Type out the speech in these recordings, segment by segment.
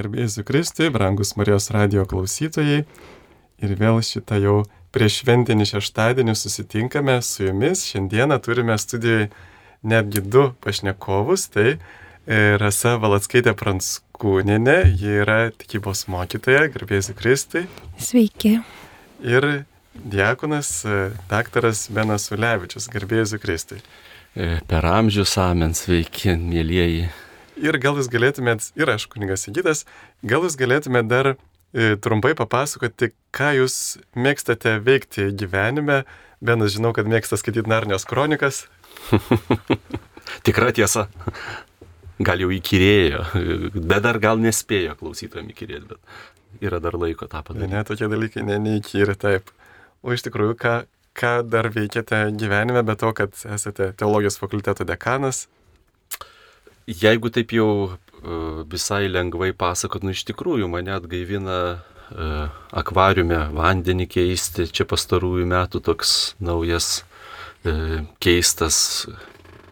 Garbėsiu Kristui, brangus Marijos radio klausytojai. Ir vėl šitą jau prieš šventinį šeštadienį susitinkame su jumis. Šiandieną turime studijoje netgi du pašnekovus. Tai e, Rasa Valatskaitė Pranskūninė, ji yra tikybos mokytoja, garbėsiu Kristui. Sveiki. Ir diakonas e, daktaras Benas Ulevičius, garbėsiu Kristui. E, per amžius amen, sveiki, mėlyjeji. Ir gal jūs galėtumėt, ir aš, kunigas Sigitas, gal jūs galėtumėt dar e, trumpai papasakoti, ką jūs mėgstate veikti gyvenime. Benas, žinau, kad mėgsta skaityti Narnijos kronikas. Tikra tiesa. Gal jau įkyrėjo, bet dar gal nespėjo klausytojams įkyrėti, bet yra dar laiko tą padaryti. Ne, ne tokie dalykai ne, neįkyri, taip. O iš tikrųjų, ką, ką dar veikiate gyvenime, be to, kad esate teologijos fakulteto dekanas, Jeigu taip jau e, visai lengvai pasakot, nu iš tikrųjų mane atgaivina e, akvariume vandenį keisti, čia pastarųjų metų toks naujas e, keistas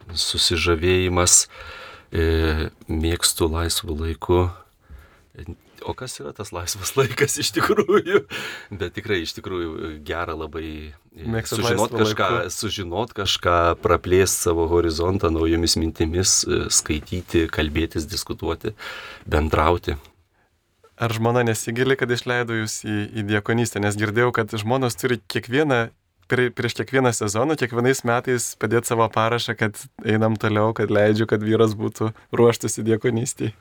susižavėjimas, mėgstu laisvų laikų o kas yra tas laisvas laikas iš tikrųjų. Bet tikrai iš tikrųjų gera labai e, Mėgstat sužinot kažką, laiku. sužinot kažką, praplėsti savo horizontą naujomis mintimis, e, skaityti, kalbėtis, diskutuoti, bendrauti. Ar žmona nesigili, kad išleido jūs į, į diekonystę, nes girdėjau, kad žmonos turi kiekvieną, prie, prieš kiekvieną sezoną, kiekvienais metais padėti savo parašą, kad einam toliau, kad leidžiu, kad vyras būtų ruoštas į diekonystį.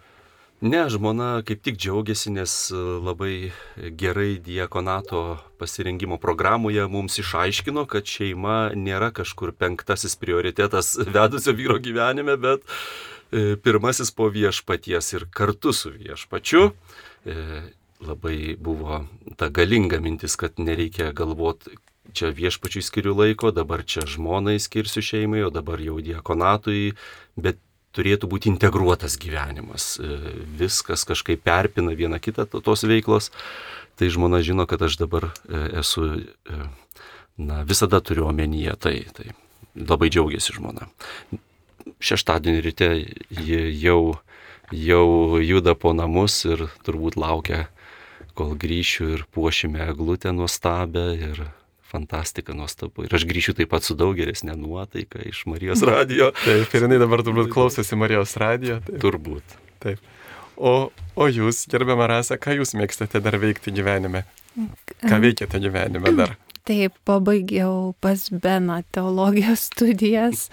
Ne, žmona kaip tik džiaugiasi, nes e, labai gerai diekonato pasirengimo programoje mums išaiškino, kad šeima nėra kažkur penktasis prioritetas vedusio vyro gyvenime, bet e, pirmasis po viešpaties ir kartu su viešpačiu. E, labai buvo ta galinga mintis, kad nereikia galvoti, čia viešpačiui skiriu laiko, dabar čia žmonai skirsiu šeimai, o dabar jau diekonatui, bet turėtų būti integruotas gyvenimas. E, viskas kažkaip perpina vieną kitą tos veiklos. Tai žmona žino, kad aš dabar e, esu, e, na, visada turiu omenyje tai. Tai labai džiaugiasi žmona. Šeštadienį ryte ji jau, jau juda po namus ir turbūt laukia, kol grįšiu ir puošime eglutę nuostabę ir fantastika nuostabu. Ir aš grįšiu taip pat su daug geresnė nuotaika iš Marijos radijo. Taip, ir jinai dabar turbūt klausosi Marijos radijo. Taip. Turbūt. Taip. O, o jūs, gerbiamą rasą, ką jūs mėgstate dar veikti gyvenime? Ką veikiate gyvenime dar? Taip, pabaigiau pas Beną teologijos studijas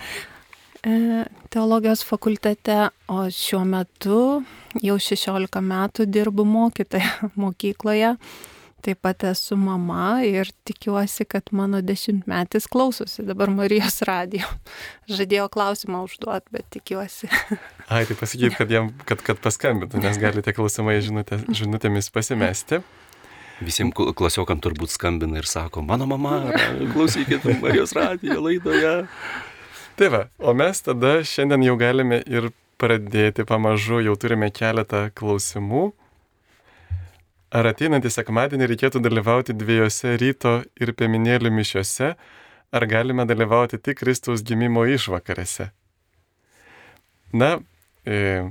e, teologijos fakultete, o šiuo metu jau 16 metų dirbu mokytoje mokykloje Taip pat esu mama ir tikiuosi, kad mano dešimtmetis klausosi dabar Marijos radijo. Žadėjo klausimą užduoti, bet tikiuosi. Ai, tai pasakyti, kad, jam, kad, kad paskambintų, nes galite klausimai žinutė, žinutėmis pasimesti. Visiems klasiokam turbūt skambina ir sako, mano mama, klausykit Marijos radijo laidoje. Tai va, o mes tada šiandien jau galime ir pradėti pamažu, jau turime keletą klausimų. Ar ateinantį sekmadienį reikėtų dalyvauti dviejose ryto ir pieminėlių mišiuose, ar galime dalyvauti tik Kristaus gimimo išvakarėse? Na, e,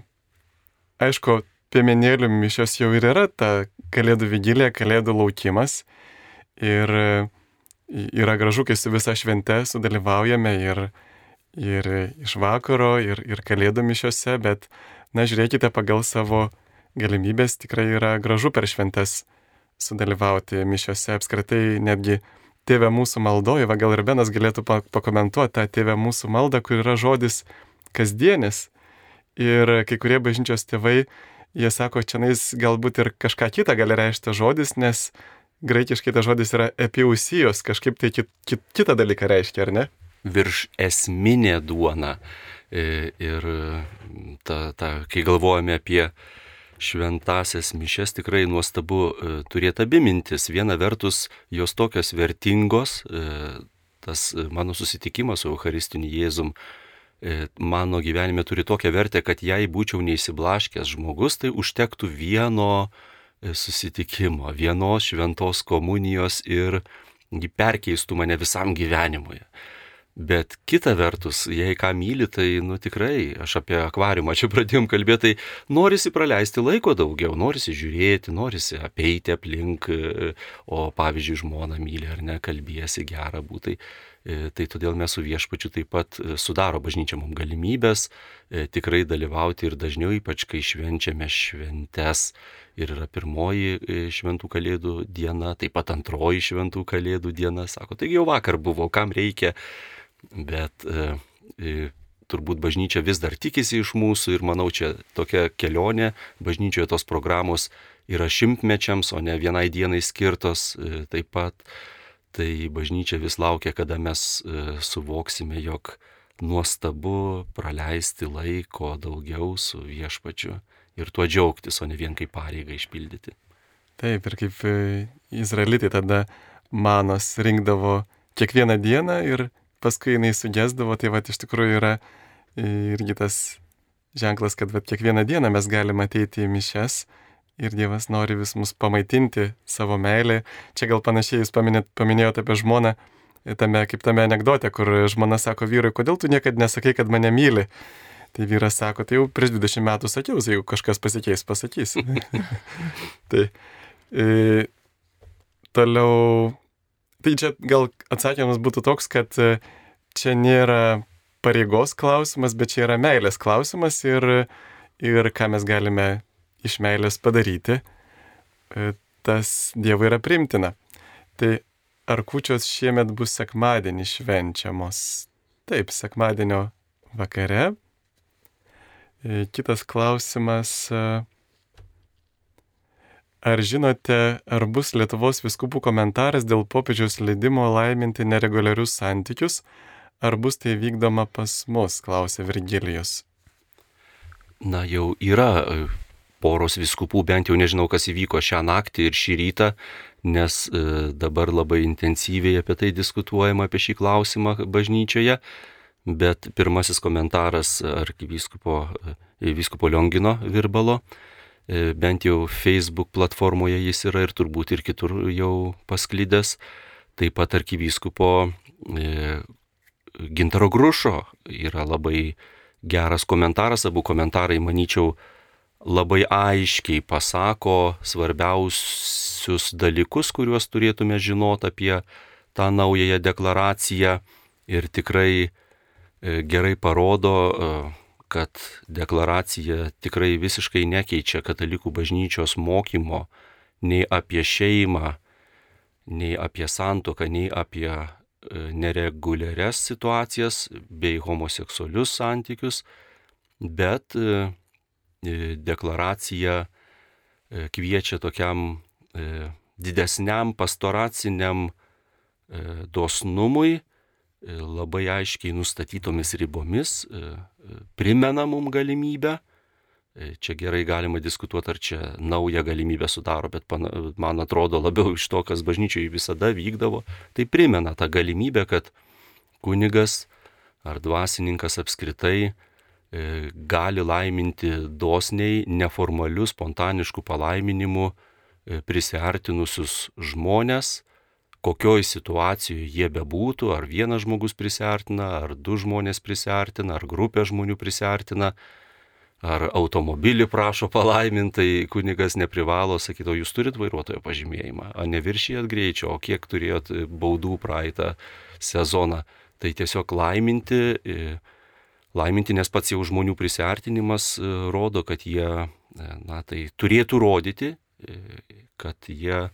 aišku, pieminėlių mišios jau ir yra ta kalėdų vigilė, kalėdų laukimas. Ir e, yra gražu, kai su visa švente sudalyvaujame ir, ir iš vakaro, ir, ir kalėdų mišiuose, bet, na, žiūrėkite pagal savo galimybės tikrai yra gražu per šventes sudalyvauti mišiuose, apskritai netgi tėvė mūsų maldoje, va gal ir Benas galėtų pakomentuoti tą tėvę mūsų maldą, kur yra žodis kasdienis. Ir kai kurie bažnyčios tėvai, jie sako, čia nais galbūt ir kažką kitą gali reikšti žodis, nes graikiškai tas žodis yra epiusijos, kažkaip tai kit, kit, kitą dalyką reiškia, ar ne? Virš esminė duona. E, ir ta, ta, kai galvojame apie šventasias mišes tikrai nuostabu e, turėti abi mintis. Viena vertus, jos tokios vertingos, e, tas e, mano susitikimas su Eucharistiniu Jėzum mano gyvenime turi tokią vertę, kad jei būčiau neįsiblaškęs žmogus, tai užtektų vieno susitikimo, vienos šventos komunijos ir ji perkeistų mane visam gyvenimui. Bet kita vertus, jei ką myli, tai, nu tikrai, aš apie akvariumą čia pradėjom kalbėti, tai norisi praleisti laiko daugiau, norisi žiūrėti, norisi apeiti aplink, o pavyzdžiui, žmona myli ar ne, kalbėsi gerą būtai. Tai todėl mes su viešpačiu taip pat sudaro bažnyčia mums galimybės e, tikrai dalyvauti ir dažniau, ypač kai švenčiame šventes. Ir yra pirmoji e, šventų kalėdų diena, taip pat antroji šventų kalėdų diena. Sako, taigi jau vakar buvo, kam reikia bet e, turbūt bažnyčia vis dar tikisi iš mūsų ir manau čia tokia kelionė, bažnyčioje tos programos yra šimtmečiams, o ne vienai dienai skirtos e, taip pat. Tai bažnyčia vis laukia, kada mes e, suvoksime, jog nuostabu praleisti laiko daugiau su viešpačiu ir tuo džiaugtis, o ne vien kaip pareigą išpildyti. Taip, ir kaip izraelitai tada manos rinkdavo kiekvieną dieną ir paskui jinai sugesdavo, tai va iš tikrųjų yra irgi tas ženklas, kad va kiekvieną dieną mes galime ateiti į mišes ir Dievas nori vis mus pamaitinti savo meilę. Čia gal panašiai jūs paminėt, paminėjote apie žmoną, tame, kaip tame anegdote, kur žmona sako vyrui, kodėl tu niekada nesakai, kad mane myli. Tai vyras sako, tai jau prieš 20 metų sakiau, jeigu kažkas pasikeis, pasakys. tai e, toliau Tai čia gal atsakymas būtų toks, kad e, čia nėra pareigos klausimas, bet čia yra meilės klausimas ir, ir ką mes galime iš meilės padaryti, e, tas Dievui yra primtina. Tai ar kučios šiemet bus sekmadienį švenčiamos? Taip, sekmadienio vakare. E, kitas klausimas, Ar žinote, ar bus Lietuvos viskupų komentaras dėl popiežiaus leidimo laiminti nereguliarius santykius, ar bus tai vykdoma pas mus, klausė Virgilijus. Na jau yra e, poros viskupų, bent jau nežinau, kas įvyko šią naktį ir šį rytą, nes e, dabar labai intensyviai apie tai diskutuojama, apie šį klausimą bažnyčioje, bet pirmasis komentaras arkivyskupo vyskupo Liongino Virbalo. E, bent jau Facebook platformoje jis yra ir turbūt ir kitur jau pasklydęs. Taip pat arkivyskupo e, Gintaro Grušo yra labai geras komentaras, abu komentarai, manyčiau, labai aiškiai pasako svarbiausius dalykus, kuriuos turėtume žinoti apie tą naująją deklaraciją ir tikrai e, gerai parodo kad deklaracija tikrai visiškai nekeičia katalikų bažnyčios mokymo nei apie šeimą, nei apie santoką, nei apie e, nereguliarias situacijas bei homoseksualius santykius, bet e, e, deklaracija kviečia tokiam didesniam pastoraciniam dosnumui, labai aiškiai nustatytomis ribomis e, e, primena mum galimybę. E, čia gerai galima diskutuoti, ar čia naują galimybę sudaro, bet man atrodo labiau iš to, kas bažnyčiai visada vykdavo, tai primena tą galimybę, kad kunigas ar dvasininkas apskritai gali laiminti dosniai, neformalių, spontaniškų palaiminimų prisartinusius žmonės, kokioj situacijoje jie bebūtų, ar vienas žmogus prisartina, ar du žmonės prisartina, ar grupė žmonių prisartina, ar automobilį prašo palaimintai, kunigas neprivalo sakyti, o jūs turit vairuotojo pažymėjimą, ar neviršijat greičio, o kiek turėjot baudų praeitą sezoną. Tai tiesiog laiminti, e, laiminti, nes pats jau žmonių prisartinimas e, rodo, kad jie, e, na tai turėtų rodyti, kad jie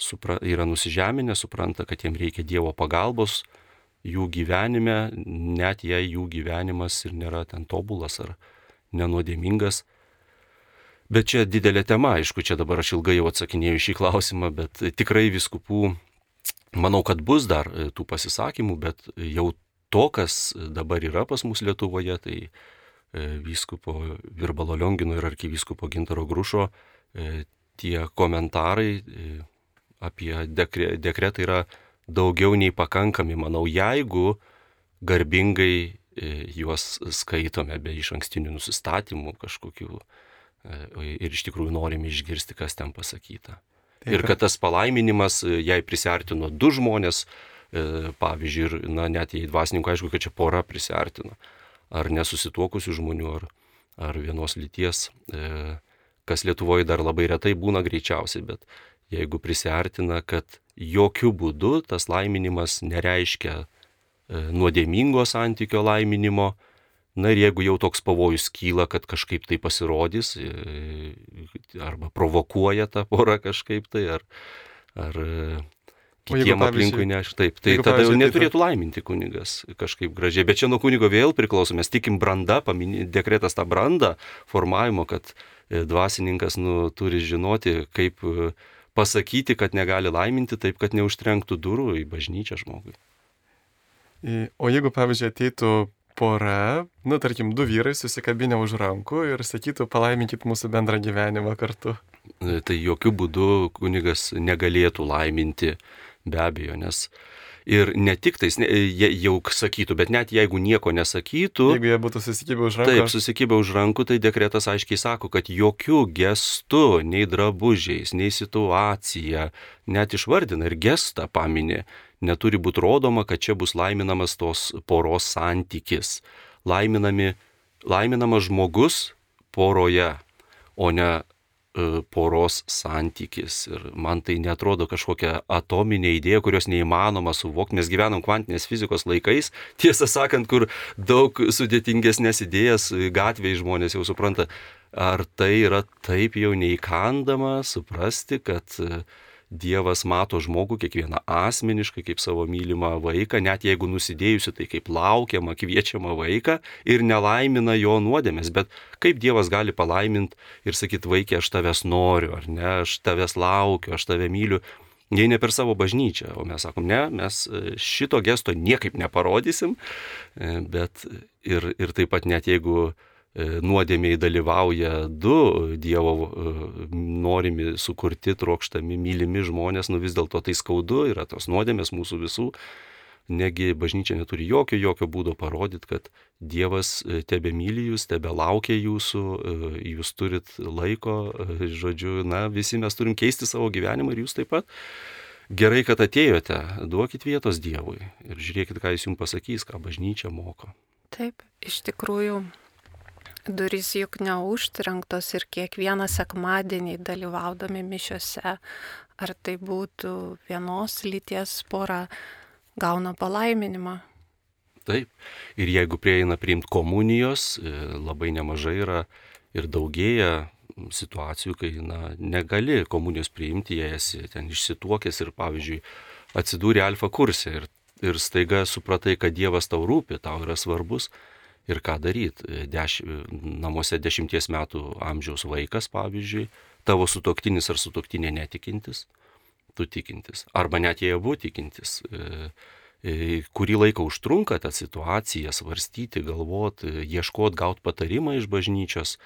supra, yra nusižeminę, supranta, kad jiems reikia Dievo pagalbos jų gyvenime, net jei jų gyvenimas ir nėra ten tobulas ar nenuodėmingas. Bet čia didelė tema, aišku, čia dabar aš ilgai jau atsakinėjau šį klausimą, bet tikrai viskupų, manau, kad bus dar e, tų pasisakymų, bet jau to, kas dabar yra pas mus Lietuvoje, tai e, vyskupo Virbalo Liongino ir arkivyskupo Gintaro Grušo e, tie komentarai apie dekre, dekretą yra daugiau nei pakankami, manau, jeigu garbingai e, juos skaitome be iš ankstinių nusistatymų kažkokių e, ir iš tikrųjų norime išgirsti, kas ten pasakyta. Taip. Ir kad tas palaiminimas, e, jei prisartino du žmonės, pavyzdžiui, ir, na, net jei dvasininkų aišku, kad čia pora prisartina, ar nesusituokusių žmonių, ar, ar vienos lyties, kas Lietuvoje dar labai retai būna greičiausiai, bet jeigu prisartina, kad jokių būdų tas laiminimas nereiškia e, nuodėmingo santykio laiminimo, Na ir jeigu jau toks pavojus kyla, kad kažkaip tai pasirodys, e, arba provokuoja tą porą kažkaip tai, ar, ar kitiem aplinkui neš. Taip, tai tada jau neturėtų laiminti kunigas kažkaip gražiai. Bet čia nuo kunigo vėl priklauso, mes tikim branda, paminė, dekretas tą brandą formavimo, kad e, dvasininkas nu, turi žinoti, kaip e, pasakyti, kad negali laiminti, taip, kad neužtrenktų durų į bažnyčią žmogui. O jeigu, pavyzdžiui, ateitų pora, nu, tarkim, du vyrai susikabinę už rankų ir sakytų, palaiminkit mūsų bendrą gyvenimą kartu. Tai jokių būdų kunigas negalėtų laiminti be abejo, nes ir ne tik tais, ne, jie jau sakytų, bet net jeigu nieko nesakytų. Jeigu jie būtų susikibę už rankų. Taip, susikibę už rankų, tai dekretas aiškiai sako, kad jokių gestų, nei drabužiais, nei situacija, net išvardina ir gestą paminė, neturi būti rodoma, kad čia bus laiminamas tos poros santykis. Laiminami, laiminamas žmogus poroje, o ne poros santykis. Ir man tai netrodo kažkokia atominė idėja, kurios neįmanoma suvokti. Mes gyvenam kvantinės fizikos laikais, tiesą sakant, kur daug sudėtingesnės idėjas gatvėje žmonės jau supranta. Ar tai yra taip jau neįkandama suprasti, kad uh, Dievas mato žmogų kiekvieną asmeniškai kaip savo mylimą vaiką, net jeigu nusidėjusi, tai kaip laukiamą, kviečiamą vaiką ir nelaimina jo nuodėmės. Bet kaip Dievas gali palaiminti ir sakyti, vaikė, aš tavęs noriu, ar ne, aš tavęs laukiu, aš tave myliu, jei ne per savo bažnyčią. O mes sakom, ne, mes e, šito gesto niekaip neparodysim, e, bet ir, ir taip pat net jeigu nuodėmiai dalyvauja du Dievo e, norimi sukurti, trokštami, mylimi žmonės, nu vis dėlto tai skaudu, yra tos nuodėmės mūsų visų. Negi bažnyčia neturi jokio, jokio būdo parodyti, kad Dievas e, tebe myli jūs, tebe laukia jūsų, jūs turit laiko, žodžiu, na, visi mes turim keisti savo gyvenimą ir jūs taip pat. Gerai, kad atėjote, duokit vietos Dievui ir žiūrėkit, ką jis jums pasakys, ką bažnyčia moko. Taip, iš tikrųjų, durys juk neužtrenktos ir kiekvieną sekmadienį dalyvaudami mišiuose, ar tai būtų vienos lyties pora, gauna palaiminimą. Taip, ir jeigu prieina priimti komunijos, e, labai nemažai yra ir daugėja situacijų, kai na, negali komunijos priimti, jei esi ten išsituokęs ir, pavyzdžiui, atsidūrė alfa kursė ir, ir staiga supratai, kad Dievas tau rūpi, tau yra svarbus, ir ką daryti. Deš, namuose dešimties metų amžiaus vaikas, pavyzdžiui, tavo sutoktinis ar sutoktinė netikintis, tu tikintis. Arba net jie abu tikintis. E, e, kurį laiką užtrunka tą situaciją, svarstyti, galvoti, ieškoti, gauti patarimą iš bažnyčios,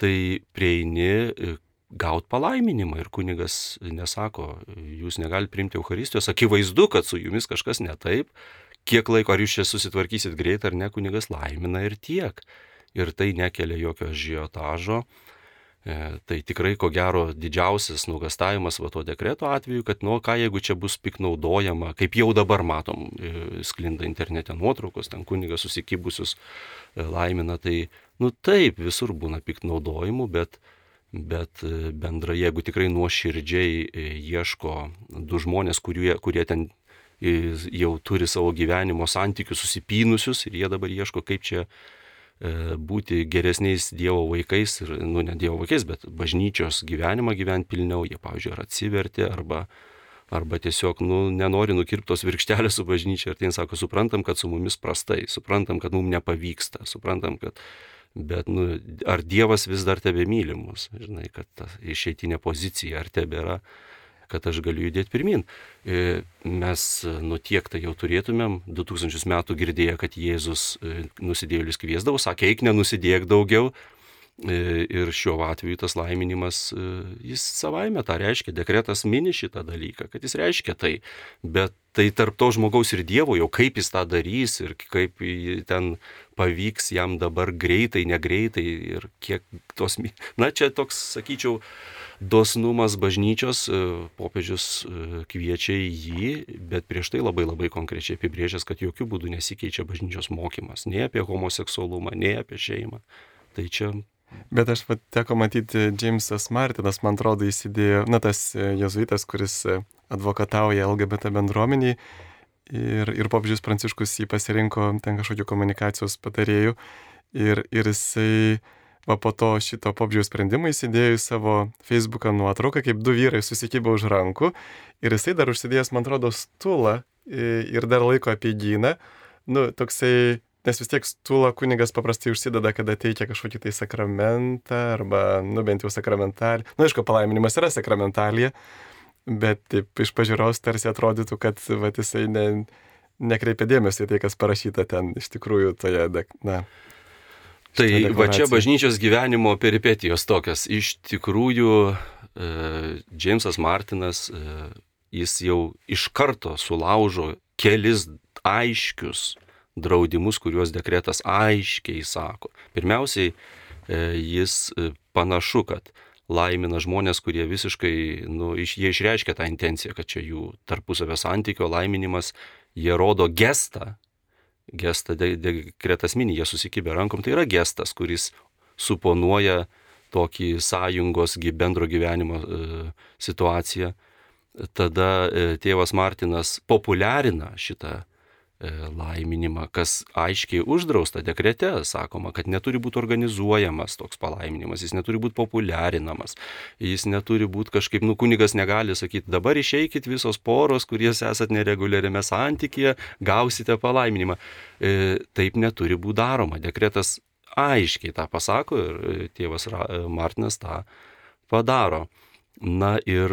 tai prieini e, gauti palaiminimą ir kunigas nesako, jūs negalite priimti Euharistijos, akivaizdu, kad su jumis kažkas ne taip, kiek laiko, ar jūs čia susitvarkysit greitai ar ne, kunigas laimina ir tiek. Ir tai nekelia jokio žiotažo. E, tai tikrai, ko gero, didžiausias nugastavimas va to dekreto atveju, kad, nu, ką jeigu čia bus piknaudojama, kaip jau dabar matom, e, sklinda internete nuotraukos, ten kunigas susikibusius e, laimina, tai, nu, taip, visur būna piknaudojimų, bet, bet e, bendrai, jeigu tikrai nuoširdžiai e, ieško du žmonės, kurie, kurie ten jau turi savo gyvenimo santykius susipynusius ir jie dabar ieško, kaip čia e, būti geresniais Dievo vaikais ir, nu, ne Dievo vaikais, bet bažnyčios gyvenimą gyventi pilniau. Jie, pavyzdžiui, ar atsivertė, arba, arba tiesiog, nu, nenori nukirptos virkštelės su bažnyčia ir tai sako, suprantam, kad su mumis prastai, suprantam, kad mums nepavyksta, suprantam, kad Bet nu, ar Dievas vis dar tebe mylimus, žinai, kad ta išeitinė pozicija ar tebėra. yra kad aš galiu judėti pirmin. E, mes nu tiek tai jau turėtumėm, 2000 metų girdėję, kad Jėzus e, nusidėlius kviesdavo, sakė, eik nenusidėk daugiau. E, ir šiuo atveju tas laiminimas, jis savaime tą reiškia, dekretas mini šitą dalyką, kad jis reiškia tai, bet tai tarp to žmogaus ir Dievo jau kaip jis tą darys ir kaip ten pavyks jam dabar greitai, negreitai ir kiek tos... Na čia toks, sakyčiau, dosnumas bažnyčios, e, popiežius e, kviečia jį, bet prieš tai labai labai konkrečiai apibrėžęs, kad jokių būdų nesikeičia bažnyčios mokymas, nei apie homoseksualumą, nei apie šeimą. Tai čia Bet aš pat teko matyti, Džeimsas Martinas, man atrodo, įsidėjo, na, tas e, jezuitas, kuris advokatauja LGBT bendruomeniai. Ir, ir popiežius Pranciškus jį pasirinko ten kažkokiu komunikacijos patarėjų. Ir, ir jisai va po to šito popžiaus sprendimo įsidėjo į savo Facebooką nuotrauką, kaip du vyrai susikibė už rankų ir jisai dar užsidėjęs, man atrodo, stulą ir dar laiko apie gyną. Nu, toksai, nes vis tiek stulą kunigas paprastai užsideda, kada teikia kažkokį tai sakramentą arba, nu, bent jau sakramentalį. Nu, aišku, palaiminimas yra sakramentalija, bet taip iš pažiūros tarsi atrodytų, kad va, jisai ne, nekreipia dėmesio į tai, kas parašyta ten iš tikrųjų toje, na. Tai va čia bažnyčios gyvenimo peripetijos tokios. Iš tikrųjų, e, Džeimsas Martinas, e, jis jau iš karto sulaužo kelis aiškius draudimus, kuriuos dekretas aiškiai sako. Pirmiausiai, e, jis panašu, kad laimina žmonės, kurie visiškai, nu, iš, jie išreiškia tą intenciją, kad čia jų tarpusavio santykio laiminimas, jie rodo gestą, gestą dekretas mini, jie susikibę rankom, tai yra gestas, kuris suponuoja tokį sąjungos bendro gyvenimo e, situaciją. Tada e, tėvas Martinas populiarina šitą laiminimą, kas aiškiai uždrausta dekrete, sakoma, kad neturi būti organizuojamas toks palaiminimas, jis neturi būti populiarinamas, jis neturi būti kažkaip, nu, kunigas negali sakyti, dabar išeikit visos poros, kurie esat nereguliariame santykėje, gausite palaiminimą. E, taip neturi būti daroma. Dekretas aiškiai tą pasako ir e, tėvas Martinas tą padaro. Na ir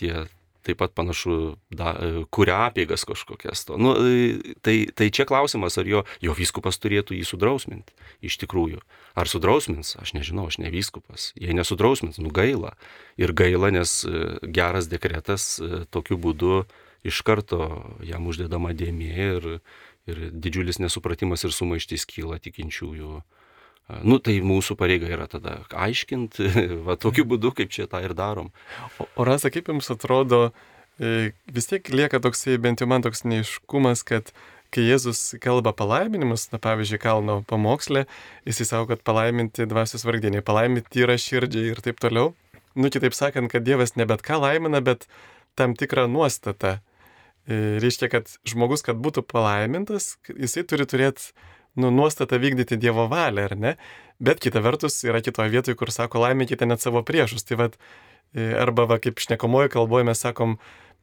tie taip pat panašu, da, e, kuria apėgas kažkokias to. Nu, e, tai, tai čia klausimas, ar jo, jo vyskupas turėtų jį sudrausminti. Iš tikrųjų. Ar sudrausmins, aš nežinau, aš ne vyskupas. Jei nesudrausmins, nu gaila. Ir gaila, nes e, geras dekretas tokiu būdu iš karto jam uždedama dėmė ir, ir didžiulis nesupratimas ir sumaištys kyla tikinčiųjų Nu, tai mūsų pareiga yra tada aiškinti, va tokiu būdu, kaip čia tą ir darom. O, o Rasa, kaip jums atrodo, e, vis tiek lieka toksai, bent jau man toks neiškumas, kad kai Jėzus kalba palaiminimus, na pavyzdžiui, kalno pamokslė, jis įsako, kad palaiminti dvasios vargdieniai, palaiminti yra širdžiai ir taip toliau. Nu, kitaip sakant, kad Dievas ne bet ką laimina, bet tam tikrą nuostatą. E, reiškia, kad žmogus, kad būtų palaimintas, jisai turi turėti nu, nuostata vykdyti Dievo valią, ar ne? Bet kita vertus yra kitoje vietoje, kur sako laimėkite net savo priešus. Tai vad, e, arba va, kaip šnekomoje kalboje mes sakom,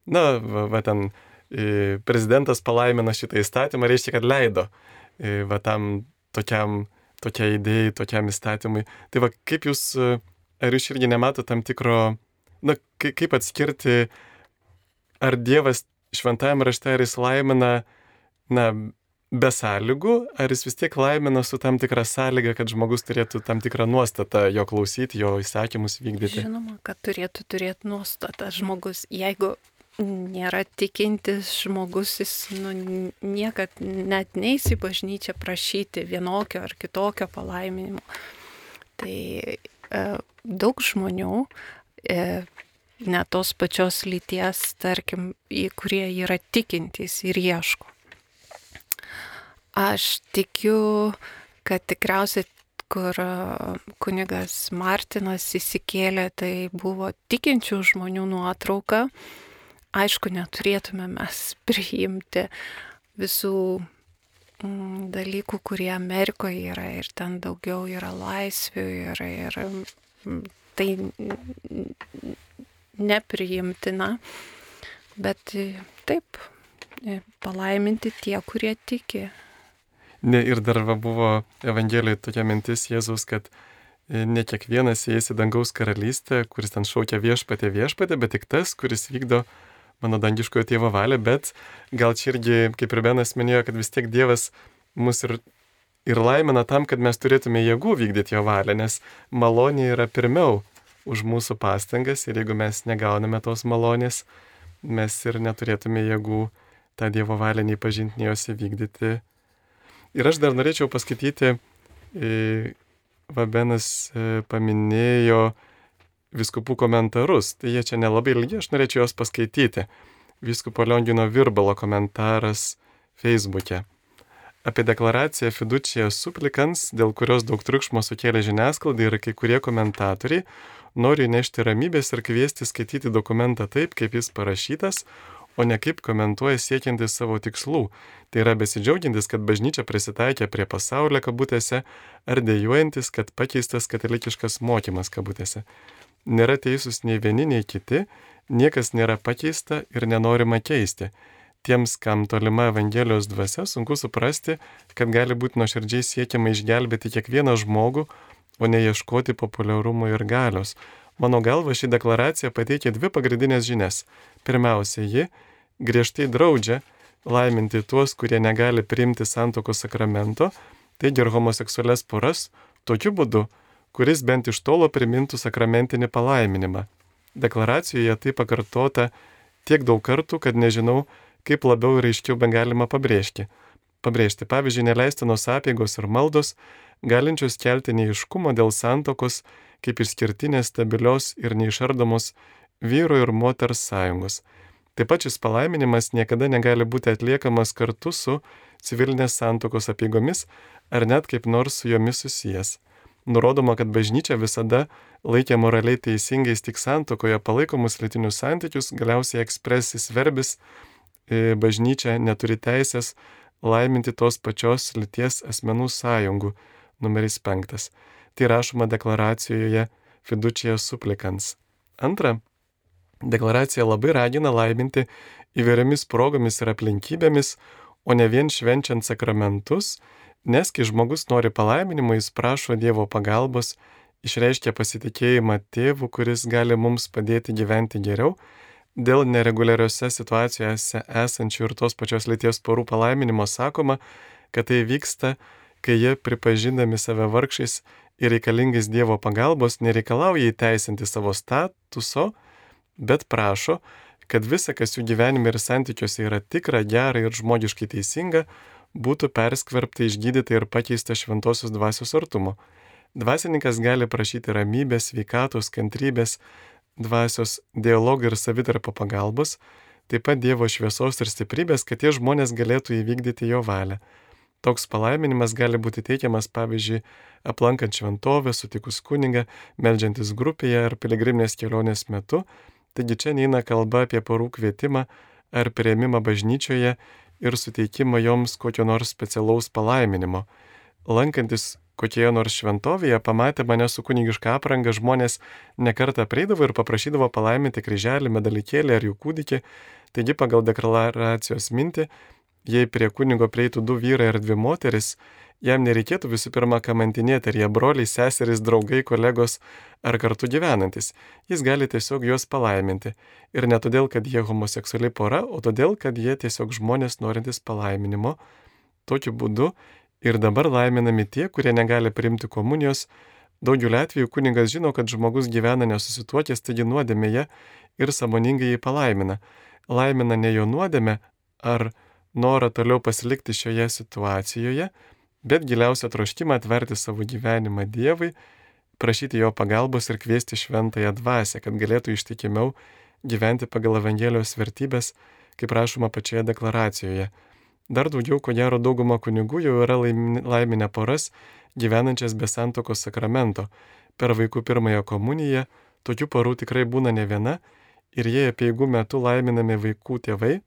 na, va, va ten e, prezidentas palaimino šitą įstatymą, reiškia, kad leido e, va tam tokiam, tokiai idėjai, tokiam įstatymui. Tai va, kaip jūs, ar jūs irgi nematote tam tikro, na, kaip atskirti, ar Dievas šventajame rašte ar jis laimina, na, be sąlygų, ar jis vis tiek laimina su tam tikra sąlyga, kad žmogus turėtų tam tikrą nuostatą jo klausyti, jo įsakymus vykdyti? Žinoma, kad turėtų turėti nuostatą žmogus. Jeigu nėra tikintis žmogus, jis nu, niekad net neįs į bažnyčią prašyti vienokio ar kitokio palaiminimo. Tai e, daug žmonių, e, net tos pačios lyties, tarkim, kurie yra tikintys ir ieško Aš tikiu, kad tikriausiai, kur kunigas Martinas įsikėlė, tai buvo tikinčių žmonių nuotrauka. Aišku, neturėtume mes priimti visų mm, dalykų, kurie Amerikoje yra ir ten daugiau yra laisvių ir, ir mm, tai nepriimtina. Bet taip, palaiminti tie, kurie tiki. Ne, ir dar va, buvo Evangelijoje tokia mintis Jėzus, kad e, ne kiekvienas įeis į dangaus karalystę, kuris ten šaukia viešpatė viešpatė, bet tik tas, kuris vykdo mano dangiškojo tėvo valią, bet gal čia irgi, kaip ir Benas minėjo, kad vis tiek Dievas mus ir, ir laimina tam, kad mes turėtume jėgų vykdyti jo valią, nes malonė yra pirmiau už mūsų pastangas ir jeigu mes negauname tos malonės, mes ir neturėtume jėgų tą Dievo valią, nei pažinti, nei jos įvykdyti. Ir aš dar norėčiau paskaityti, e, Vabenas e, paminėjo viskupų komentarus, tai jie čia nelabai ilgi, aš norėčiau juos paskaityti. Viskupo Liongino Virbalo komentaras Facebook'e apie deklaraciją fiducija suplikans, dėl kurios daug triukšmo sukėlė žiniasklaida ir kai kurie komentatoriai, nori nešti ramybės ir kviesti skaityti dokumentą taip, kaip jis parašytas, o ne kaip komentuoja siekiantis savo tikslų. Tai yra besidžiaugintis, kad bažnyčia prisitaikė prie pasaulio kabutėse, ar dėjuojantis, kad pakeistas katalikiškas mokymas kabutėse. Nėra teisūs nei vieni, nei kiti, niekas nėra pakeista ir nenorima keisti tiems, kam tolima Evangelijos dvasia, sunku suprasti, kad gali būti nuoširdžiai siekiama išgelbėti kiekvieną žmogų, o ne ieškoti populiarumo ir galios. Mano galva, ši deklaracija pateikia dvi pagrindinės žinias. Pirmiausia, ji griežtai draudžia laiminti tuos, kurie negali priimti santokos sakramento, taigi ir homoseksualias poras, tokiu būdu, kuris bent iš tolo primintų sakramentinį palaiminimą. Deklaracijoje tai pakartota tiek daug kartų, kad nežinau, kaip labiau ir aiškiau ben galima pabrėžti. Pabrėžti, pavyzdžiui, neleistinos apėgos ir maldos, galinčios kelti neiškumo dėl santokos kaip išskirtinės, stabilios ir neišardomos vyro ir moters sąjungos. Taip pat šis palaiminimas niekada negali būti atliekamas kartu su civilinės santokos apėgomis ar net kaip nors su jomis susijęs. Nurodoma, kad bažnyčia visada laikė moraliai teisingais tik santokoje palaikomus lytinius santykius, galiausiai ekspresis verbis E, bažnyčia neturi teisės laiminti tos pačios lyties asmenų sąjungų. Numeris penktas. Tai rašoma deklaracijoje fidučija suplikans. Antra, deklaracija labai ragina laiminti įvairiomis progomis ir aplinkybėmis, o ne vien švenčiant sakramentus, nes kai žmogus nori palaiminimo, jis prašo Dievo pagalbos, išreiškia pasitikėjimą tėvų, kuris gali mums padėti gyventi geriau Dėl nereguliariose situacijose esančių ir tos pačios lyties porų palaiminimo. Sakoma, kad tai vyksta, kai jie pripažindami save vargšiais ir reikalingais Dievo pagalbos nereikalauja įteisinti savo statuso, bet prašo, kad visa, kas jų gyvenime ir santykiuose yra tikra, gera ir žmogiškai teisinga, būtų perskverbta, išgydyta ir pakeista šventosios dvasios artumo. Dvasininkas gali prašyti ramybės, sveikatos, kantrybės, dvasios dialogą ir savitarpio pagalbos, taip pat Dievo šviesos ir stiprybės, kad tie žmonės galėtų įvykdyti jo valią. Toks palaiminimas gali būti teikiamas, pavyzdžiui, aplankant šventovę, sutikus kunigą, melžiantis grupėje ar piligriminės kelionės metu, taigi čia neina kalba apie porų kvietimą ar prieimimą bažnyčioje ir suteikimą joms kokio nors specialaus palaiminimo. Lankantis kokioje nors šventovėje, pamatę mane su kunigiška apranga, žmonės nekartą prieidavo ir paprašydavo palaiminti kryželį, medalikėlį ar jų kūdikį. Taigi pagal deklaracijos mintį, jei prie kunigo prieitų du vyrai ar dvi moteris, jam nereikėtų visų pirma kamantinėti, ar jie broliai, seserys, draugai, kolegos ar kartu gyvenantis. Jis gali tiesiog juos palaiminti. Ir ne todėl, kad jie homoseksualiai pora, o todėl, kad jie tiesiog žmonės norintys palaiminimo. Tokiu būdu Ir dabar laiminami tie, kurie negali priimti komunijos. Daugeliu atveju kuningas žino, kad žmogus gyvena nesusituokęs, taigi nuodėmėje ir samoningai jį palaimina. Laimina ne jo nuodėmę ar norą toliau pasilikti šioje situacijoje, bet giliausią troškimą atverti savo gyvenimą Dievui, prašyti jo pagalbos ir kviesti šventąją dvasę, kad galėtų ištikimiau gyventi pagal Evangelijos vertybės, kaip rašoma pačioje deklaracijoje. Dar daugiau, ko gero, dauguma kunigų jau yra laiminę poras, gyvenančias be santokos sakramento. Per vaikų pirmąją komuniją tokių porų tikrai būna ne viena ir jie apieigų metu laiminami vaikų tėvai,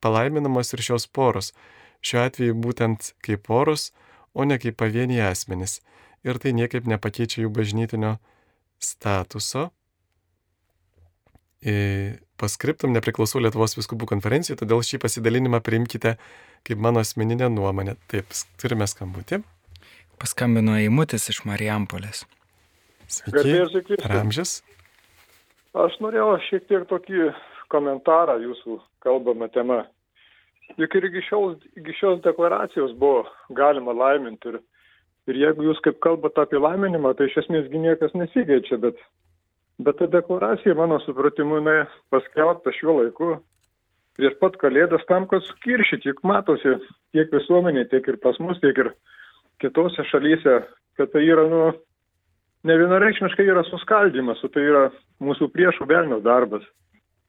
palaiminamos ir šios poros. Šiuo atveju būtent kaip poros, o ne kaip pavieniai asmenys. Ir tai niekaip nepakeičia jų bažnytinio statuso. Paskriptum nepriklausau Lietuvos viskubų konferencijai, todėl šį pasidalinimą priimkite kaip mano asmeninė nuomonė. Taip, turime skambutį. Paskambino įmutis iš Marijampolės. Sveiki. Ramžis. Aš norėjau šiek tiek tokį komentarą jūsų kalbamą temą. Juk ir iki šios, iki šios deklaracijos buvo galima laiminti. Ir, ir jeigu jūs kaip kalbate apie laiminimą, tai iš esmės niekas nesikeičia, bet, bet ta deklaracija, mano supratimu, paskelbta šiuo laiku prieš pat kalėdas tam, kad skiršyti, juk matosi tiek visuomenė, tiek ir pas mus, tiek ir kitose šalyse, kad tai yra, nu, ne vienareikšmiškai yra suskaldimas, o tai yra mūsų priešų velnio darbas.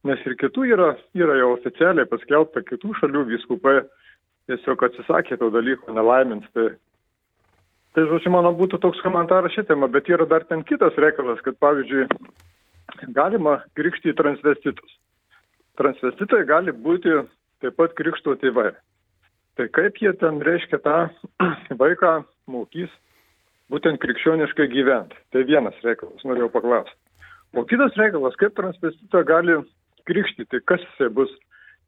Nes ir kitų yra, yra jau oficialiai paskelbta kitų šalių viskupai tiesiog atsisakė to dalyko nelaimins. Tai, tai žodžiu, mano būtų toks komentaras šitą temą, bet yra dar ten kitas reikalas, kad pavyzdžiui, galima krikštyti transvestitus. Transvestitai gali būti taip pat krikšto tėvai. Tai kaip jie ten reiškia tą vaiką mokys būtent krikščioniškai gyventi. Tai vienas reikalas, norėjau paklausti. O kitas reikalas, kaip transvestitą gali krikštyti, kas jisai bus,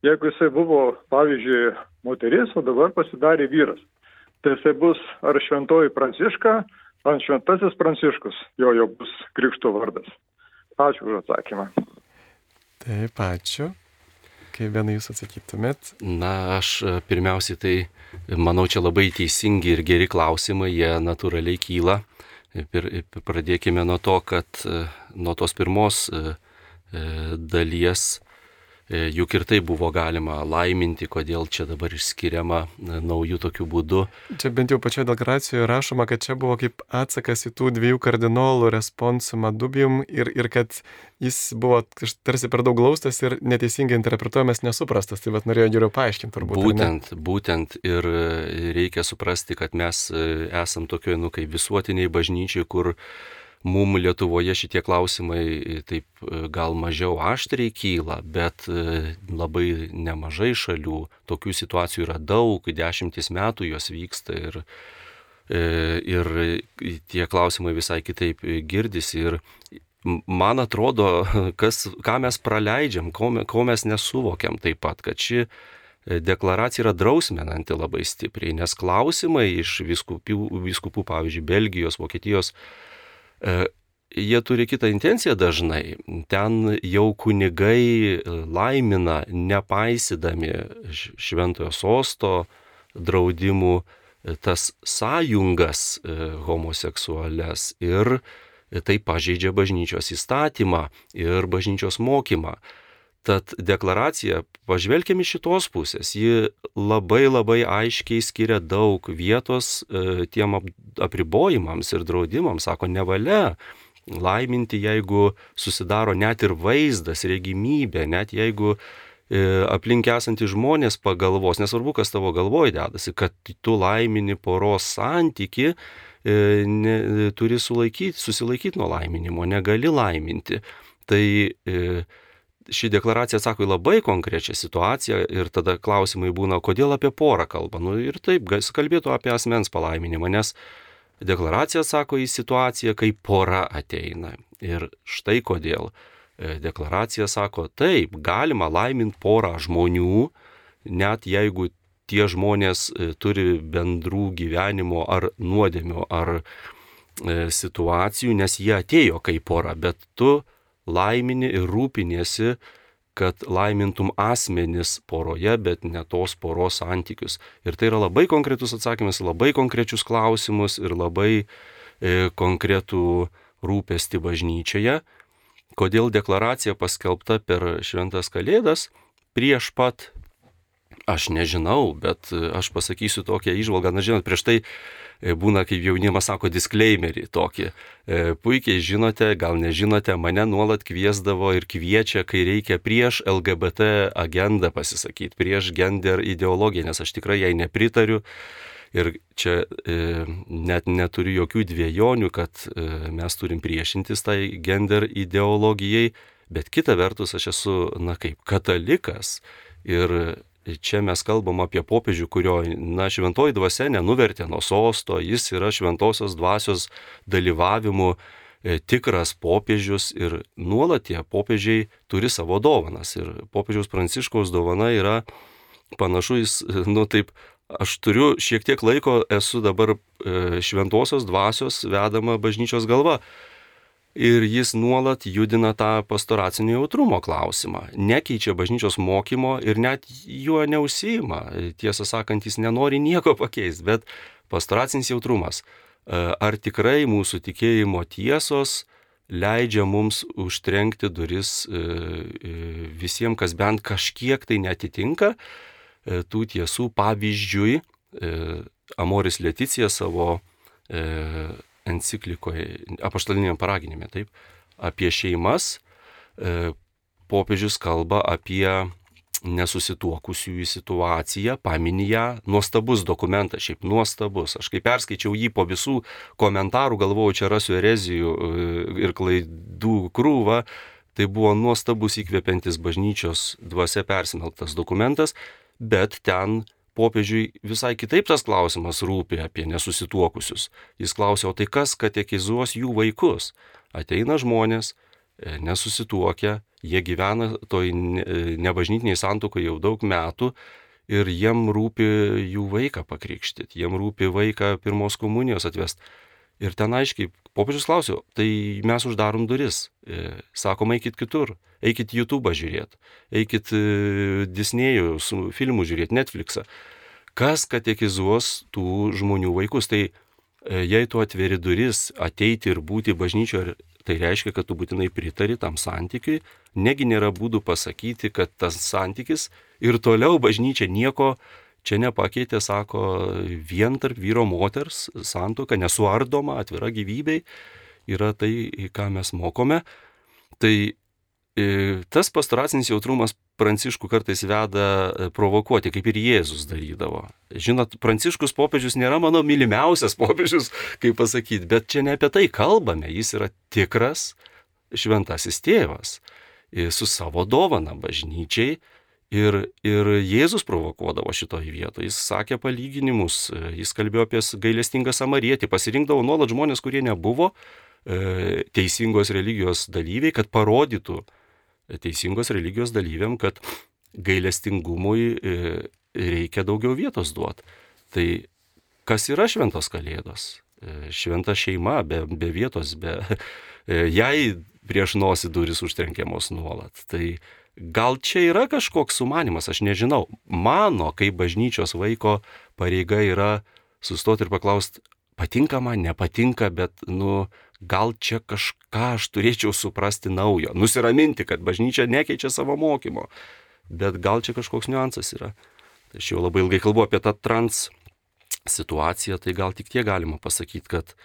jeigu jisai buvo, pavyzdžiui, moteris, o dabar pasidarė vyras. Tai jisai bus ar šventoji Pranciška, ar šventasis Pranciškus, jo jau bus krikšto vardas. Ačiū už atsakymą. Taip, ačiū. Kaip vienai jūs atsakytumėt? Na, aš e, pirmiausiai tai manau, čia labai teisingi ir geri klausimai, jie natūraliai kyla. Ir pradėkime nuo to, kad e, nuo tos pirmos e, dalies E, juk ir tai buvo galima laiminti, kodėl čia dabar išskiriama e, naujų tokių būdų. Čia bent jau pačioje deklaracijoje rašoma, kad čia buvo kaip atsakas į tų dviejų kardinolų responsumą dubium ir, ir kad jis buvo tarsi per daug glaustas ir neteisingai interpretuojamas, nesuprastas. Tai vad norėjau geriau paaiškinti turbūt. Būtent, būtent ir e, reikia suprasti, kad mes esam tokioje, nu, kaip visuotiniai bažnyčiai, kur mum Lietuvoje šitie klausimai e, taip e, gal mažiau aštriai kyla, bet e, labai nemažai šalių tokių situacijų yra daug, dešimtis metų jos vyksta ir, ir tie klausimai visai kitaip girdisi. Ir man atrodo, kas, ką mes praleidžiam, ko, ko mes nesuvokiam taip pat, kad ši deklaracija yra drausmenanti labai stipriai, nes klausimai iš viskupų, viskupų pavyzdžiui, Belgijos, Vokietijos, jie turi kitą intenciją dažnai. Ten jau kunigai laimina, nepaisydami šventojo sosto draudimų e, tas sąjungas e, homoseksualias ir tai pažeidžia bažnyčios įstatymą ir bažnyčios mokymą. Tad deklaracija, pažvelkime iš šitos pusės, ji labai labai aiškiai skiria daug vietos e, tiem apribojimams ir draudimams, sako, nevalia laiminti, jeigu susidaro net ir vaizdas, regimybė, net jeigu e, aplink esantys žmonės pagalvos, nesvarbu, kas tavo galvoje dedasi, kad tu laimini poros santyki, e, ne, turi sulaikyti, susilaikyti nuo laiminimo, negali laiminti. Tai e, ši deklaracija atsako į labai konkrečią situaciją ir tada klausimai būna, kodėl apie porą kalba. Nu ir taip, kalbėtų apie asmens palaiminimą, nes deklaracija atsako į situaciją, kai pora ateina. Ir štai kodėl. E, deklaracija sako, taip, galima laiminti porą žmonių, net jeigu tie žmonės e, turi bendrų gyvenimo ar nuodėmio ar e, situacijų, nes jie atėjo kaip pora, bet tu laimini ir rūpiniesi, kad laimintum asmenis poroje, bet ne tos poros santykius. Ir tai yra labai konkretus atsakymas, labai konkrečius klausimus ir labai e, konkretų rūpesti bažnyčioje. Kodėl deklaracija paskelbta per šventas kalėdas prieš pat, aš nežinau, bet aš pasakysiu tokią išvalgą, na žinot, prieš tai E, būna, kaip jaunimas sako, disclaimerį tokį. E, puikiai žinote, gal nežinote, mane nuolat kviesdavo ir kviečia, kai reikia prieš LGBT agendą pasisakyti, prieš gender ideologiją, nes aš tikrai jai nepritariu. Ir čia e, net neturiu jokių dviejonių, kad e, mes turim priešintis tai gender ideologijai, bet kita vertus aš esu, na kaip, katalikas ir čia mes kalbam apie popiežių, kurio, na, šventoji dvasia nenuvertė nuo sosto, jis yra šventosios dvasios dalyvavimu e, tikras popiežius ir nuolat tie popiežiai turi savo dovanas. Ir popiežiaus pranciškaus dovana yra panašu, jis, nu taip, aš turiu šiek tiek laiko, esu dabar e, šventosios dvasios vedama bažnyčios galva ir jis nuolat judina tą pastoracinio jautrumo klausimą. Nekeičia bažnyčios mokymo ir net juo neusima. Tiesą sakant, jis nenori nieko pakeisti, bet pastoracinis jautrumas. E, ar tikrai mūsų tikėjimo tiesos leidžia mums užtrenkti duris e, e, visiems, kas bent kažkiek tai netitinka tų tiesų. Pavyzdžiui, Amoris Leticija savo enciklikoje, apaštalinėme paraginime, taip, apie šeimas, popiežius kalba apie nesusituokusiųjų situaciją, paminė ją, nuostabus dokumentas, šiaip nuostabus. Aš kai perskaičiau jį po visų komentarų, galvojau, čia rasiu erezijų e, ir klaidų krūvą, tai buvo nuostabus įkvepiantis bažnyčios dvasia persimeltas dokumentas, bet ten popiežiui visai kitaip tas klausimas rūpi apie nesusituokusius. Jis klausė, o tai kas katekizuos jų vaikus? Ateina žmonės, e, nesusituokę, jie gyvena toj nebažnytiniai santokai jau daug metų ir jiem rūpi jų vaiką pakrikštyti, jiem rūpi vaiką pirmos komunijos atvest. Ir ten aiškiai, popiežius klausiu, tai mes uždarom duris. E, sakom, eikit kitur, eikit YouTube žiūrėti, eikit e, Disney'ų filmų žiūrėti, Netflixą. Kas katekizuos tų žmonių vaikus? Tai e, jei tu atveri duris, ateiti ir būti bažnyčioje tai reiškia, kad tu būtinai pritari tam santykiui, negi nėra būdų pasakyti, kad tas santykis ir toliau bažnyčia nieko čia nepakeitė, sako, vien tarp vyro moters santoka, nesuardoma, atvira gyvybei, yra tai, ką mes mokome. Tai e, tas pastoracinis jautrumas Pranciškų kartais veda e, provokuoti, kaip ir Jėzus darydavo. Žinot, Pranciškus popiežius nėra mano mylimiausias popiežius, kaip pasakyti, bet čia ne apie tai kalbame, jis yra tikras šventasis tėvas su savo dovana bažnyčiai. Ir, ir Jėzus provokuodavo šitoje vietoje, jis sakė palyginimus, jis kalbėjo apie gailestingą samarietį, pasirinkdavo nuolat žmonės, kurie nebuvo e, teisingos religijos dalyviai, kad parodytų, teisingos religijos dalyviam, kad gailestingumui e, reikia daugiau vietos duoti. Tai kas yra šventos kalėdos? E, šventa šeima be, be vietos, be e, jai prieš nosį duris užtrenkiamos nuolat. Tai gal čia yra kažkoks sumanimas, aš nežinau. Mano, kaip bažnyčios vaiko pareiga yra sustoti ir paklausti, patinka man, nepatinka, bet, nu, gal čia kažką aš turėčiau suprasti naujo, nusiraminti, kad bažnyčia nekeičia savo mokymo, bet gal čia kažkoks niuansas yra. Tai aš jau labai ilgai kalbu apie tą trans situaciją, tai gal tik tie galima pasakyti, kad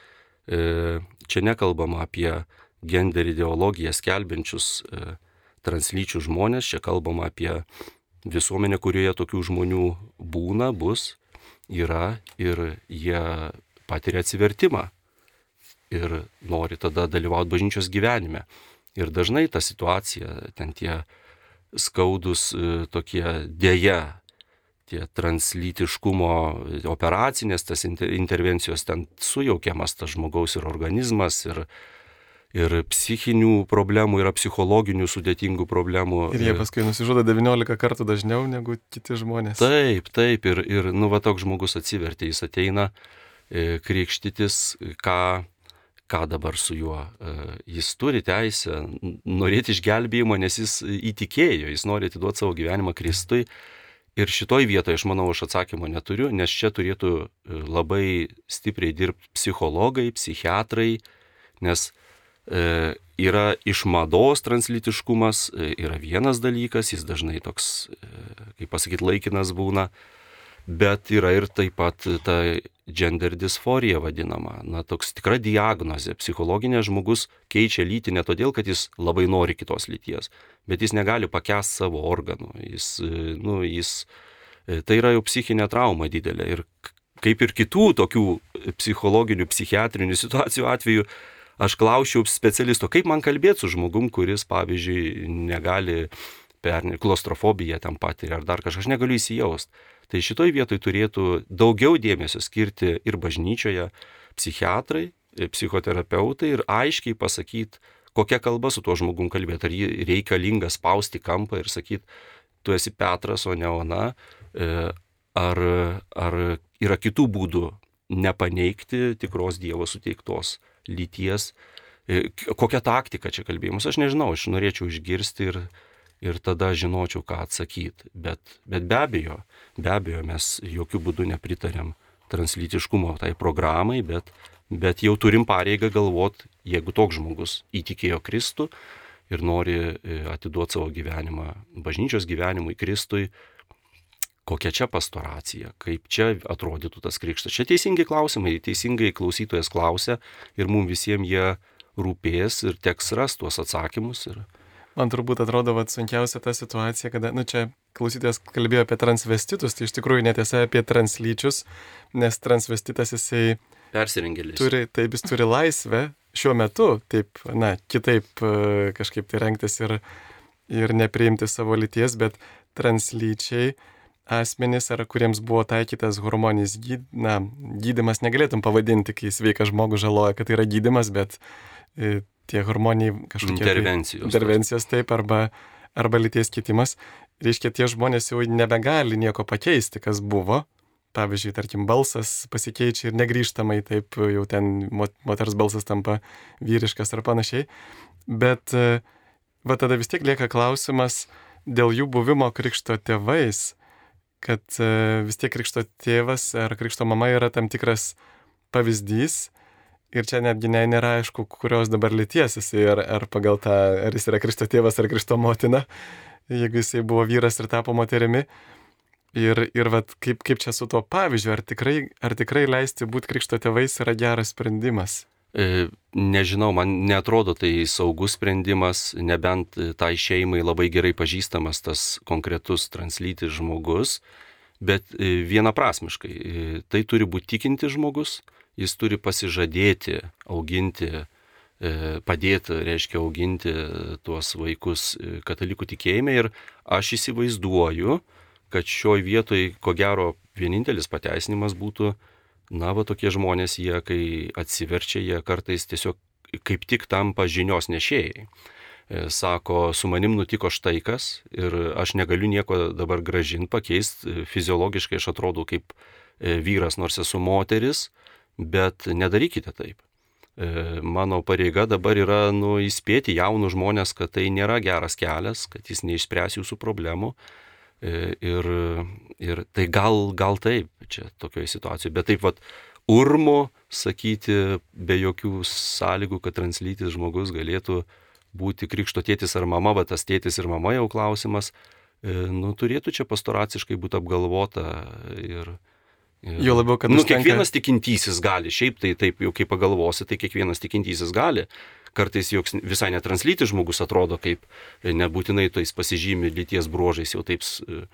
e, čia nekalbama apie gender ideologiją skelbiančius e, translyčių žmonės, čia kalbama apie visuomenę, kurioje tokių žmonių būna, bus, yra ir jie patiria atsivertimą ir nori tada dalyvauti bažnyčios gyvenime. Ir dažnai ta situacija, ten tie skaudus e, tokie dėja, tie translytiškumo operacinės, tas intervencijos ten sujaukiamas tas žmogaus ir organizmas, ir, ir psichinių problemų, yra psichologinių sudėtingų problemų. Ir jie paskui nusižudo 19 kartų dažniau negu kiti žmonės. Taip, taip, ir, ir nu va toks žmogus atsivertė, jis ateina e, krikštytis, ką ką dabar su juo. E, jis turi teisę norėti išgelbėjimo, nes jis įtikėjo, jis nori atiduoti savo gyvenimą Kristui. Ir šitoj vietoje aš manau, aš atsakymo neturiu, nes čia turėtų e, labai stipriai dirbti psichologai, psichiatrai, nes yra iš mados translytiškumas, e, yra vienas dalykas, jis dažnai toks, e, kaip pasakyti, laikinas būna, bet yra ir taip pat ta gender disforija vadinama, na toks tikra diagnozė. Psichologinė žmogus keičia lytį ne todėl, kad jis labai nori kitos lyties, bet jis negali pakęs savo organų. Jis, nu, jis, tai yra jau psichinė trauma didelė. Ir kaip ir kitų tokių psichologinių, psichiatrinių situacijų atveju, aš klausiau specialisto, kaip man kalbėti su žmogum, kuris, pavyzdžiui, negali per klaustrofobiją ten patiria ar dar kažką, aš negaliu įsijausti. Tai šitoj vietoj turėtų daugiau dėmesio skirti ir bažnyčioje psichiatrai, ir psichoterapeutai ir aiškiai pasakyti, kokia kalba su tuo žmogum kalbėti. Ar jį reikalinga spausti kampą ir sakyti, tu esi Petras, o ne Ona. E, ar, ar yra kitų būdų nepaneigti tikros Dievo suteiktos lyties. E, kokia taktika čia kalbėjimas, aš nežinau, aš norėčiau išgirsti ir, ir tada žinočiau, ką atsakyti. Bet, bet be abejo, be abejo, mes jokių būdų nepritarėm translytiškumo tai programai, bet bet jau turim pareigą galvot, jeigu toks žmogus įtikėjo Kristų ir nori e, atiduoti savo gyvenimą bažnyčios gyvenimui Kristui, kokia čia pastoracija, kaip čia atrodytų tas krikštas. Čia teisingi klausimai, teisingai klausytojas klausia ir mums visiems jie rūpės ir teks ras tuos atsakymus. Ir... Man turbūt atrodo, kad sunkiausia ta situacija, kada, nu čia klausytojas kalbėjo apie transvestitus, tai iš tikrųjų netiesa apie translyčius, nes transvestitas jisai persirengėlis. Turi, taip, jis turi laisvę šiuo metu, taip, na, kitaip e, kažkaip tai rengtis ir, ir nepriimti savo lyties, bet translyčiai asmenys, ar kuriems buvo taikytas hormoninis gyd, na, gydimas, negalėtum pavadinti, kai sveikas žmogus žaloja, kad tai yra gydimas, bet e, tie hormoniniai kažkokie... Tai intervencijos. Tai, intervencijos taip, arba, arba lyties kitimas. Reiškia, tie žmonės jau nebegali nieko pakeisti, kas buvo. Pavyzdžiui, tarkim, balsas pasikeičia ir negrįžtamai, taip jau ten moters balsas tampa vyriškas ar panašiai. Bet e, va tada vis tiek lieka klausimas dėl jų buvimo krikšto tėvais kad e, vis tiek krikšto tėvas ar krikšto mama yra tam tikras pavyzdys. Ir čia netgi ne, nėra aišku, kurios dabar lyties jisai, ar, ar pagal tą, ar jis yra krikšto tėvas ar krikšto motina, jeigu jisai buvo vyras ir tapo moterimi. Ir, ir vat, kaip, kaip čia su tuo pavyzdžiu, ar tikrai, ar tikrai leisti būti krikšto tėvais yra geras sprendimas? E, nežinau, man netrodo tai saugus sprendimas, nebent tai šeimai labai gerai pažįstamas tas konkretus translytis žmogus, bet e, vienaprasmiškai. E, tai turi būti tikinti žmogus, jis turi pasižadėti auginti, padėti, reiškia, auginti tuos vaikus katalikų tikėjime ir aš įsivaizduoju, kad šioj vietoj, ko gero, vienintelis pateisinimas būtų na, va tokie žmonės, jie, kai atsiverčia, jie kartais tiesiog kaip tik tampa žinios nešėjai. E, sako, su manim nutiko štai kas ir aš negaliu nieko dabar gražinti, pakeisti, fiziologiškai aš atrodau kaip e, vyras, nors esu moteris, bet nedarykite taip. E, mano pareiga dabar yra nu, įspėti jaunus žmonės, kad tai nėra geras kelias, kad jis neišspręs jūsų problemų E, ir, ir tai gal, gal taip čia tokioje situacijoje, bet taip pat urmo sakyti be jokių sąlygų, kad translytis žmogus galėtų būti krikšto tėtis ar mama, bet tas tėtis ir mama jau klausimas, e, nu, turėtų čia pastoraciškai būti apgalvota ir, jo labiau, kad... Nu, kiekvienas tikintysis gali, šiaip tai taip jau kaip pagalvosi, tai kiekvienas tikintysis gali kartais joks visai netranslytis žmogus atrodo kaip e, nebūtinai tais pasižymi lyties bruožais, jau taip e,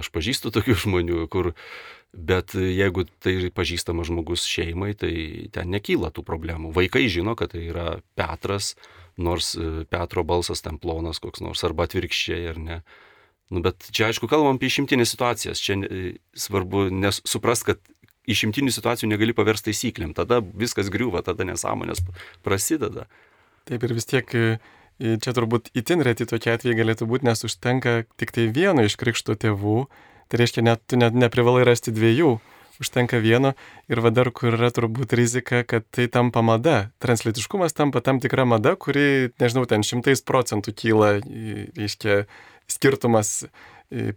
aš pažįstu tokių žmonių, kur, bet jeigu tai pažįstamas žmogus šeimai, tai ten nekyla tų problemų. Vaikai žino, kad tai yra Petras, nors e, Petro balsas ten plonas koks nors, arba atvirkščiai, ar ne. Nu, bet čia aišku kalbam apie išimtinės situacijas. Čia svarbu suprast, kad išimtinių situacijų negali paversti taisyklėm. Tada viskas griūva, tada nesąmonės prasideda. Taip ir vis tiek e, čia turbūt itin reti tokie atvejai galėtų būti, nes užtenka tik tai vieno iš krikšto tėvų. Tai reiškia, net tu net neprivalai rasti dviejų, užtenka vieno ir va dar kur yra turbūt rizika, kad tai tampa mada. Translitiškumas tampa tam tikra mada, kuri, nežinau, ten šimtais procentų kyla, reiškia, skirtumas,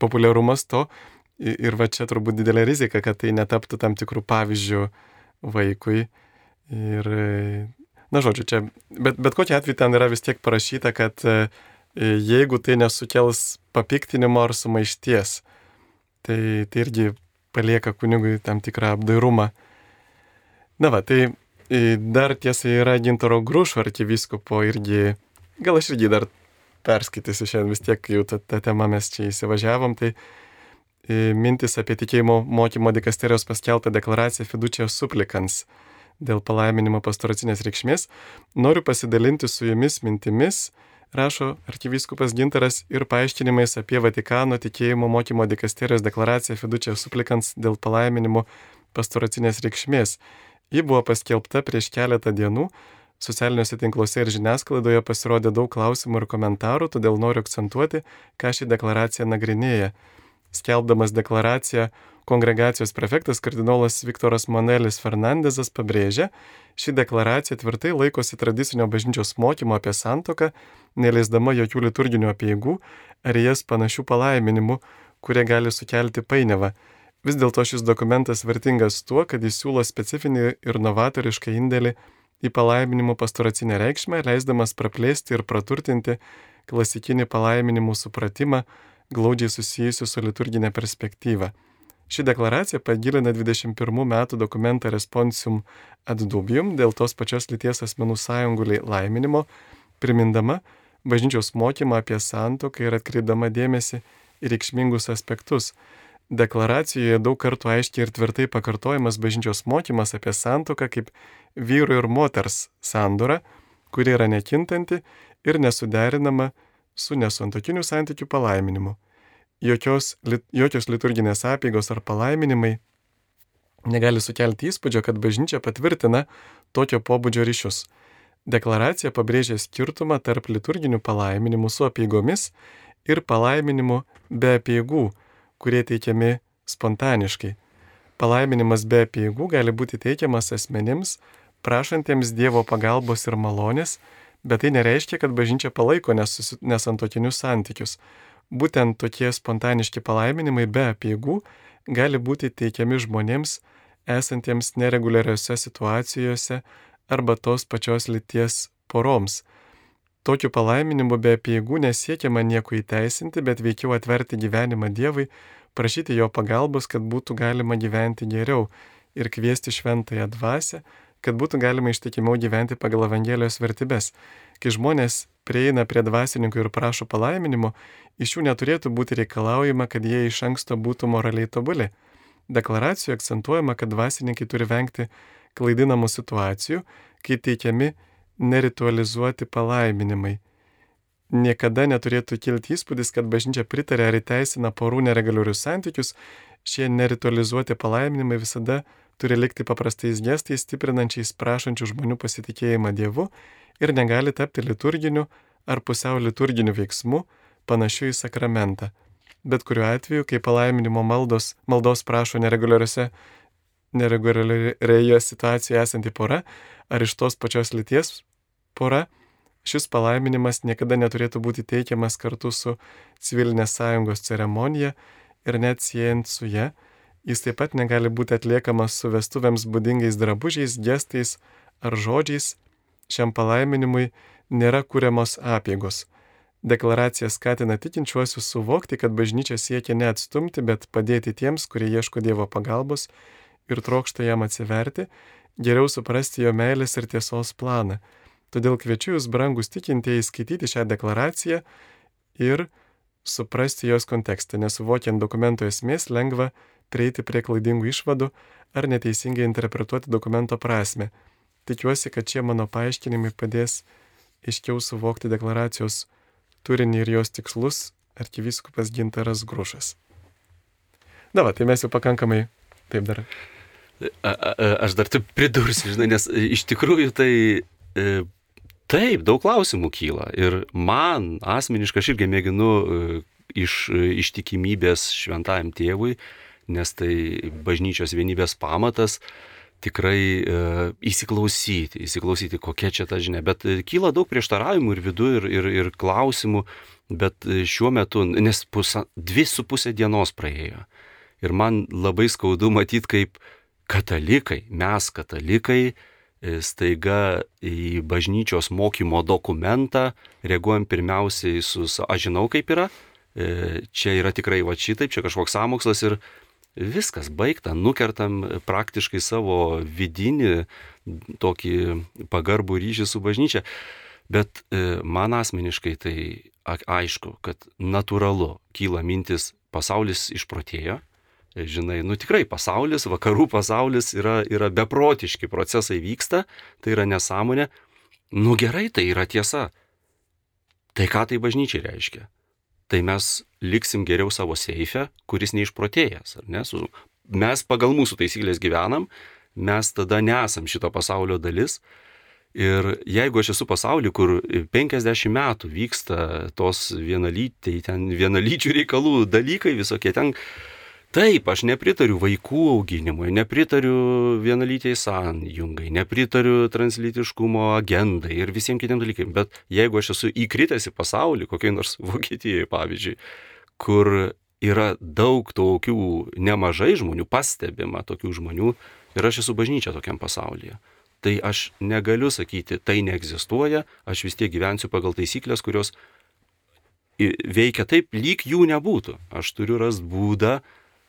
populiarumas to Ir va čia turbūt didelė rizika, kad tai netaptų tam tikrų pavyzdžių vaikui. Ir, na žodžiu, čia, bet, bet kokia atveju ten yra vis tiek parašyta, kad e, jeigu tai nesukels papiktinimo ar sumaišties, tai, tai irgi palieka kunigui tam tikrą apdairumą. Na va, tai e, dar tiesa yra Gintaro Grušo arkiviskopo irgi, gal aš irgi dar perskaitysiu šiandien vis tiek, jau tą, tą temą mes čia įsivažiavom, tai mintis apie tikėjimo mokymo dikasterijos paskeltą deklaraciją Fidučio suplikans dėl palaiminimo pastoracinės reikšmės, noriu pasidalinti su jumis mintimis, rašo arkivyskupas Gintaras ir paaiškinimais apie Vatikano tikėjimo mokymo dikasterijos deklaraciją Fidučio suplikans dėl palaiminimo pastoracinės reikšmės. Ji buvo paskelbta prieš keletą dienų, socialiniuose tinkluose ir žiniasklaidoje pasirodė daug klausimų ir komentarų, todėl noriu akcentuoti, ką ši deklaracija nagrinėja. Skelbdamas deklaraciją, kongregacijos prefektas kardinolas Viktoras Manelis Fernandezas pabrėžė, ši deklaracija tvirtai laikosi tradicinio bažnyčios mokymo apie santoką, neleisdama jokių liturginių apieigų ar jas panašių palaiminimų, kurie gali sukelti painiavą. Vis dėlto šis dokumentas vertingas tuo, kad jis siūlo specifinį ir novatorišką indėlį į palaiminimų pastoracinę reikšmę, leisdamas praplėsti ir praturtinti klasikinį palaiminimų supratimą, glaudžiai susijusiu su liturginė perspektyva. Ši deklaracija pagilina 21 metų dokumentą Responsium ad dubium dėl tos pačios lyties asmenų sąjungų laiminimo, primindama bažnyčios mokymą apie santoką ir atkreipdama dėmesį į reikšmingus aspektus. Deklaracijoje daug kartų aiškiai ir tvirtai pakartojamas bažnyčios mokymas apie santoką kaip vyru ir moters sandora, kuri yra nekintanti ir nesuderinama su nesantokiniu santykiu palaiminimu. Jokios, jokios liturginės apėgos ar palaiminimai negali sukelti įspūdžio, kad bažnyčia patvirtina tokio pobūdžio ryšius. Deklaracija pabrėžia skirtumą tarp liturginių palaiminimų su apėgomis ir palaiminimų be apėgų, kurie teikiami spontaniškai. Palaiminimas be apėgų gali būti teikiamas asmenims, prašantiems Dievo pagalbos ir malonės, bet tai nereiškia, kad bažnyčia palaiko nesantokinius santykius. Būtent tokie spontaniški palaiminimai be apėgų gali būti teikiami žmonėms esantiems nereguliariose situacijose arba tos pačios lyties poroms. Tokiu palaiminimu be apieigų nesiekiama nieko įteisinti, bet veikiau atverti gyvenimą Dievui, prašyti jo pagalbos, kad būtų galima gyventi geriau ir kviesti šventąją dvasę, kad būtų galima ištikimiau gyventi pagal Evangelijos vertybės. Kai žmonės prieina prie dvasininkų ir prašo palaiminimo, iš jų neturėtų būti reikalaujama, kad jie iš anksto būtų moraliai tobuli. Deklaracijoje akcentuojama, kad dvasininkai turi vengti klaidinamų situacijų, kai teikiami neritualizuoti palaiminimai. Niekada neturėtų kilti įspūdis, kad bažnyčia pritarė ar įteisina porų neregaliorius santykius, šie neritualizuoti palaiminimai visada turi likti paprastais gestais, stiprinančiais prašančių žmonių pasitikėjimą Dievu ir negali tapti liturginiu ar pusiau liturginiu veiksmu, panašiu į sakramentą. Bet kuriuo atveju, kai palaiminimo maldos, maldos prašo nereguliariose nereguliarioje situacijoje esanti pora ar iš tos pačios lyties pora, šis palaiminimas niekada neturėtų būti teikiamas kartu su civilinės sąjungos ceremonija ir net siejant su ją, jis taip pat negali būti atliekamas su vestuvėms būdingais drabužiais, gestais ar žodžiais, šiam palaiminimui nėra kuriamos apėgos. Deklaracija skatina tikinčiuosius suvokti, kad bažnyčia siekia ne atstumti, bet padėti tiems, kurie ieško Dievo pagalbos ir trokšta jam atsiverti, geriau suprasti jo meilės ir tiesos planą. Todėl kviečiu jūs, brangus tikintieji, skaityti šią deklaraciją ir suprasti jos kontekstą, nesuvokiant dokumento esmės lengva prieiti prie klaidingų išvadų ar neteisingai interpretuoti dokumento prasme. Tikiuosi, kad šie mano paaiškinimai padės aiškiau suvokti deklaracijos turinį ir jos tikslus arkivyskupas Gintaras Grušas. Na, va, tai mes jau pakankamai taip dar A, a, aš dar taip pridursiu, žinai, nes iš tikrųjų tai e, taip, daug klausimų kyla. Ir man asmeniškai aš irgi mėginu e, iš ištikimybės šventajam tėvui, nes tai bažnyčios vienybės pamatas, tikrai e, įsiklausyti, įsiklausyti, kokia čia ta žinia. Bet e, kyla daug prieštaravimų ir vidų, ir, ir, ir klausimų, bet e, šiuo metu, nes pusa, dvi su pusė dienos praėjo. Ir man labai skaudu matyti, kaip katalikai, mes katalikai, e, staiga į bažnyčios mokymo dokumentą reaguojam pirmiausiai su, aš žinau kaip yra, čia yra tikrai va šitaip, čia kažkoks samokslas ir viskas baigta, nukertam praktiškai savo vidinį tokį pagarbų ryšį su bažnyčia. Bet e, man asmeniškai tai aišku, kad natūralu kyla mintis, pasaulis išprotėjo, žinai, nu tikrai pasaulis, vakarų pasaulis yra, yra beprotiški procesai vyksta, tai yra nesąmonė. Nu gerai, tai yra tiesa. Tai ką tai bažnyčiai reiškia? Tai mes liksim geriau savo seife, kuris neišprotėjęs, ne? Su, mes pagal mūsų taisyklės gyvenam, mes tada nesam šito pasaulio dalis. Ir jeigu aš esu pasaulyje, kur 50 metų vyksta tos vienalyčiai, ten vienalyčių reikalų dalykai visokie, ten Taip, aš nepritariu vaikų auginimui, nepritariu vienalytiai sąjungai, nepritariu translytiškumo agendai ir visiems kitiems dalykams, bet jeigu aš esu įkritęs į pasaulį, kokiai nors Vokietijoje pavyzdžiui, kur yra daug tokių nemažai žmonių, pastebima tokių žmonių ir aš esu bažnyčia tokiam pasaulyje. Tai aš negaliu sakyti, tai neegzistuoja, aš vis tiek gyvensiu pagal taisyklės, kurios veikia taip, lyg jų nebūtų. Aš turiu rast būdą,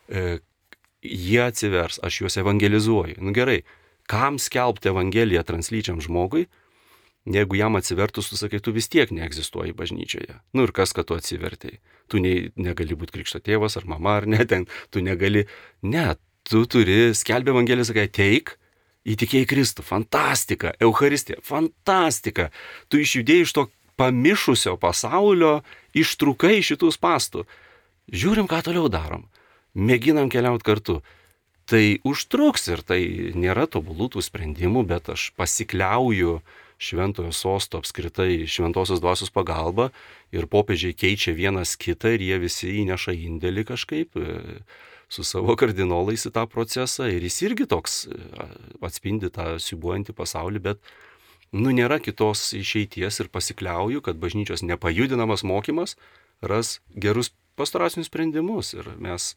jie atsivers, aš juos evangelizuoju. Nu gerai, kam skelbti evangeliją translyčiam žmogui, jeigu jam atsivertus, tu sakai, tu vis tiek neegzistuoji bažnyčioje. Nu ir kas, kad tu atsivertai? Tu ne, negali būti krikšto tėvas ar mama ar ne, ten tu negali. Ne, tu turi skelbti Evangeliją, sakai, teik, įtikėjai Kristų, fantastika, Euharistija, fantastika. Tu išjudėjai iš to pamišusio pasaulio, ištrukai šitų pastų. Žiūrim, ką toliau darom. Mėginam keliauti kartu. Tai užtruks ir tai nėra tobulų tų sprendimų, bet aš pasikliauju šventojo sosto apskritai šventosios dvasios pagalba ir popiežiai keičia vienas kitą ir jie visi įneša indėlį kažkaip e, su savo kardinolais į tą procesą ir jis irgi toks e, atspindi tą siubuojantį pasaulį, bet nu nėra kitos išeities ir pasikliauju, kad bažnyčios nepajudinamas mokymas ras gerus pastoracinius sprendimus ir mes,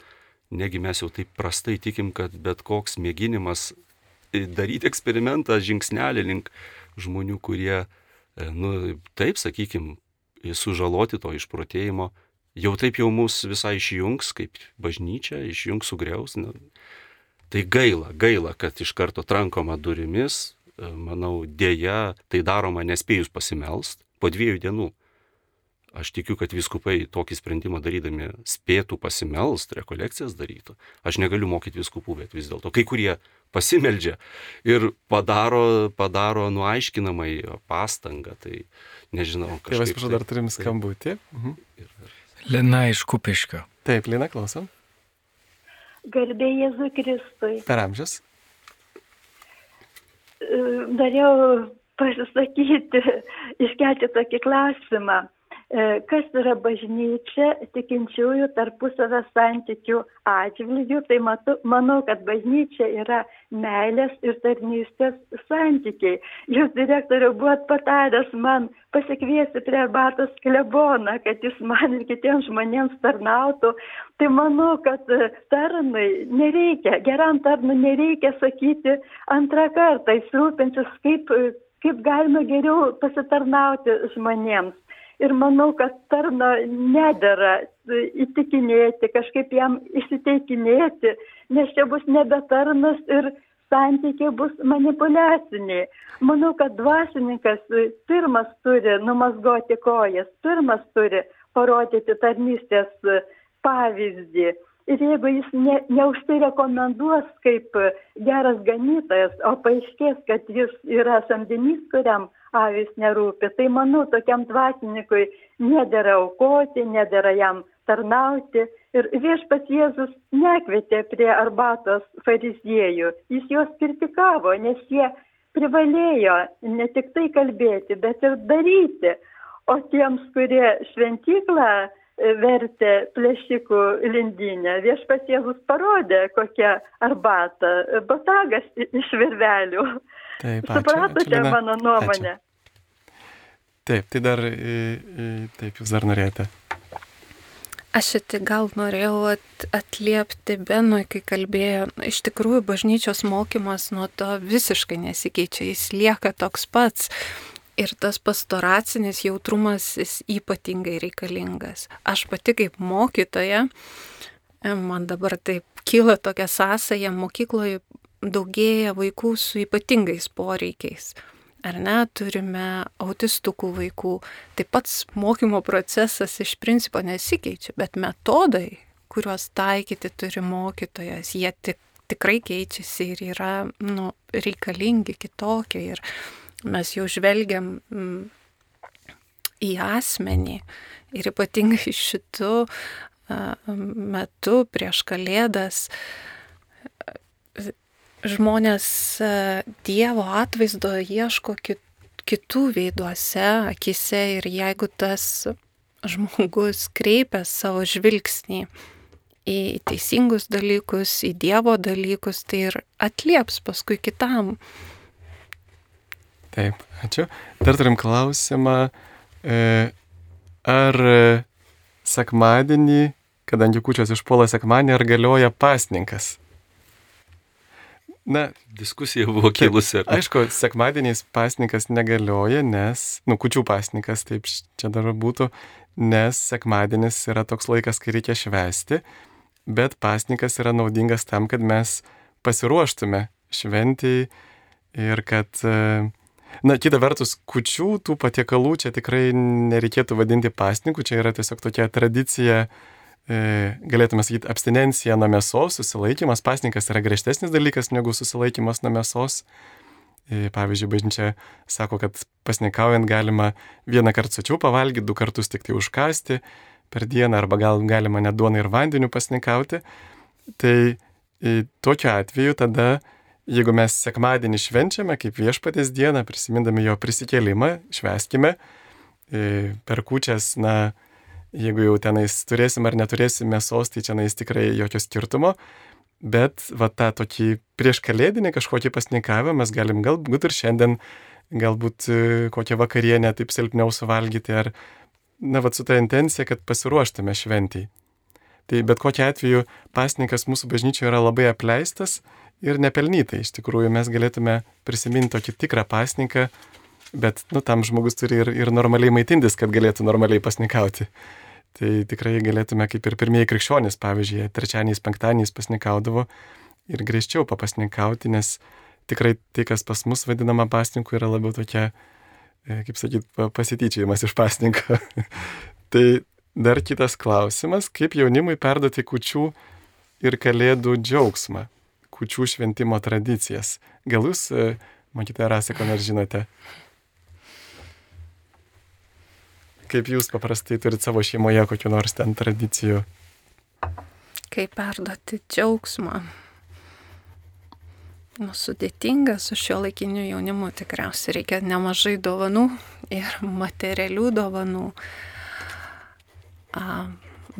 negi mes jau taip prastai tikim, kad bet koks mėginimas daryti eksperimentą žingsnelį link žmonių, kurie, e, nu, taip, sakykim, sužaloti to išprotėjimo, jau taip jau mus visai išjungs, kaip bažnyčia, išjungs sugriaus. Nu, tai gaila, gaila, kad iš karto trankoma durimis, e, manau, dėja, tai daroma nespėjus pasimelst po dviejų dienų. Aš tikiu, kad viskupai tokį sprendimą darydami spėtų pasimelst, rekolekcijas darytų. Aš negaliu mokyti viskupų, bet vis dėlto kai kurie pasimeldžia ir padaro, padaro nuaiškinamai pastangą. Tai nežinau, ką. Tėvas, prašau, dar turim skambutį. Mhm. Lina iš Kupiškio. Taip, Lina, klausom. Garbė Jėzui Kristui. Per amžius. Norėjau pasisakyti, iškelti tokį klausimą. E, kas yra bažnyčia tikinčiųjų tarpusavio santykių atžvilgių, tai matu, manau, kad bažnyčia yra meilės ir tarnystės santykiai. Jūs direktoriau buvot pataręs man pasikviesti prie arbatos kleboną, kad jis man ir kitiems žmonėms tarnautų. Tai manau, kad tarnai nereikia, geram tarnui nereikia sakyti antrą kartą, jis rūpinsis, kaip, kaip galima geriau pasitarnauti žmonėms ir manau, kad tarno nedėra įtikinėti, kažkaip jam įsiteikinėti, nes čia bus nebe tarnas ir santykiai bus manipulaciniai. Manau, kad dvasininkas pirmas turi numasgoti kojas, pirmas turi parodyti tarnystės pavyzdį. Ir jeigu jis ne, neužsirekomenduos kaip geras ganytojas, o paaiškės, kad jis yra samdinys, kuriam avys nerūpi. Tai manau, tokiam dvasininkui nedėra aukoti, nedėra jam tarnauti. Ir viešpas Jėzus nekvietė prie arbatos fariziejų, jis juos kritikavo, nes jie privalėjo ne tik tai kalbėti, bet ir daryti. O tiems, kurie šventyklą e, vertė plėšikų lindinę, viešpas Jėzus parodė, kokia arbata, botagas iš virvelių. Taip, ačiū, Supratote ačiū, mano nuomonę? Ačiū. Taip, tai dar, taip, jūs dar norėjote. Aš tik gal norėjau atliepti Benui, kai kalbėjo, iš tikrųjų bažnyčios mokymas nuo to visiškai nesikeičia, jis lieka toks pats. Ir tas pastoracinis jautrumas jis ypatingai reikalingas. Aš pati kaip mokytoja, man dabar taip kyla tokia sąsaja, mokykloje daugėja vaikų su ypatingais poreikiais. Ar ne, turime autistukų vaikų. Taip pats mokymo procesas iš principo nesikeičia, bet metodai, kuriuos taikyti turi mokytojas, jie tik, tikrai keičiasi ir yra nu, reikalingi kitokie. Ir mes jau žvelgiam mm, į asmenį ir ypatingai šitų metu prieš kalėdas žmonės Dievo atvaizdo ieško kitų veiduose, akise ir jeigu tas žmogus kreipia savo žvilgsnį į teisingus dalykus, į Dievo dalykus, tai ir atlieps paskui kitam. Taip, ačiū. Dar turim klausimą, e, ar sekmadienį kadangi kučios išpuola sekmanį, ar galioja pasninkas? Na, diskusija buvo kilusi. Aišku, sekmadieniais pasnikas negalioja, nes, nu, kučių pasnikas, taip čia dar būtų, nes sekmadienis yra toks laikas, kai reikia švesti, bet pasnikas yra naudingas tam, kad mes pasiruoštume šventiai ir kad, e, na, kita vertus, kučių tų patiekalų čia tikrai nereikėtų vadinti pasnikų, čia yra tiesiog tokia tradicija, e, galėtume sakyti, abstinencija nuo mėsos, susilaikimas. Pasnikas yra griežtesnis dalykas negu susilaikimas nuo mėsos. E, pavyzdžiui, bažnyčia sako, kad pasnikaujant galima vieną kartą sočiau pavalgyti, du kartus tik tai užkasti per dieną, arba gal galima net duoną ir vandeniu pasnikauti. Tai tokiu atveju tada jeigu mes sekmadienį švenčiame kaip viešpatės dieną, prisimindami jo prisikėlimą, šveskime e, per kučias, na, jeigu jau tenais turėsim ar neturėsim mėsos, tai čia nais tikrai jokio skirtumo, bet va tą tokį prieš kalėdinį kažkokį pasnikavimą mes galim galbūt ir šiandien, galbūt e, kokią vakarienę taip silpniau suvalgyti ar, na, va su ta intencija, kad pasiruoštume šventiai. Tai bet kokiu atveju pasnikas mūsų bažnyčioje yra labai apleistas, ir nepelnytai. Iš tikrųjų, mes galėtume prisiminti tokį tikrą pasniką, bet, nu, tam žmogus turi ir, ir normaliai maitintis, kad galėtų normaliai pasnikauti. Tai tikrai galėtume, kaip ir pirmieji krikščionys, pavyzdžiui, trečianiais, penktadieniais pasnikaudavo ir griežčiau papasnikauti, nes tikrai tai, kas pas mus vadinama pasninku, yra labiau tokia, e, kaip sakyt, pasityčiajimas iš pasninko. tai dar kitas klausimas, kaip jaunimui perduoti kučių ir kalėdų džiaugsmą kučių šventimo tradicijas. Gal jūs, e, matyte, rasė, ką nors žinote? Kaip jūs paprastai turite savo šeimoje kokiu nors ten tradicijų? Kaip perduoti džiaugsmą. Nu, sudėtinga su šio laikiniu jaunimu tikriausiai reikia nemažai dovanų ir materialių dovanų. A,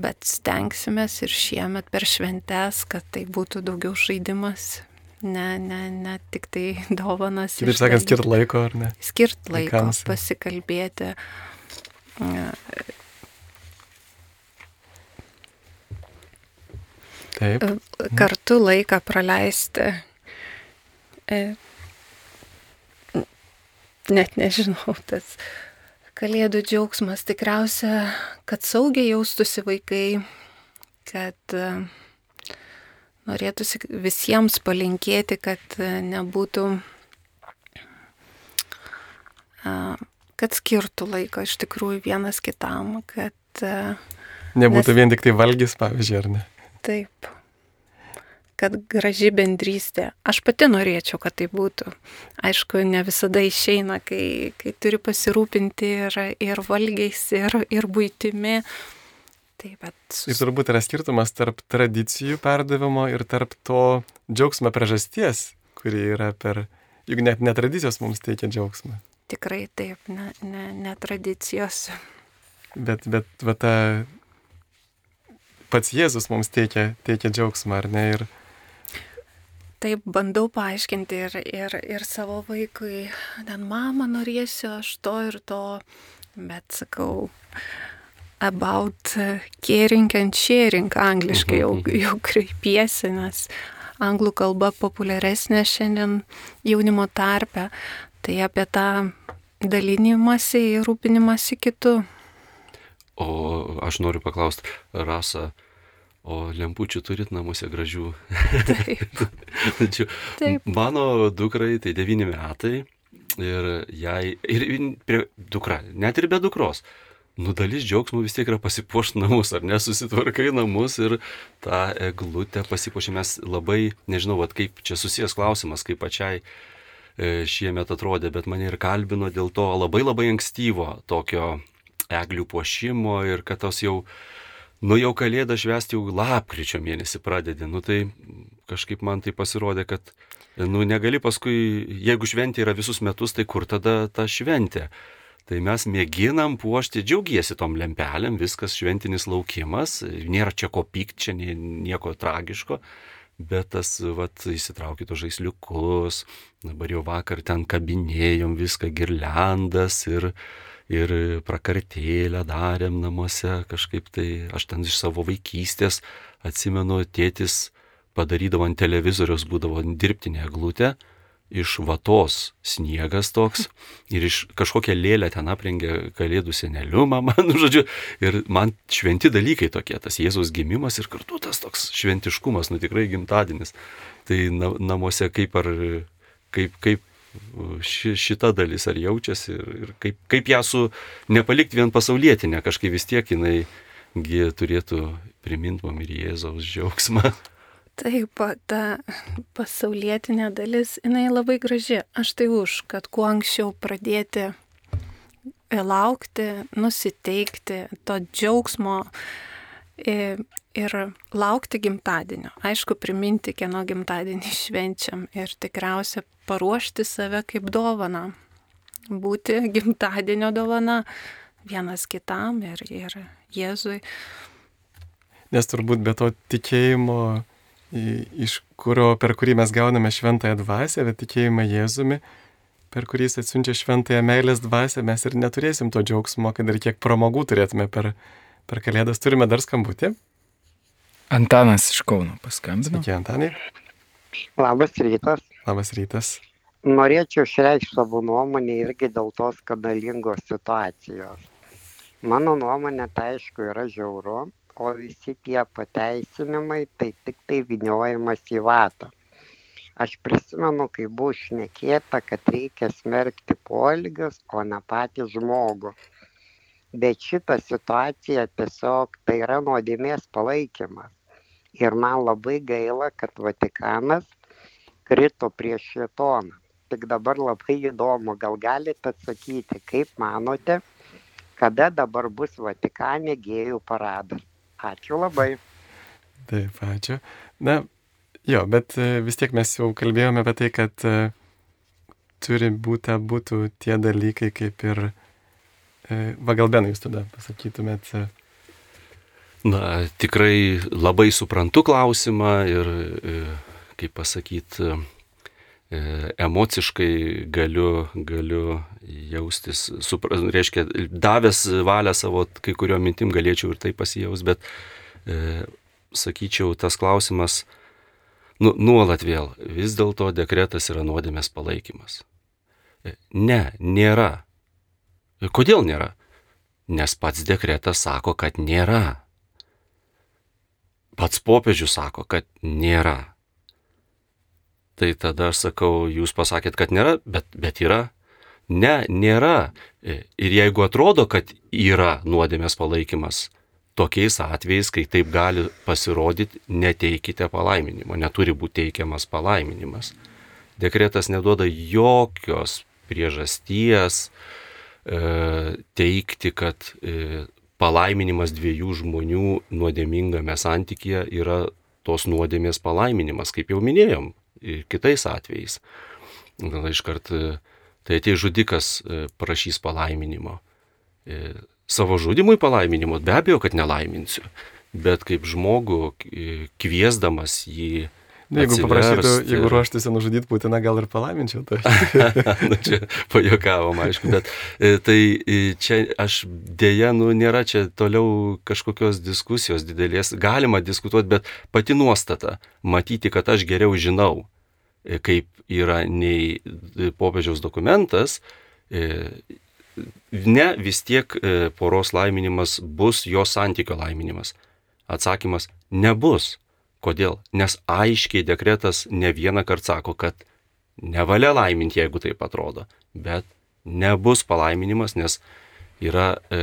bet stengsimės ir šiemet per šventes, kad tai būtų daugiau žaidimas, ne, ne, ne tik tai dovanas. Taip sakant, skirt laiko ar ne? Skirt laiko, Vaikams. pasikalbėti. Taip. Kartu laiką praleisti. E, net nežinau, tas Kalėdų džiaugsmas tikriausia, kad saugiai jaustųsi vaikai, kad e, norėtųsi visiems palinkėti, kad e, nebūtų, kad skirtų laiko iš tikrųjų vienas kitam, kad... E, nebūtų nes... vien tik tai valgys, pavyzdžiui, ar ne? Taip kad graži bendrystė. Aš pati norėčiau, kad tai būtų. Aišku, ne visada išeina, kai, kai turi pasirūpinti ir, ir valgiais, ir, ir būtimi. Taip, bet... Ir turbūt yra skirtumas tarp tradicijų perdavimo ir tarp to džiaugsmo priežasties, kuri yra per... Juk net netradicijos mums teikia džiaugsmą. Tikrai taip, ne, ne, ne tradicijos. Bet, bet va ta pats Jėzus mums teikia, teikia džiaugsmą, ar ne? Ir, taip bandau paaiškinti ir, ir, ir savo vaikui, ten mama norėsiu aš to ir to, bet sakau, about caring and sharing angliškai jau, mhm. jau kreipiesi, nes anglų kalba populiaresnė šiandien jaunimo tarpe, tai apie tą dalinimąsi ir rūpinimąsi kitų. O aš noriu paklausti, Rasa, O lempučių turit namuose gražių. Taip. Tačiau Taip. mano dukrai tai devyni metai ir jai, ir prie dukra, net ir be dukros, nu dalis džiaugsmų vis tiek yra pasipuošti namus, ar nesusitvarkai namus ir tą eglutę pasipuošėmės labai, nežinau, vat, kaip čia susijęs klausimas, kaip pačiai e, šiemet atrodė, bet mane ir kalbino dėl to labai labai ankstyvo tokio eglių puošimo ir kad tos jau nu jau kalėdą švęsti jau lapkričio mėnesį pradedi, nu tai kažkaip man tai pasirodė, kad, nu negali paskui, jeigu šventė yra visus metus, tai kur tada ta šventė? Tai mes mėginam puošti, džiaugiesi tom lempelėm, viskas šventinis laukimas, nėra čia ko pykti, čia nieko tragiško, bet tas, vat, įsitraukit žaisliukus, dabar jau vakar ten kabinėjom viską, girlandas ir, ir prakartėlę darėm namuose kažkaip tai, aš ten iš savo vaikystės atsimenu, tėtis padarydavo ant televizoriaus, būdavo dirbtinė glūtė, iš vatos sniegas toks ir iš kažkokią lėlę ten aprengė kalėdų seneliu, mama, nu žodžiu, ir man šventi dalykai tokie, tas Jėzaus gimimas ir kartu tas toks šventiškumas, nu tikrai gimtadienis. Tai na, namuose kaip ar, kaip, kaip ši, šita dalis ar jaučiasi ir, ir kaip, kaip ją su nepalikti vien pasaulietinę, kažkaip vis tiek jinai turėtų priminti mum ir Jėzaus džiaugsmą. Taip, ta pasaulietinė dalis, jinai labai graži. Aš tai už, kad kuo anksčiau pradėti e, laukti, nusiteikti to džiaugsmo e, ir laukti gimtadienio. Aišku, priminti, kieno gimtadienį švenčiam ir tikriausia paruošti save kaip dovana. Būti gimtadienio dovana vienas kitam ir, ir Jėzui. Nes turbūt be to tikėjimo iš kurio, per kurį mes gauname šventąją dvasę, bet tikėjimą Jėzumi, per kurį jis atsiunčia šventąją meilės dvasę, mes ir neturėsim to džiaugsmo, kad ir kiek pramogų turėtume per, per kalėdas. Turime dar skambutį. Antanas iš Kauno paskambino. Sveiki, Antanai. Labas rytas. Labas rytas. Norėčiau išreikšti savo nuomonę irgi dėl tos skandalingos situacijos. Mano nuomonė tai aišku yra žiauru, o visi tie pateisinimai tai tiktai vyniojimas į vatą. Aš prisimenu, kai buvo šnekėta, kad reikia smerkti poelgius, o ne patį žmogų. Bet šita situacija tiesiog tai yra nuodėmės palaikymas. Ir man labai gaila, kad Vatikanas krito prieš šitoną. Tik dabar labai įdomu, gal galite atsakyti, kaip manote, kada dabar bus Vatikane gėjų paradas. Ačiū labai. Taip, ačiū. Na, jo, bet e, vis tiek mes jau kalbėjome apie tai, kad uh, turi būti būtų tie dalykai kaip ir, uh, va gal benai jūs tada pasakytumėt. Uh, Na, tikrai labai suprantu klausimą ir, kaip pasakyti, emociškai galiu, galiu jaustis, supra, reiškia, davęs valią savo kai kurio mintim galėčiau ir tai pasijaus, bet e, sakyčiau, tas klausimas nu, nuolat vėl, vis dėlto dekretas yra nuodėmės palaikymas. E, ne, nėra. Kodėl nėra? Nes pats dekretas sako, kad nėra. Pats popiežius sako, kad nėra. Tai tada aš sakau, jūs pasakėt, kad nėra, bet, bet yra. Ne, nėra. Ir jeigu atrodo, kad yra nuodėmės palaikymas, tokiais atvejais, kai taip gali pasirodyti, neteikite palaiminimo, neturi būti teikiamas palaiminimas. Dekretas neduoda jokios priežasties e, teikti, kad e, palaiminimas dviejų žmonių nuodėmingame santykėje yra tos nuodėmės palaiminimas, kaip jau minėjom, kitais atvejais. Gal iškart e, tai atei žudikas e, prašys palaiminimo. E, savo žudimui palaiminimo be abejo, kad nelaiminsiu, bet kaip žmogų kviesdamas jį jeigu paprašytų, jeigu ruoštųsi nužudyti Putiną, gal ir palaiminčiau tai. nu, čia pajokavom, aišku, bet tai čia aš dėja, nu, nėra čia toliau kažkokios diskusijos didelės. Galima diskutuoti, bet pati nuostata - matyti, kad aš geriau žinau, kaip yra nei popiežiaus dokumentas, e, ne vis tiek e, poros laiminimas bus jo santykio laiminimas. Atsakymas - nebus. Kodėl? Nes aiškiai dekretas ne vieną kartą sako, kad nevalia laiminti, jeigu taip atrodo, bet nebus palaiminimas, nes yra e,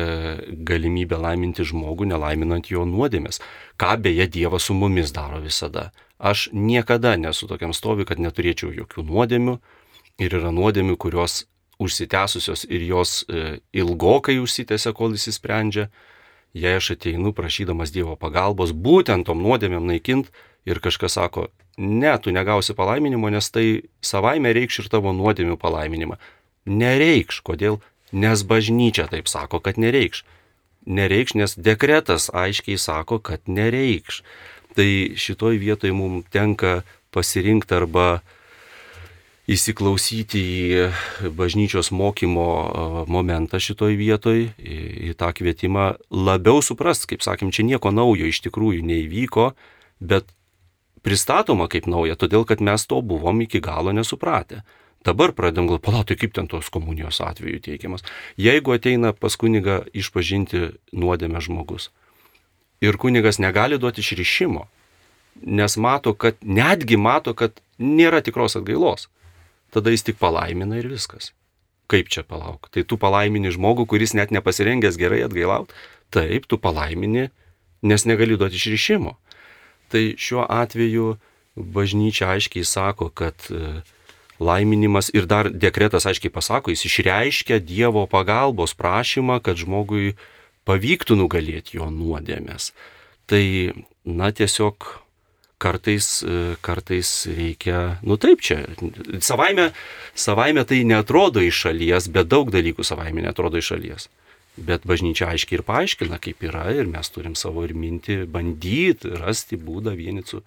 galimybė laiminti žmogų, nelaiminant jo nuodėmės. Ką beje Dievas su mumis daro visada. Aš niekada nesu tokiam stovi, kad neturėčiau jokių nuodėmių ir yra nuodėmių, kurios užsitęsusios ir jos e, ilgokai užsitęsia, kol įsisprendžia. Jei aš ateinu prašydamas Dievo pagalbos būtent tom nuodėmėm naikint ir kažkas sako, ne, tu negausi palaiminimo, nes tai savaime reikš ir tavo nuodėmių palaiminimą. Nereikš, kodėl? Nes bažnyčia taip sako, kad nereikš. Nereikš, nes dekretas aiškiai sako, kad nereikš. Tai šitoj vietoj mums tenka pasirinkti arba įsiklausyti į bažnyčios mokymo momentą šitoj vietoj, į, į tą kvietimą labiau suprast, kaip sakėm, čia nieko naujo iš tikrųjų neįvyko, bet pristatoma kaip nauja, todėl kad mes to buvom iki galo nesupratę. Dabar pradedam galvoti, palauti, kaip ten tos komunijos atveju teikiamas. Jeigu ateina pas kunigą išpažinti nuodėmę žmogus ir kunigas negali duoti išrišimo, nes mato, kad netgi mato, kad nėra tikros atgailos, tada jis tik palaimina ir viskas. Kaip čia palauk? Tai tu palaimini žmogų, kuris net nepasirengęs gerai atgailaut? Taip, tu palaimini, nes negali duoti išrišimo. Tai šiuo atveju bažnyčia aiškiai sako, kad uh, laiminimas ir dar dekretas aiškiai pasako, jis išreiškia Dievo pagalbos prašymą, kad žmogui pavyktų nugalėti jo nuodėmės. Tai, na, tiesiog kartais, kartais reikia, nu taip čia, savaime, savaime tai netrodo iš šalies, bet daug dalykų savaime netrodo iš šalies. Bet bažnyčia aiškiai ir paaiškina, kaip yra ir mes turim savo ir mintį bandyti rasti būdą vienyti su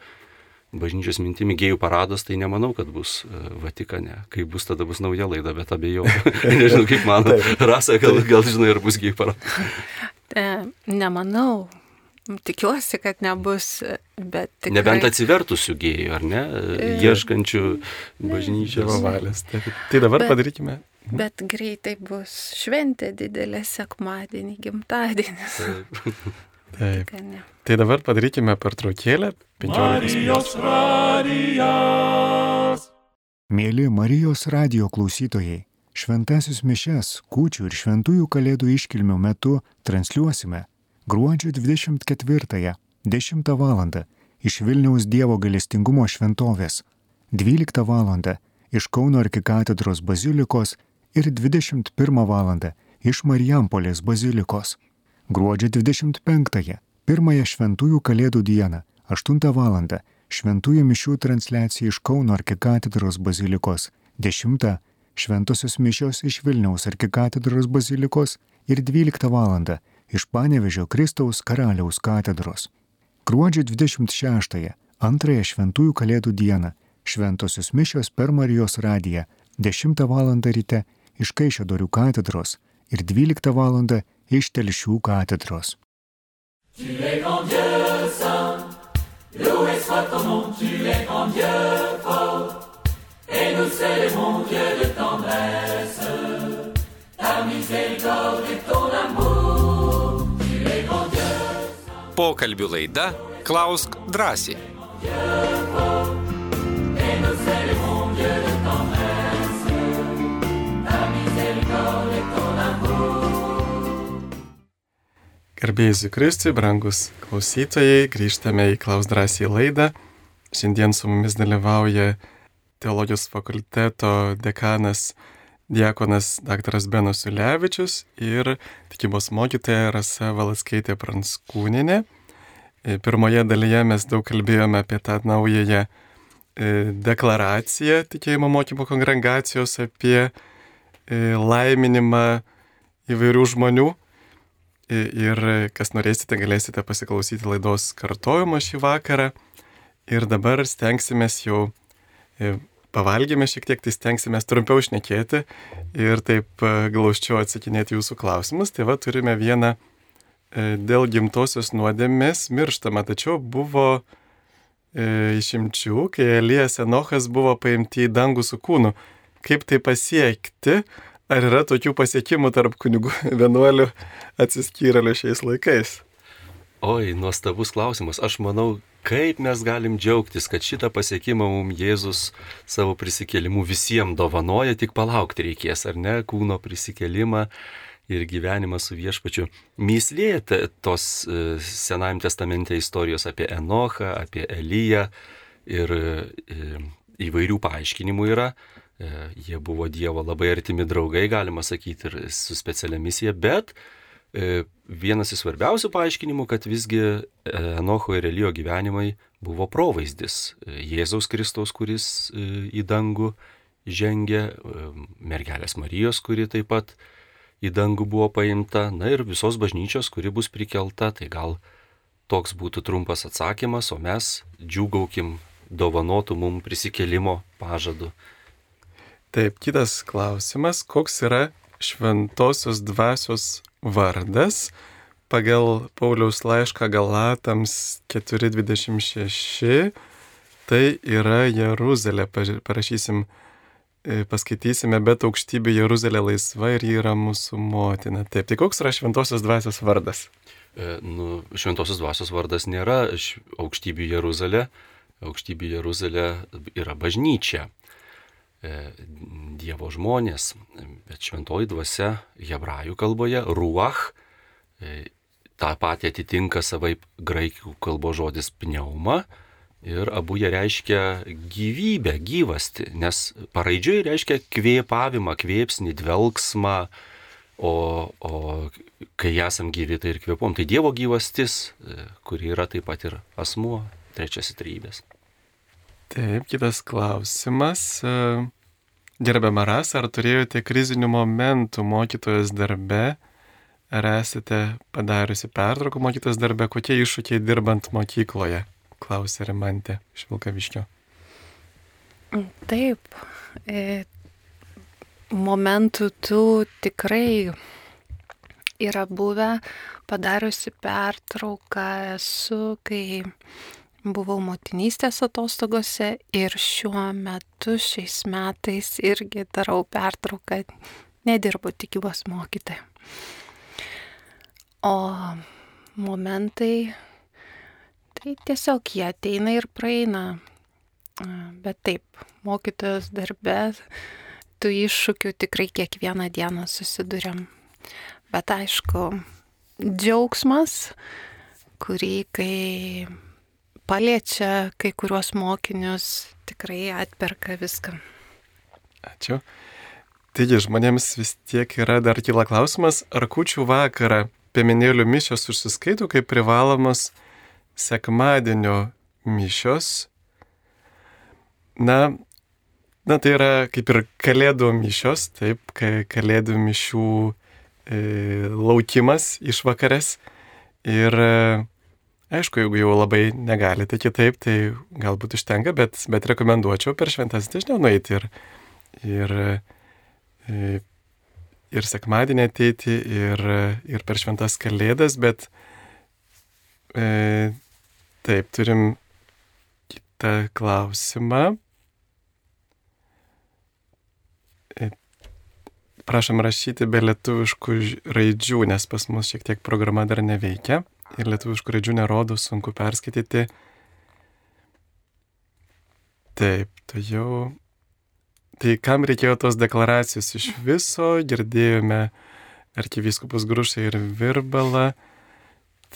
bažnyčios mintimi gėjų paradas, tai nemanau, kad bus e, Vatikane. Kai bus, tada bus nauja laida, bet abejoju. Nežinau, kaip mano. Rasa, gal, gal žinai, ar bus gėjų paradas. E, nemanau. Tikiuosi, kad nebus, bet tikrai... Nebent atsivertusių gėjų, ar ne? E, Ieškančių bažnyčios valės. Tai, dabar bet, padarykime. Bet greitai bus šventė didelė sekmadienį, gimtadienis. Taip. Taip. Tai dabar padarykime pertraukėlę 15 minučių. Mėly Marijos radio klausytojai, šventasis mišes, kūčių ir šventųjų kalėdų iškilmių metu transliuosime gruodžio 24-ąją 10 val. iš Vilniaus Dievo galestingumo šventovės, 12 val. iš Kauno arkikatedros bazilikos ir 21 val. iš Marijampolės bazilikos. Gruodžio 25-ąją, pirmąją šventųjų kalėdų dieną, 8 val. šventųjų mišių transliacija iš Kauno arkikatedros bazilikos, 10 šventosios mišios iš Vilniaus arkikatedros bazilikos ir 12 val. Iš Panevežio Kristaus karaliaus katedros. Gruodžio 26-ąją, antrąją šventųjų kalėdų dieną, šventosios mišios per Marijos radiją, 10 val. ryte iš Kaišėdorių katedros ir 12 val iš Telšių katedros. Tu es grand Dieu saint, loué soit ton nom, tu es grand Dieu fort, et nous célébrons Dieu de tendresse, ta miséricorde et ton amour, Pokalbių laida Klausk drąsiai. Garbėjai Kristui, brangus klausytojai, grįžtame į Klaus drąsiai laidą. Šiandien su mumis dalyvauja teologijos fakulteto dekanas Diekonas dr. Benas Ulevičius ir tikybos mokytoja Rasa Valaskaitė Pranskūninė. E, pirmoje dalyje mes daug kalbėjome apie tą naująją e, deklaraciją tikėjimo mokymo kongregacijos apie e, laiminimą įvairių žmonių Ir kas norėsite, galėsite pasiklausyti laidos kartojimo šį vakarą. Ir dabar stengsime jau, pavalgėme šiek tiek, tai stengsime trumpiau šnekėti ir taip e, glaučiau atsakinėti jūsų klausimus. Tai va turime vieną e, dėl gimtosios nuodėmės mirštama, tačiau buvo e, išimčių, kai Elijas Enochas buvo paimti į dangų su kūnu. Kaip tai pasiekti? Ar yra tokių pasiekimų tarp kunigų vienuolių atsiskyrėlių šiais laikais? Oi, nuostabus klausimas. Aš manau, kaip mes galim džiaugtis, kad šitą pasiekimą mums Jėzus savo prisikėlimu visiems dovanoja, tik palaukti reikės, ar ne, kūno prisikelimą ir gyvenimą su viešpačiu. Myslėje tos e, Senajame testamente istorijos apie Enochą, apie Eliją ir e, įvairių paaiškinimų yra. E, jie buvo Dievo labai artimi draugai, galima sakyti, ir su specialia misija, bet vienas iš svarbiausių paaiškinimų, kad visgi e, Enocho ir Elijo gyvenimai buvo provaizdis Jėzaus Kristaus, kuris į dangų žengė, mergelės Marijos, kuri taip pat į dangų buvo paimta, na ir visos bažnyčios, kuri bus prikelta, tai gal toks būtų trumpas atsakymas, o mes džiūgaukim dovanotų mum prisikelimo pažadu Taip, kitas klausimas. Koks yra šventosios dvasios vardas? Pagal Pauliaus laišką Galatams 426 tai yra Jeruzalė. Parašysim, e, paskaitysime, bet aukštybė Jeruzalė laisva ir ji yra mūsų motina. Taip, tai koks yra šventosios dvasios vardas? E, Nu, šventosios dvasios vardas nėra aukštybių Jeruzalė. Aukštybių Jeruzalė yra bažnyčia. E, Dievo žmonės. Bet šventoji dvasia hebrajų kalboje ruach. e, Ta pati atitinka savaip graikų kalbos žodis pneuma. Ir abu jie reiškia gyvybę, gyvasti, nes paraidžiui reiškia kvėpavimą, kvėpsnį, dvelgsmą, o, o kai esam gyvi, tai ir kvėpuom. Tai Dievo gyvastis, e, kuri yra taip pat ir asmuo, trečiasis trybės. Taip, kitas klausimas. E, Gerbiama Ras, ar turėjote krizinių momentų mokytojos darbe? Ar esate padariusi pertrauką mokytojos darbe? Kokie iššūkiai dirbant mokykloje? Klausė Rimantė iš Vilkaviškio. Taip, e, momentų tų tikrai yra buvę, padariusi pertrauką esu, kai buvau motinystės atostogose ir šiuo metu, šiais metais irgi darau pertrauką, nedirbu tikybos mokytoja. O momentai, tai tiesiog jie ateina ir praeina. Bet taip, mokytojos darbe tų iššūkių tikrai kiekvieną dieną susidurėm. Bet aišku, džiaugsmas, kurį kai paliečia kai kuriuos mokinius, tikrai atperka viską. Ačiū. Taigi žmonėms vis tiek yra dar kyla klausimas, ar kučių vakarą piemenėlių mišios užsiskaitų kaip privalomas sekmadienio mišios. Na, na, tai yra kaip ir kalėdų mišios, taip, ka- kalėdų mišių e, laukimas iš vakarės. Ir e, aišku, jeigu jau labai negalite kitaip, tai galbūt užtenka, bet, bet rekomenduočiau per šventas dažniau nueiti ir, ir, e, ir sekmadienį ateiti, ir, ir per šventas kalėdas, bet e, taip, turim kitą klausimą. E, Prašom rašyti be lietuviškų raidžių, nes pas mus šiek tiek programa dar neveikia ir lietuviškų raidžių nerodo, sunku perskaityti. Taip, tai jau. Tai kam reikėjo tos deklaracijos iš viso, girdėjome arkivyskupus Grušą ir Virbalą.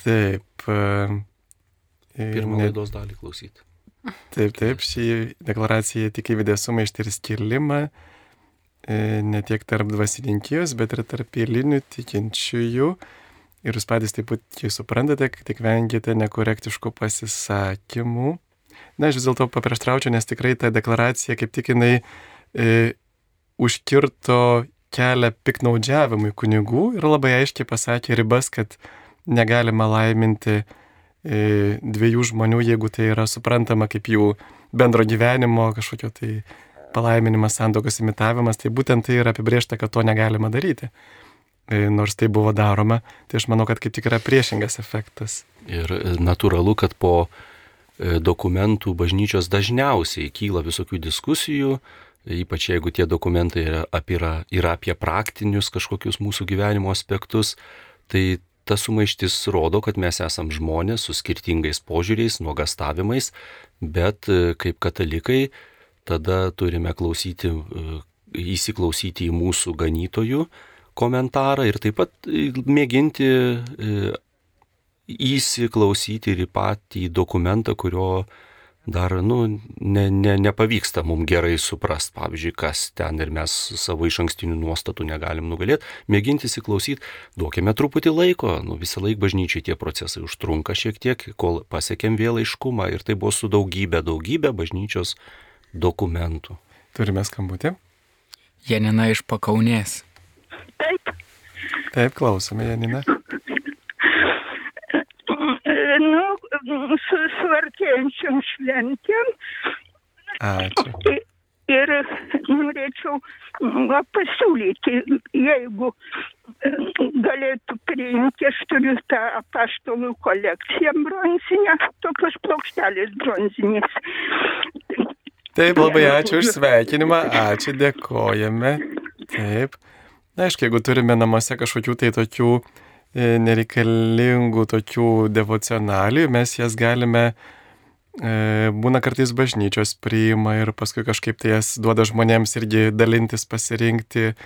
Taip. e, Pirmą ne- laidos dalį klausyti. Taip, taip, šį deklaraciją tik įvedė sumaištį ir skilimą e, ne tiek tarp dvasininkijos, bet ir tarp eilinių tikinčiųjų. Ir jūs patys taip puikiai suprantate, tik vengite nekorektiškų pasisakymų. Na, aš vis dėlto paprieštraučiau, nes tikrai ta deklaracija kaip tik jinai e, užkirto kelią piknaudžiavimui kunigų ir labai aiškiai pasakė ribas, kad negalima laiminti e, dviejų žmonių, jeigu tai yra suprantama kaip jų bendro gyvenimo kažkokio tai palaiminimas, santokos imitavimas, tai būtent tai yra apibriešta, kad to negalima daryti. E, Nors tai buvo daroma, tai aš manau, kad kaip tik yra priešingas efektas. Ir e, natūralu, kad po e, dokumentų bažnyčios dažniausiai kyla visokių diskusijų, ypač jeigu tie dokumentai yra apie, yra, apie praktinius kažkokius mūsų gyvenimo aspektus, tai ta sumaištis rodo, kad mes esam žmonės su skirtingais požiūriais, nuogastavimais, bet kaip katalikai tada turime klausyti, įsiklausyti į mūsų ganytojų komentarą ir taip pat e, mėginti e, įsiklausyti ir į patį dokumentą, kurio dar nu, ne, ne, nepavyksta mums gerai suprasti, pavyzdžiui, kas ten ir mes savo iš ankstinių nuostatų negalim nugalėti, mėginti įsiklausyti, duokime truputį laiko, nu, visą laiką bažnyčiai tie procesai užtrunka šiek tiek, kol pasiekėm vėl aiškumą ir tai buvo su daugybė, daugybė bažnyčios dokumentų. Turime skambutį. Janina iš pakaunės. Taip, Taip, klausome, Janina. nu, su, su artėjančiam šventėm Ačiū. Ir norėčiau va, pasiūlyti, jeigu galėtų priimti, aš turiu tą apaštalų kolekciją bronzinę, tokios plokštelės bronzinės. Taip, labai ačiū už sveikinimą, ačiū, dėkojame. Taip. Na, aišku, jeigu turime namuose kažkokių tai tokių e, nereikalingų tokių devocionalių, mes jas galime, e, būna kartais bažnyčios priima ir paskui kažkaip tai jas duoda žmonėms irgi dalintis, pasirinkti.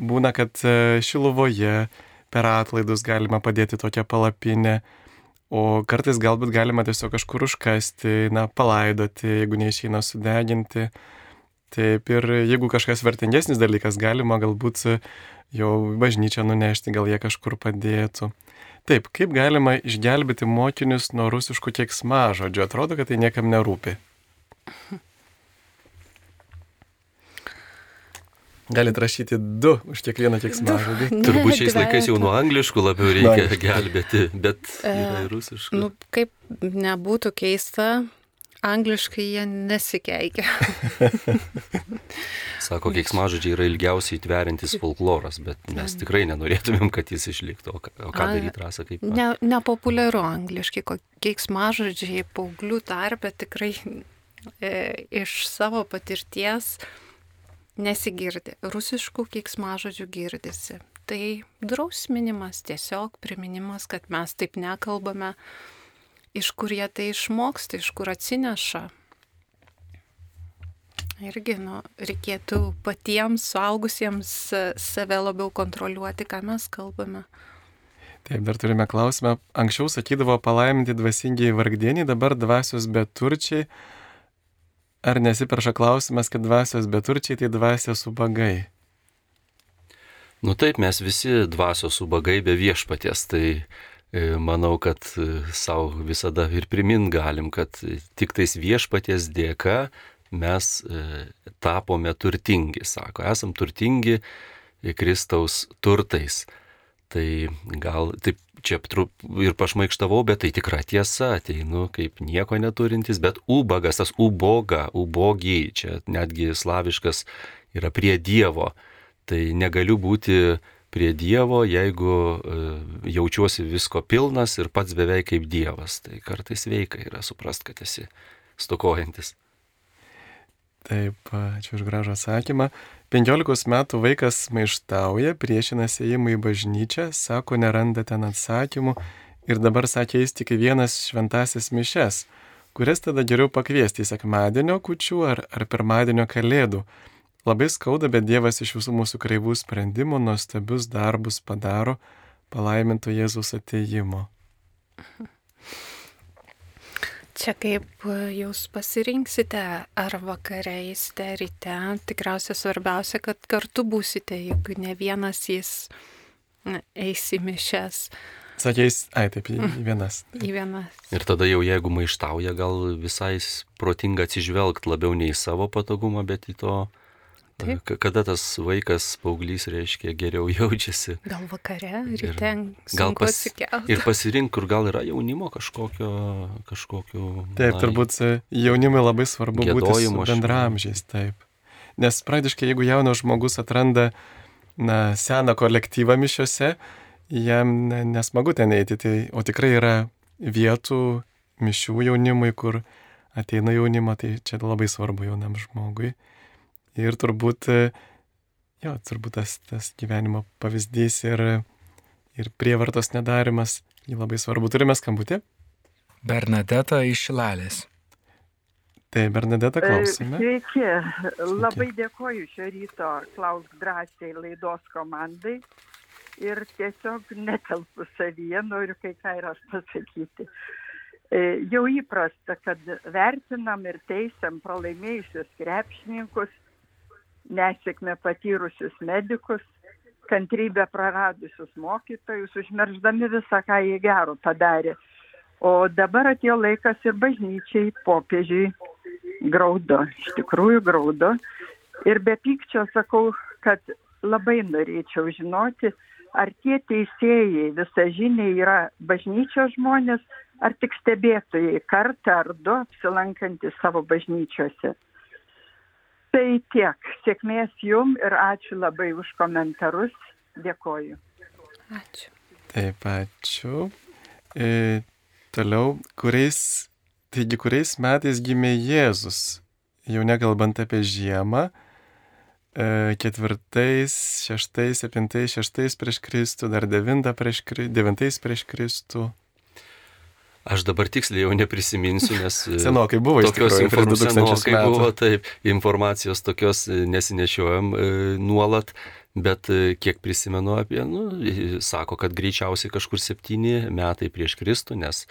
Būna, kad e, šiluvoje per atlaidus galima padėti tokią palapinę, o kartais galbūt galima tiesiog kažkur užkasti, na, palaidoti, jeigu neišeina sudeginti. Taip ir jeigu kažkas vertingesnis dalykas, galima galbūt jau bažnyčią nunešti, gal jie kažkur padėtų. Taip, kaip galima išgelbėti mokinius nuo rusiškų kieksmažodžių? Atrodo, kad tai niekam nerūpi. Galite rašyti du už kiekvieną kieksmažodį. Turbūt šiais laikais jau nuo angliškų labiau reikia gelbėti, bet yra ir rusiškų. Nu, kaip nebūtų keista, angliškai jie nesikeikia. Sako, keiksmažodžiai yra ilgiausiai tverintis folkloras, bet mes tikrai nenorėtumėm, kad jis išliktų. O ką, o ką daryti, rasa, kaip? Ne, nepopuliaru angliškai, keiksmažodžiai paauglių tarpe tikrai e, iš savo patirties nesigirdi. Rusiškų keiksmažodžių girdisi. Tai drausminimas, tiesiog priminimas, kad mes taip nekalbame, iš kur jie tai išmoksta, iš kur atsineša. Irgi, nu, reikėtų patiems suaugusiems save labiau kontroliuoti, ką mes kalbame. Taip, dar turime klausimą. Anksčiau sakydavo palaiminti dvasingiai vargdieniai, dabar dvasios beturčiai. Ar nesiperša klausimas, kad dvasios beturčiai tai dvasios ubagai? Nu taip, mes visi dvasios ubagai be viešpaties, tai E, manau, kad e, savo visada ir primint galim, kad tik tais viešpaties dėka mes e, tapome turtingi, sako, esam turtingi Kristaus turtais. Tai gal taip čia ir pašmaikštavau, bet tai tikra tiesa, ateinu kaip nieko neturintis, bet ubagas, tas uboga, ubogiai, čia netgi slaviškas yra prie Dievo. Tai negaliu būti prie Dievo, jeigu e, jaučiuosi visko pilnas ir pats beveik kaip Dievas. Tai kartais veika yra suprast, kad esi stokojantis. Taip, ačiū už gražų atsakymą. 15 metų vaikas maištauja, priešinasi įimui į bažnyčią, sako, neranda ten atsakymų ir dabar sakė, jis tik vienas šventasis mišes, kurias tada geriau pakviesti į sekmadienio kučių ar, ar pirmadienio kalėdų. Labai skauda, bet Dievas iš visų mūsų kreivų sprendimų nuostabius darbus padaro palaiminto Jėzus ateimo. Čia kaip jūs pasirinksite, ar vakare eisite ryte, tikriausiai svarbiausia, kad kartu būsite, juk ne vienas jis eis į mišes. Sakė, jis, ai taip, į vienas. Taip. Į vienas. Ir tada jau jeigu maištauja, gal visai protinga atsižvelgti labiau ne į savo patogumą, bet į to Taip. Kada tas vaikas, paauglys, reiškia, geriau jaučiasi. Gal vakare, ryte, gal pas, ir pasirink, kur gal yra jaunimo kažkokio, kažkokio. Taip, na, turbūt jaunimui labai svarbu būti su bendramžiais, taip. Nes praktiškai, jeigu jaunas žmogus atranda na, seną kolektyvą mišiuose, jam nesmagu ten eiti, tai, o tikrai yra vietų mišių jaunimui, kur ateina jaunimo, tai čia labai svarbu jaunam žmogui. Ir turbūt, jo, turbūt tas, tas gyvenimo pavyzdys ir, ir prievartos nedarimas, jį labai svarbu. Turime skambutį? Bernadeta iš Šilalės. Tai Bernadeta e, klausime. Sveiki. Sveiki. Labai dėkoju šio ryto Klausk drąsiai laidos komandai ir tiesiog netelpu savyje, noriu kai ką ir aš pasakyti. E, jau įprasta, kad vertinam ir teisiam pralaimėjusius krepšininkus nesėkmę patyrusius medikus, kantrybę praradusius mokytojus, užmirždami visą, ką jie gero padarė. O dabar atėjo laikas ir bažnyčiai, popiežiui graudo, iš tikrųjų graudo. Ir be pykčio sakau, kad labai norėčiau žinoti, ar tie teisėjai visažiniai yra bažnyčios žmonės, ar tik stebėtojai kartą ar du apsilankantys savo bažnyčiose. Tai tiek. Sėkmės jum ir ačiū labai už komentarus. Dėkoju. Ačiū. Taip, ačiū. E, toliau, kuriais, taigi, kuriais metais gimė Jėzus? Jau nekalbant apie žiemą, e, ketvirtais, šeštais, septintais, šeštais prieš Kristų, dar devintą prieš, devintais prieš Kristų. Aš dabar tiksliai jau neprisiminsiu, nes... E, senokai buvo, tokios informacijos buvo, taip, informacijos tokios e, nesinešiojam e, nuolat, bet kiek prisimenu apie, nu, sako, kad greičiausiai kažkur septyni metai prieš Kristų, nes,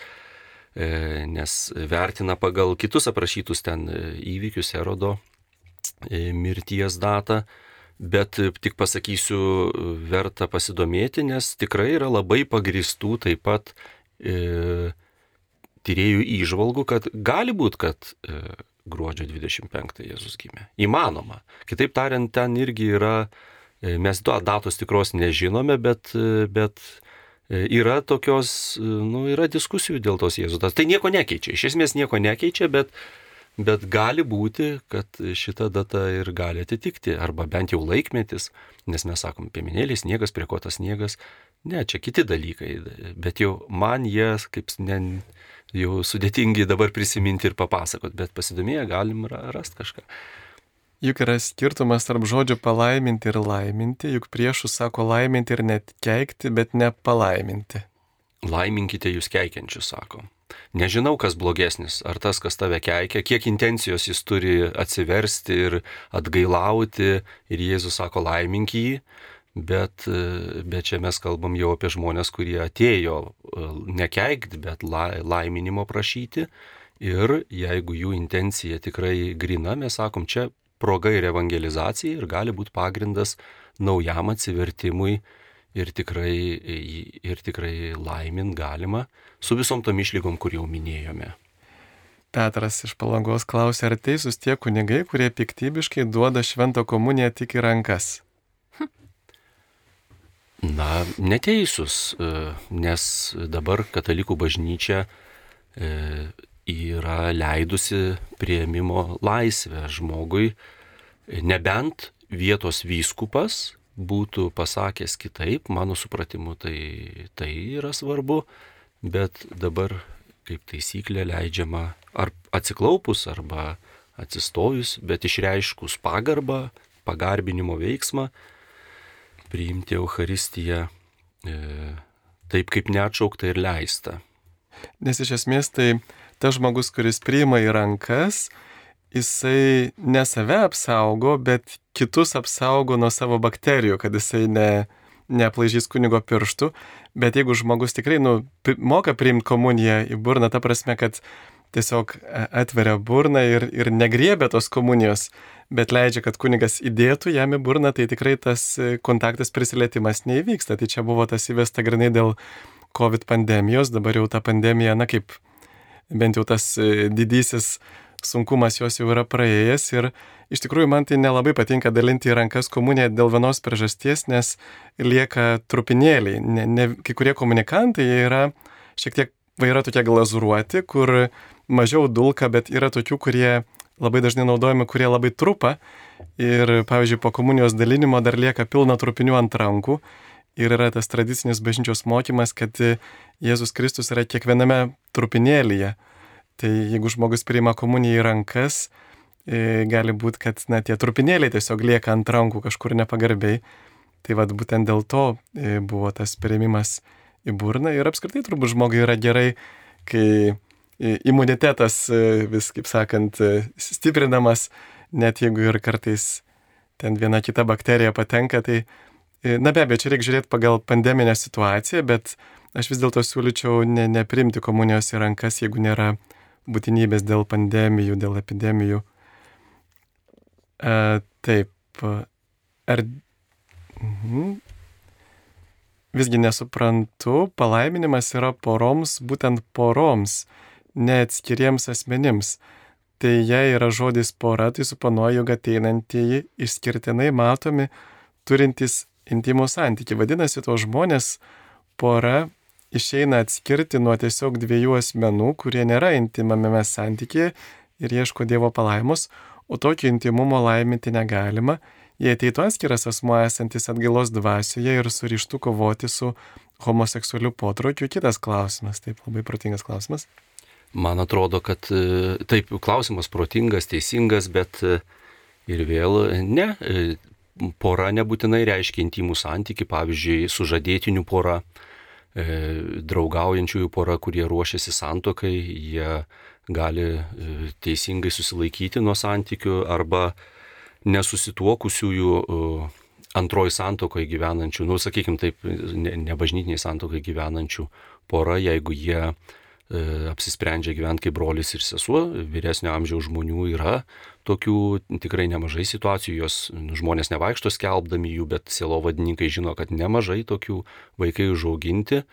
nes vertina pagal kitus aprašytus ten įvykius Erodo mirties datą. Bet tik pasakysiu, verta pasidomėti, nes tikrai yra labai pagristų taip pat e, tyriejų įžvalgų, kad gali būti, kad e, gruodžio 25 Jėzus gimė. Įmanoma. Kitaip tariant, ten irgi yra, e, mes to datos tikros nežinome, bet, e, bet e, yra tokios, e, nu, yra diskusijų dėl tos Jėzus. Tai nieko nekeičia. Iš esmės nieko nekeičia, bet, bet gali būti, kad šita data ir gali atitikti, arba bent jau laikmetis, nes mes sakom, piemenėlis, sniegas, prie ko tas sniegas. Ne, čia kiti dalykai, bet jau man jie kaip ne, jau sudėtingi dabar prisiminti ir papasakot, bet pasidomėję galim rasti kažką. Juk yra skirtumas tarp žodžio palaiminti ir laiminti, juk priešus sako laiminti ir net keikti, bet ne palaiminti. Laiminkite jūs keikiančius, sako. Nežinau, kas blogesnis, ar tas, kas tave keikia, kiek intencijos jis turi atsiversti ir atgailauti, ir Jėzus sako laimink jį, Bet, bet čia mes kalbam jau apie žmonės, kurie atėjo e, nekeikt, bet laiminimo prašyti. Ir jeigu jų intencija tikrai grina, mes sakom, čia proga ir evangelizacija ir gali būti pagrindas naujam atsivertimui ir tikrai, ir tikrai laimint galima su visom tom išlygom, kur jau minėjome. Petras iš palangos klausė, ar teisūs tie kunigai, kurie piktybiškai duoda šventą komuniją tik į rankas. Na, neteisus, e, nes dabar katalikų bažnyčia e, yra leidusi prieimimo laisvę žmogui, nebent vietos vyskupas būtų pasakęs kitaip, mano supratimu tai, tai yra svarbu, bet dabar kaip taisyklė leidžiama ar atsiklaupus, arba atsistojus, bet išreiškus pagarbą, pagarbinimo veiksmą, priimti Euharistiją e, taip, kaip neatšaukta ir leista. Nes iš esmės tai tas žmogus, kuris priima į rankas, jisai ne save apsaugo, bet kitus apsaugo nuo savo bakterijų, kad jisai ne, neaplaižys kunigo pirštų. Bet jeigu žmogus tikrai nu, moka priimti komuniją į burną, ta prasme, kad tiesiog e, atveria burną ir, ir negriebia tos komunijos, bet leidžia, kad kunigas įdėtų jam į burną, tai tikrai tas e, kontaktas prisilietimas neįvyksta. Tai čia buvo tas įvesta grinai dėl COVID pandemijos, dabar jau ta pandemija, na kaip bent jau tas e, didysis sunkumas jos jau yra praėjęs ir iš tikrųjų man tai nelabai patinka dalinti į rankas komuniją dėl vienos priežasties, nes lieka trupinėliai. Ne, ne, kai kurie komunikantai yra šiek tiek yra tokie glazūruoti, kur mažiau dulka, bet yra tokių, kurie labai dažnai naudojami, kurie labai trupa. Ir, pavyzdžiui, po komunijos dalinimo dar lieka pilna trupinių ant rankų. Ir yra tas tradicinis bažnyčios mokymas, kad Jėzus Kristus yra kiekviename trupinėlyje. Tai jeigu žmogus priima komuniją į rankas, e, gali būti, kad na, tie trupinėliai tiesiog lieka ant rankų kažkur nepagarbiai. Tai vad būtent dėl to e, buvo tas prieimimas į burną ir apskritai turbūt žmogui yra gerai, kai imunitetas e, vis, kaip sakant, e, stiprinamas, net jeigu ir kartais ten viena kita bakterija patenka, tai, e, na be abejo, čia reikia žiūrėti pagal pandeminę situaciją, bet aš vis dėlto siūlyčiau ne, neprimti komunijos į rankas, jeigu nėra būtinybės dėl pandemijų, dėl epidemijų. E, taip, ar... Mhm. Visgi nesuprantu, palaiminimas yra poroms, būtent poroms ne atskiriems asmenims. Tai jei yra žodis pora, tai suponuoju, jog ateinantieji išskirtinai matomi, turintys intimų santyki. Vadinasi, to žmonės pora išeina atskirti nuo tiesiog dviejų asmenų, kurie nėra intimame santykėje ir ieško Dievo palaimos, o tokio intimumo laiminti negalima, jei ateitų atskiras asmuo esantis atgailos dvasioje ir surištų kovoti su homoseksualiu potraukiu. Kitas klausimas, taip labai protingas klausimas. Man atrodo, kad e, taip, klausimas protingas, teisingas, bet e, ir vėl ne, e, pora nebūtinai reiškia intimų santyki, pavyzdžiui, sužadėtinių pora, draugaujančiųjų pora, kurie ruošiasi santokai, jie gali teisingai susilaikyti nuo santykių arba nesusituokusiųjų antroji santokoje gyvenančių, nu, sakykime taip, nebažnytiniai ne santokai gyvenančių pora, jeigu jie apsisprendžia gyventi kaip brolis ir sesuo, vyresnio amžiaus žmonių yra tokių tikrai nemažai situacijų, jos nu, žmonės nevaikšto skelbdami jų, bet sielovadininkai žino, kad nemažai tokių vaikai užauginti.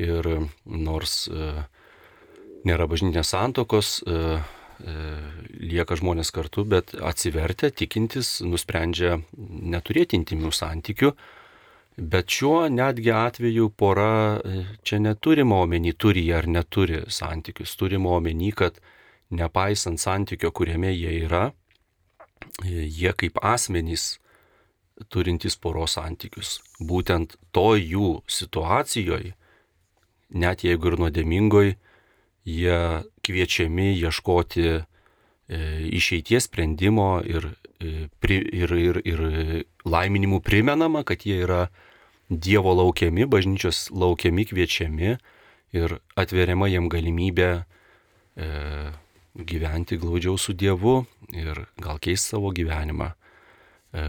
Ir nors e, nėra bažnytinės santokos, e, lieka žmonės kartu, bet atsivertę, tikintis, nusprendžia neturėti intimių santykių Bet šiuo netgi atveju pora e, čia neturima omeny, turi jie ar neturi santykius, turima omeny, kad nepaisant santykio, kuriame jie yra, e, jie kaip asmenys turintys poros santykius. Būtent to jų situacijoje, net jeigu ir nuodėmingoj, jie kviečiami ieškoti e, išeities sprendimo ir ir, ir, ir laiminimų primenama, kad jie yra Dievo laukiami, bažnyčios laukiami, kviečiami ir atveriama jiem galimybė e, gyventi glaudžiau su Dievu ir gal keisti savo gyvenimą. E,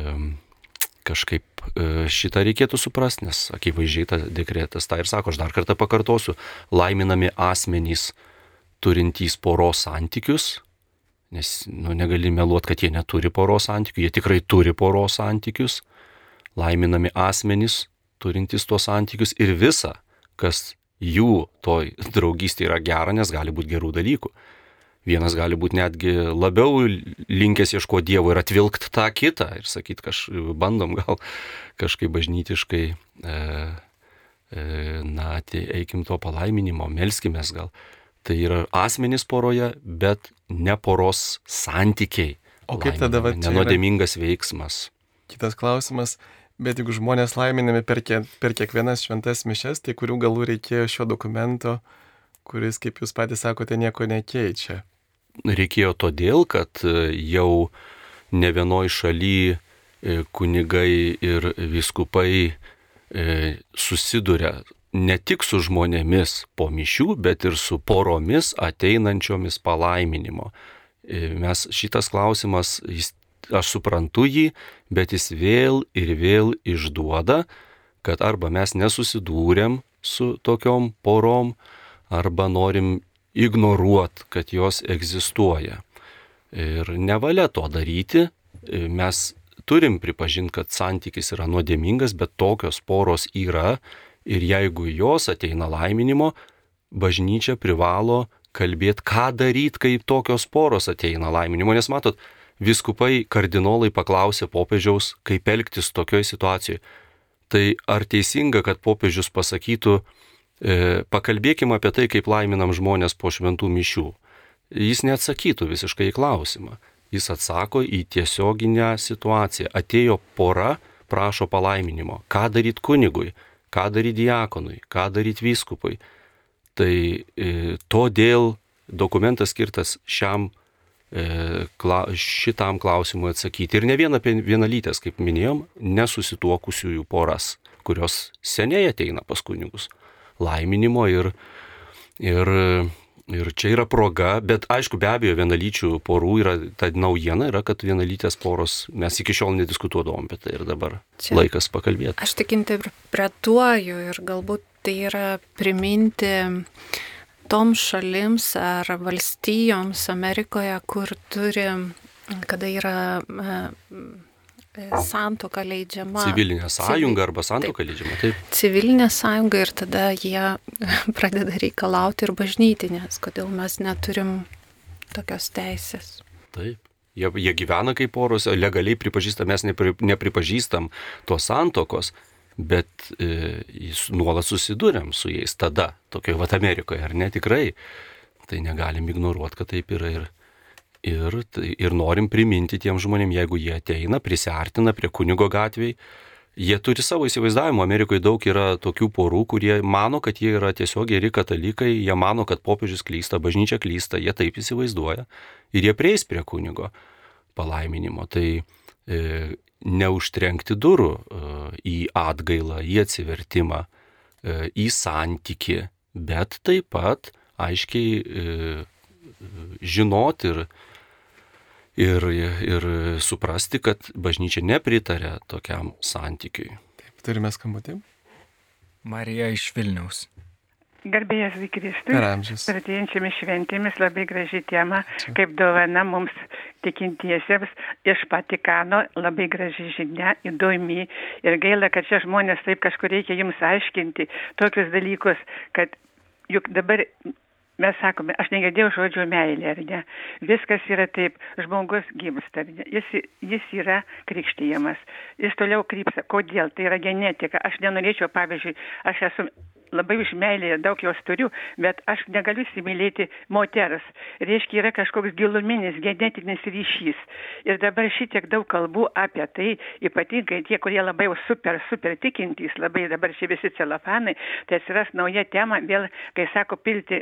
kažkaip e, šitą reikėtų suprasti, nes akivaizdžiai tas dekretas tą ir sako, aš dar kartą pakartosiu, laiminami asmenys turintys poros santykius, nes nu, negali meluoti, kad jie neturi poros santykių, jie tikrai turi poros santykius, laiminami asmenys turintys tuos santykius ir visa, kas jų toj draugystėje yra gera, nes gali būti gerų dalykų. Vienas gali būti netgi labiau linkęs ieškoti Dievo ir atvilkti tą kitą ir sakyti, kaž, bandom gal kažkaip bažnytiškai, e, e, na, tai eikim to palaiminimo, melskimės gal. Tai yra asmenys poroje, bet ne poros santykiai. O kaip tada va? Nenodėmingas veiksmas. Kitas klausimas, bet jeigu žmonės laiminami per, kie, per kiekvienas šventas mišes, tai kurių galų reikėjo šio dokumento, kuris, kaip jūs patys sakote, nieko nekeičia? Reikėjo todėl, kad e, jau ne vienoj šaly e, kunigai ir viskupai e, susiduria ne tik su žmonėmis po mišių, bet ir su poromis ateinančiomis palaiminimo. E, mes šitas klausimas, jis, aš suprantu jį, bet jis vėl ir vėl išduoda, kad arba mes nesusidūrėm su tokiom porom, arba norim ignoruot, kad jos egzistuoja. Ir nevalia to daryti, e, mes turim pripažinti, kad santykis yra nuodėmingas, bet tokios poros yra Ir jeigu jos ateina laiminimo, bažnyčia privalo kalbėti, ką daryti, kai tokios poros ateina laiminimo. Nes matot, viskupai kardinolai paklausė popiežiaus, kaip elgtis tokioje situacijoje. Tai ar teisinga, kad popiežius pasakytų, e, pakalbėkime apie tai, kaip laiminam žmonės po šventų mišių. Jis neatsakytų visiškai į klausimą. Jis atsako į tiesioginę situaciją. Atėjo pora, prašo palaiminimo. Ką daryti kunigui? Ką daryti diakonui, ką daryti vyskupui. Tai e, todėl dokumentas skirtas šiam, e, kla, šitam klausimui atsakyti. Ir ne vien apie vienalytės, kaip minėjom, nesusituokusiųjų poras, kurios seniai ateina pas kunigus. Laiminimo ir, ir Ir čia yra proga, bet aišku, be abejo, vienalyčių porų yra, ta naujiena yra, kad vienalytės poros, mes iki šiol nediskutuodavom apie tai ir dabar čia laikas pakalbėti. Aš tik interpretuoju ir galbūt tai yra priminti toms šalims ar valstijoms Amerikoje, kur turi, kada yra E, santoka leidžiama. Civilinė sąjunga arba santoka leidžiama, taip. Civilinė sąjunga ir tada jie pradeda reikalauti ir bažnytinės, kodėl mes neturim tokios teisės. Taip. Jie, jie gyvena kaip poros, legaliai pripažįstam, mes nepri, nepripažįstam tos santokos, bet e, nuolat susidūrėm su jais tada, tokioje vat Amerikoje, ar ne tikrai. Tai negalim ignoruoti, kad taip yra ir Ir, tai- ir norim priminti tiem žmonėm, jeigu jie ateina, prisartina prie kunigo gatviai, jie turi savo įsivaizdavimą. Amerikoje daug yra tokių porų, kurie mano, kad jie yra tiesiog geri katalikai, jie mano, kad popiežius klysta, bažnyčia klysta, jie taip įsivaizduoja ir jie prieis prie kunigo palaiminimo. Tai e, neužtrenkti durų e, į atgailą, į atsivertimą, e, į santyki, bet taip pat aiškiai e, žinoti ir, ir, ir suprasti, kad bažnyčia nepritarė tokiam santykiui. Taip, turime skambutį. Marija iš Vilniaus. Garbėjas Kristus. Per amžius. Artėjančiamis šventėmis labai graži tema, kaip dovana mums tikintiesiems iš Vatikano, labai graži žinia, įdomi ir gaila, kad čia žmonės taip kažkur reikia jums aiškinti tokius dalykus, kad juk dabar mes sakome, aš negirdėjau žodžio meilė, ar ne? Viskas yra taip, žmogus gimsta, ar ne? Jis, jis yra krikštyjamas, jis toliau krypsta. Kodėl? Tai yra genetika. Aš nenorėčiau, pavyzdžiui, aš esu labai už meilę daug jos turiu, bet aš negaliu įsimylėti moters. Reiškia, yra kažkoks giluminis genetinis ryšys. Ir dabar šitiek daug kalbų apie tai, ypatingai tie, kurie labai jau super, super tikintys, labai dabar čia visi celofanai, tai atsiras nauja tema, vėl, kai sako, pilti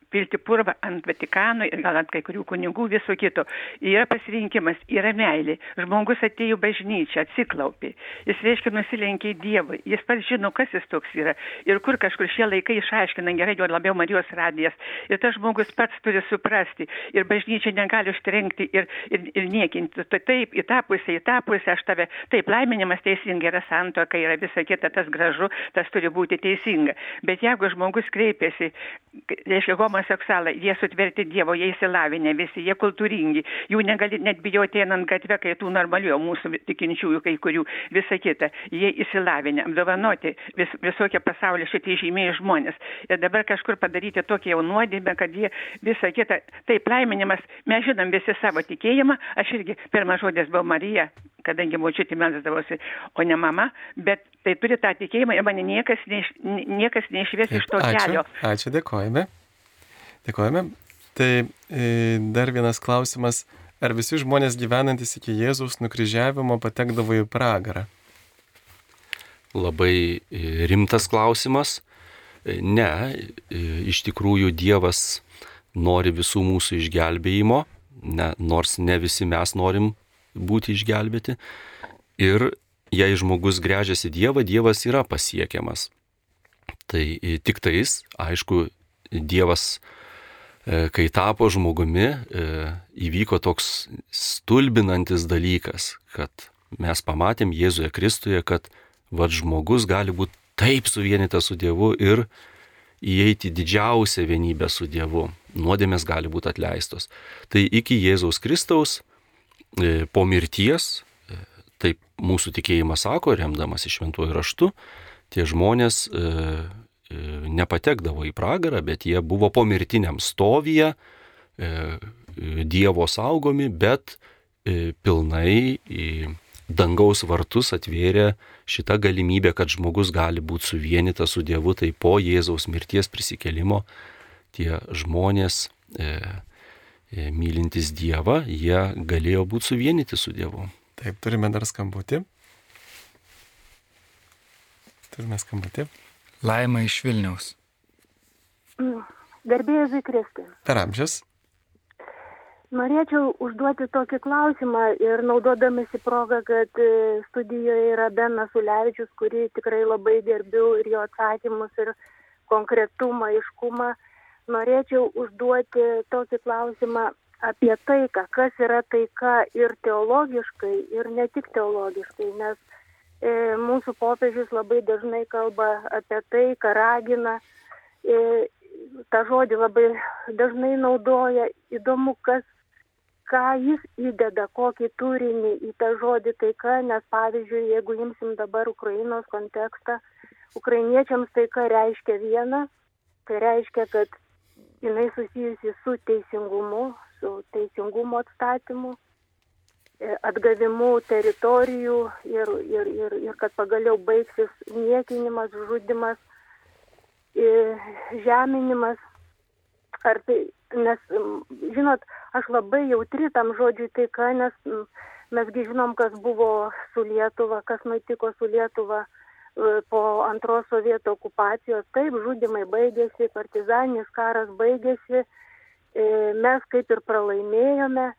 pilti purvą ant Vatikano ir gal ant kai kurių kunigų viso kito. Yra pasirinkimas, yra meilė. Žmogus atėjo bažnyčią, atsiklaupė. Jis reiškia nusilenkė Dievui. Jis pats žino, kas jis toks yra. Ir kur kažkur šie laikai išaiškina gerai, jo labiau Marijos radijas. Ir tas žmogus pats turi suprasti. Ir bažnyčia negali užtrenkti ir, ir, ir niekinti. Tai taip, į tą pusę, į tą pusę aš tave. Taip, laiminimas teisingai yra santoka, yra visa kita, tas gražu, tas turi būti teisinga. Bet jeigu žmogus kreipiasi, reiškia, homoseksualai, jie sutverti Dievo, jie įsilavinę visi, jie kultūringi, jų negali net bijoti einant gatvę, kai tų normalių mūsų tikinčiųjų kai kurių, visa kita, jie įsilavinę, apdovanoti vis, visokie pasaulio šitie žymėjai žmonės. Ir dabar kažkur padaryti tokią jau nuodėmę, kad jie visą kitą, taip laiminimas, mes žinom visi savo tikėjimą, aš irgi pirmas žodis buvo Marija, kadangi močiutė melsdavosi, o ne mama, bet tai turi tą tikėjimą ir mane niekas, neiš, niekas neišvies iš to ačiū, kelio. Ačiū, dėkojame. Dėkojame. Tai e, dar vienas klausimas. Ar visi žmonės gyvenantis iki Jėzaus nukryžiavimo patekdavo į pragarą? Labai e, rimtas klausimas. E, Ne, iš tikrųjų Dievas nori visų mūsų išgelbėjimo, ne, nors ne visi mes norim būti išgelbėti. Ir jei žmogus grežiasi Dievą, Dievas yra pasiekiamas. Tai tik tais, aišku, Dievas, kai tapo žmogumi, e, įvyko toks stulbinantis dalykas, kad mes pamatėm Jėzuje Kristuje, kad vad žmogus gali būti taip suvienytas su Dievu ir įeiti didžiausią vienybę su Dievu. Nuodėmės gali būti atleistos. Tai iki Jėzaus Kristaus e, po mirties, e, taip mūsų tikėjimas sako, remdamas iš šventuoju raštu, tie žmonės e, e, nepatekdavo į pragarą, bet jie buvo po mirtiniam stovyje, e, e, Dievo saugomi, bet e, pilnai dangaus vartus atvėrė šitą galimybę, kad žmogus gali būti suvienytas su Dievu, tai po Jėzaus mirties prisikelimo tie žmonės e, e, mylintis Dievą, jie galėjo būti suvienyti su Dievu. Taip, turime dar skambutį. Turime skambutį. Laima iš Vilniaus. Garbėjai Zikristai. Per amžius. Norėčiau užduoti tokį klausimą ir naudodamasi progą, kad e, studijoje yra Benas Ulevičius, kurį tikrai labai gerbiu ir jo atsakymus ir konkretumą, iškumą. Norėčiau užduoti tokį klausimą apie taiką, kas yra taika ir teologiškai, ir ne tik teologiškai, nes mūsų popiežius labai dažnai kalba apie taiką, ragina. E, tą žodį labai dažnai naudoja. Įdomu, kas ką jis įdeda, kokį turinį į tą žodį taika, nes pavyzdžiui, jeigu imsim dabar Ukrainos kontekstą, ukrainiečiams taika reiškia vieną, tai reiškia, kad jinai susijusi su teisingumu, su teisingumo atstatymu, e, atgavimu teritorijų ir, ir, ir, ir kad pagaliau baigsis niekinimas, žudimas, e, žeminimas. Ar tai, nes, žinot, aš labai jautri tam žodžiui taika, nes mesgi žinom, kas buvo su Lietuva, kas nutiko su Lietuva e, po antros sovietų okupacijos. Taip, žudimai baigėsi, partizaninis karas baigėsi, e, mes kaip ir pralaimėjome,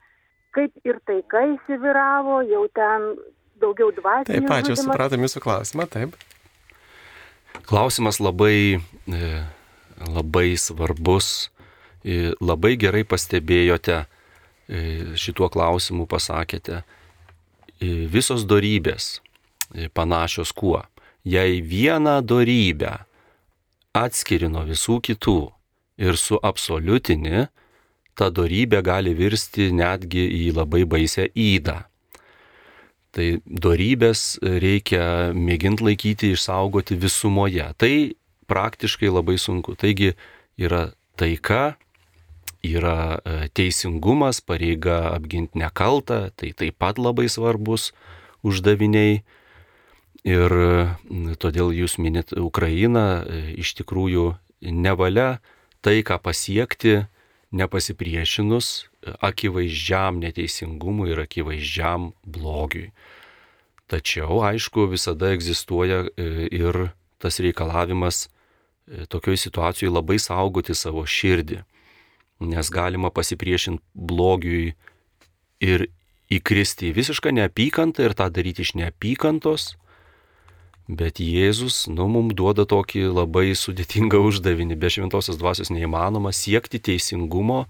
kaip ir taika įsivyravo, jau ten daugiau dvasių. Taip, ačiū, supratom jūsų klausimą, taip. Klausimas labai, e, labai svarbus, e, labai gerai pastebėjote e, šituo klausimu, pasakėte. Visos darybės panašios kuo? Jei vieną darybę atskiri nuo visų kitų ir suabsoliutini, ta darybė gali virsti netgi į labai baisę įdą. Tai darybės reikia mėginti laikyti, išsaugoti visumoje. Tai praktiškai labai sunku. Taigi yra taika, yra e, teisingumas, pareiga apginti nekaltą, tai taip pat labai svarbus uždaviniai. Ir todėl jūs minit Ukrainą, e, iš tikrųjų nevalia tai, ką pasiekti, nepasipriešinus akivaizdžiam neteisingumui ir akivaizdžiam blogiui. Tačiau, aišku, visada egzistuoja e, ir tas reikalavimas e, tokioj situacijoje labai saugoti savo širdį, nes galima pasipriešinti blogiui ir įkristi į visišką neapykantą ir tą daryti iš neapykantos, Bet Jėzus, nu, mums duoda tokį labai sudėtingą uždavinį. Be šventosios dvasios neįmanoma siekti teisingumo,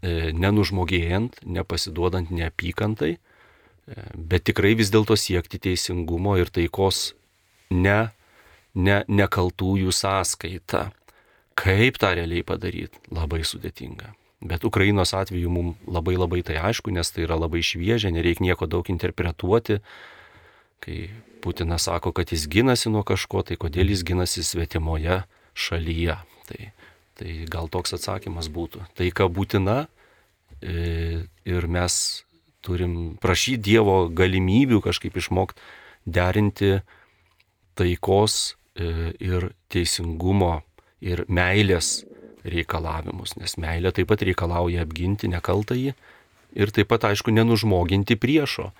e, nenužmogėjant, nepasiduodant neapykantai, e, bet tikrai vis dėlto siekti teisingumo ir taikos ne, ne nekaltųjų sąskaita. Kaip tą realiai padaryti? Labai sudėtinga. Bet Ukrainos atveju mums labai labai tai aišku, nes tai yra labai šviežia, nereikia nieko daug interpretuoti. Kai Putinas sako, kad jis ginasi nuo kažko, tai kodėl jis ginasi svetimoje šalyje. Tai, tai gal toks atsakymas būtų. Tai ką būtina e, ir mes turim prašyti Dievo galimybių kažkaip išmokti derinti taikos e, ir teisingumo ir meilės reikalavimus, nes meilė taip pat reikalauja apginti nekaltąjį ir taip pat, aišku, nenužmoginti priešo.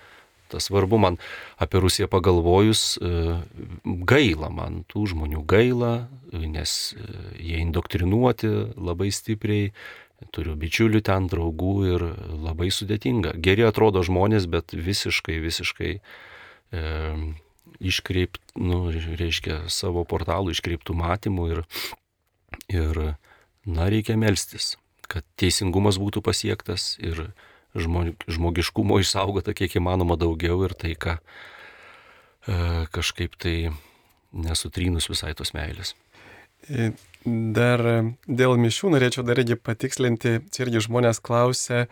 Tas svarbu man apie Rusiją pagalvojus, e, gaila man tų žmonių gaila, nes e, jie indoktrinuoti labai stipriai, turiu bičiulių ten, draugų ir labai sudėtinga. Geri atrodo žmonės, bet visiškai, visiškai e, iškreipt, nu, reiškia, savo portalų iškreiptų matymų ir, ir, na, reikia melstis, kad teisingumas būtų pasiektas ir žmogiškumo išsaugota kiek įmanoma daugiau ir tai, ką e, kažkaip tai nesutrynus visai tos meilės. E, dar dėl mišių norėčiau dar irgi patikslinti, čia irgi žmonės klausia,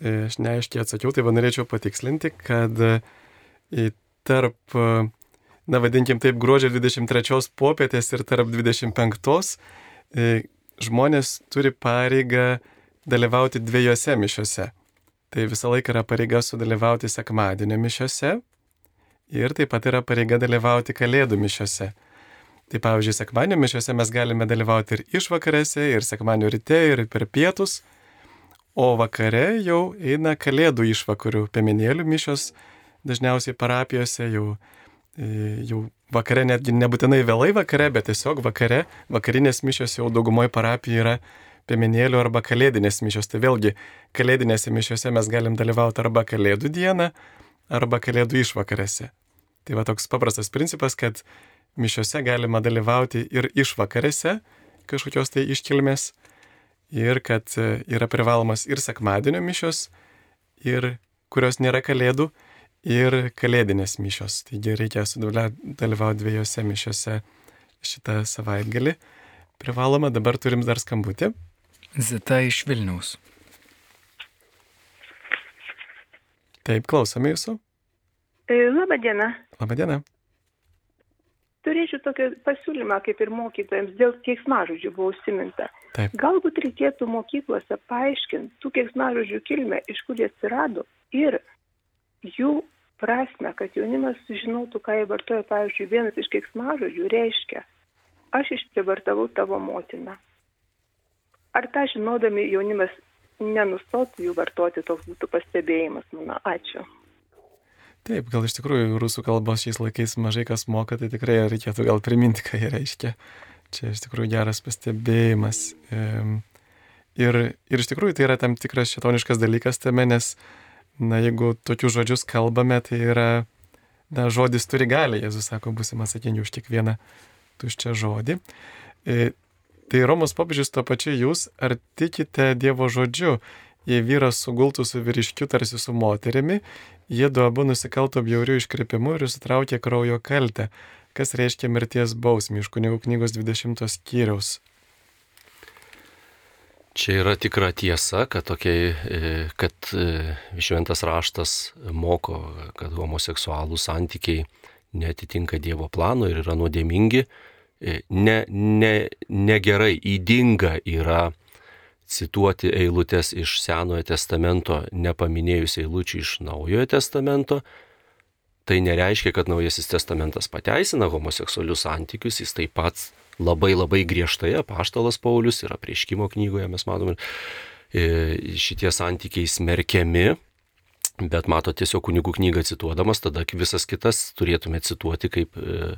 e, aš neaiškiai atsakiau, tai va norėčiau patikslinti, kad tarp, na vadinkim taip, gruodžio 23 popietės ir tarp 25 žmonės turi pareigą dalyvauti dviejose mišiuose tai visą laiką yra pareiga sudalyvauti sekmadienio mišiose ir taip pat yra pareiga dalyvauti kalėdų mišiose. Tai pavyzdžiui, sekmadienio mišiose mes galime dalyvauti ir išvakarėse, ir sekmadienio ryte, ir per pietus, o vakare jau eina kalėdų išvakarių piemenėlių mišios, dažniausiai parapijose jau, e, jau vakare, netgi nebūtinai vėlai vakare, bet tiesiog vakare, vakarinės mišios jau daugumoje parapijų yra piemenėlių arba kalėdinės mišios. Tai vėlgi, kalėdinėse mišiose mes galim dalyvauti arba kalėdų dieną, arba kalėdų išvakarėse. Tai va toks paprastas principas, kad mišiose galima dalyvauti ir išvakarėse kažkokios tai iškilmės, ir kad e, yra privalomas ir sekmadienio mišios, ir kurios nėra kalėdų, ir kalėdinės mišios. Taigi reikia dalyvauti dviejose mišiose šitą savaitgalį. Privaloma, dabar turim dar skambutį. Zita iš Vilniaus. Taip, klausome jūsų. E, Labą dieną. Labą dieną. Turėčiau tokį pasiūlymą, kaip ir mokytojams, dėl keiksmažodžių buvo užsiminta. Taip. Galbūt reikėtų mokyklose paaiškinti tų keiksmažodžių kilmę, iš kur jie atsirado ir jų prasme, kad jaunimas sužinotų, ką jie vartoja. Pavyzdžiui, vienas iš keiksmažodžių reiškia, aš išprivartavau tavo motiną ar tą žinodami jaunimas nenustotų jų vartoti, toks būtų pastebėjimas mano. Ačiū. Taip, gal iš tikrųjų rusų kalbos šiais laikais mažai kas moka, tai tikrai reikėtų gal priminti, ką jie reiškia. Čia iš tikrųjų geras pastebėjimas. Ir, ir iš tikrųjų tai yra tam tikras šetoniškas dalykas tame, nes, na, jeigu tokius žodžius kalbame, tai yra, na, žodis turi galę, Jėzus sako, būsim atsakingi už kiekvieną tuščią žodį. E, tai Romos popiežius to pačiu jūs, ar tikite Dievo žodžiu, jei vyras sugultų su vyriškiu tarsi su moterimi, jie du abu nusikalto bjaurių iškreipimų ir sutraukė kraujo kaltę, kas reiškia mirties bausmį iš kunigų knygos 20 skyriaus. Čia yra tikra tiesa, kad, tokie, kad e, šventas raštas moko, kad homoseksualų santykiai netitinka Dievo plano ir yra nuodėmingi. E, ne, ne, negerai, įdinga yra cituoti eilutes iš Senojo testamento, nepaminėjus eilučių iš Naujojo testamento, tai nereiškia, kad Naujasis testamentas pateisina homoseksualius santykius, jis taip pat labai labai griežtai, paštalas Paulius yra prieškimo knygoje, mes matome, e, šitie santykiai smerkiami, bet mato tiesiog kunigų knygą cituodamas, tada visas kitas turėtume cituoti, kaip e,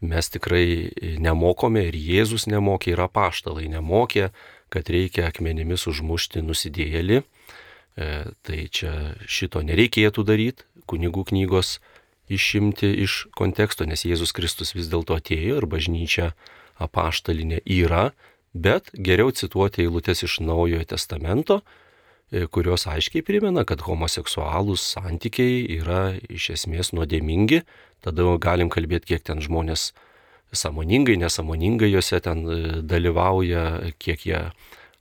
mes tikrai nemokome ir Jėzus nemokė, ir apaštalai nemokė, kad reikia akmenimis užmušti nusidėjėlį. E, tai čia šito nereikėtų daryti, kunigų knygos išimti iš konteksto, nes Jėzus Kristus vis dėlto atėjo ir bažnyčia apaštalinė yra, bet geriau cituoti eilutes iš Naujojo testamento, kurios aiškiai primena, kad homoseksualūs santykiai yra iš esmės nuodėmingi, tada galim kalbėti, kiek ten žmonės samoningai, nesamoningai juose ten e, dalyvauja, kiek jie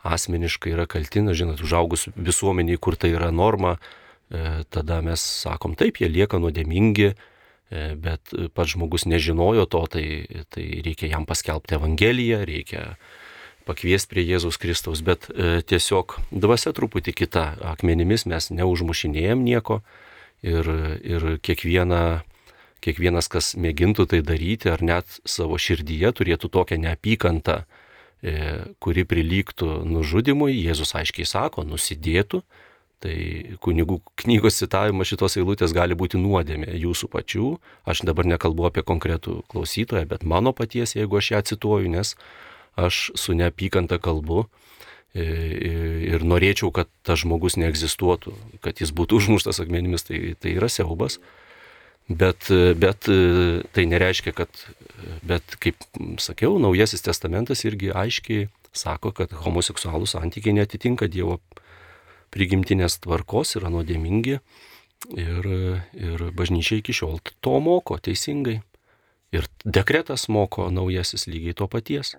asmeniškai yra kaltina, žinot, užaugus visuomeniai, kur tai yra norma, e, tada mes sakom, taip, jie lieka nuodėmingi, e, bet pats žmogus nežinojo to, tai, tai reikia jam paskelbti Evangeliją, reikia pakviesti prie Jėzaus Kristaus, bet tiesiog dvasia truputį kita, akmenimis mes neužmušinėjom nieko ir, ir kiekvieną kiekvienas, kas mėgintų tai daryti, ar net savo širdyje turėtų tokią neapykantą, e, kuri prilygtų nužudimui, Jėzus aiškiai sako, nusidėtų. Tai kunigų knygos citavimas šitos eilutės gali būti nuodėmė jūsų pačių. Aš dabar nekalbu apie konkretų klausytoją, bet mano paties, jeigu aš ją cituoju, nes aš su neapykanta kalbu e, ir norėčiau, kad tas žmogus neegzistuotų, kad jis būtų užmuštas akmenimis, tai, tai yra siaubas. Bet, bet tai nereiškia, kad, bet kaip sakiau, Naujasis testamentas irgi aiškiai sako, kad homoseksualų santykiai netitinka Dievo prigimtinės tvarkos, yra nuodėmingi ir, ir bažnyčia iki šiol to moko teisingai. Ir dekretas moko naujasis lygiai to paties.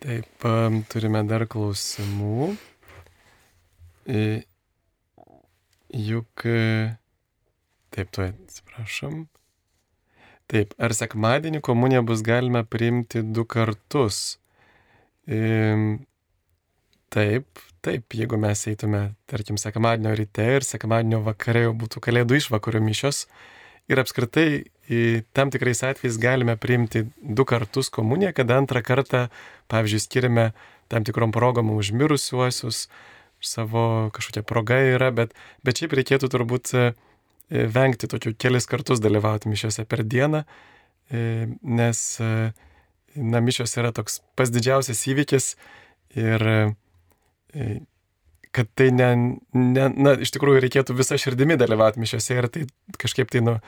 Taip, turime dar klausimų. Juk Taip, tu atsiprašom. Taip, ar sekmadienį komuniją bus galima priimti du kartus? E, taip, taip, jeigu mes eitume, tarkim, sekmadienio ryte ir sekmadienio vakare jau būtų kalėdų išvakarių mišios. Ir apskritai tam tikrais atvejais galime priimti du kartus komuniją, kad antrą kartą, pavyzdžiui, skiriame tam tikrom progom užmirusiuosius, savo kažkokia proga yra, bet, bet šiaip reikėtų turbūt E, vengti tokių kelis kartus dalyvauti mišiuose per dieną, e, nes e, na, mišios yra toks pas didžiausias įvykis ir kad tai ne, ne, na, iš tikrųjų reikėtų visą širdimi dalyvauti mišiuose ir tai kažkaip tai nu,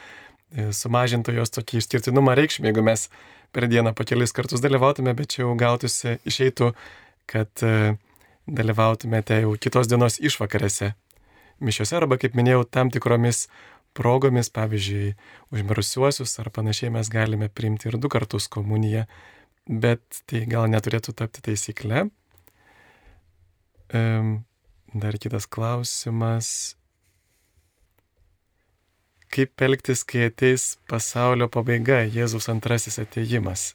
sumažintų jos tokį išskirtinumą reikšmę, jeigu mes per dieną po kelis kartus dalyvautume, bet čia jau gautųsi, išeitų, kad dalyvautumėte jau kitos dienos išvakarėse mišiuose arba, kaip minėjau, tam tikromis progomis, pavyzdžiui, užmirusiuosius ar panašiai mes galime priimti ir du kartus komuniją, bet tai gal neturėtų tapti taisykle. Dar kitas klausimas. Kaip elgtis, kai ateis pasaulio pabaiga, Jėzus antrasis ateimas?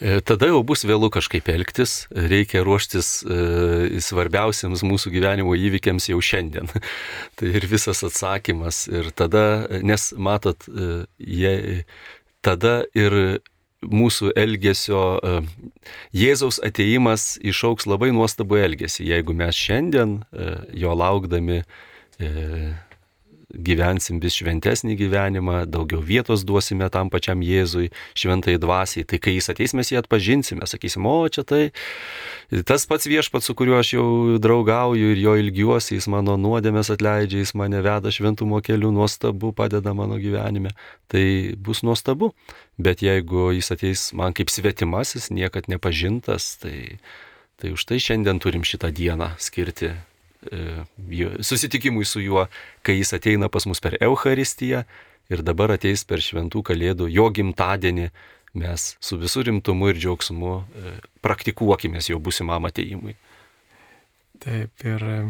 E, tada jau bus vėlų kažkaip elgtis, reikia ruoštis e, svarbiausiams mūsų gyvenimo įvykiams jau šiandien. tai ir visas atsakymas. Ir tada, nes matot, e, jie, tada ir mūsų elgesio, e, Jėzaus ateimas išauks labai nuostabu elgesį, jeigu mes šiandien e, jo laukdami gyvensim vis šventesnį gyvenimą, daugiau vietos duosime tam pačiam Jėzui, šventai dvasiai. Tai kai jis ateis, mes jį atpažinsime, sakysim, o čia tai tas pats viešpats, su kuriuo aš jau draugauju ir jo ilgiuosi, jis mano nuodėmės atleidžia, jis mane veda šventumo keliu, nuostabu, padeda mano gyvenime. Tai bus nuostabu. Bet jeigu jis ateis man kaip svetimasis, niekad nepažintas, tai, tai už tai šiandien turim šitą dieną skirti susitikimui su juo, kai jis ateina pas mus per Euharistiją ir dabar ateis per šventų kalėdų, jo gimtadienį, mes su visų rimtumu ir džiaugsmu e, praktikuokime jo būsimam ateimui. Taip, ir e,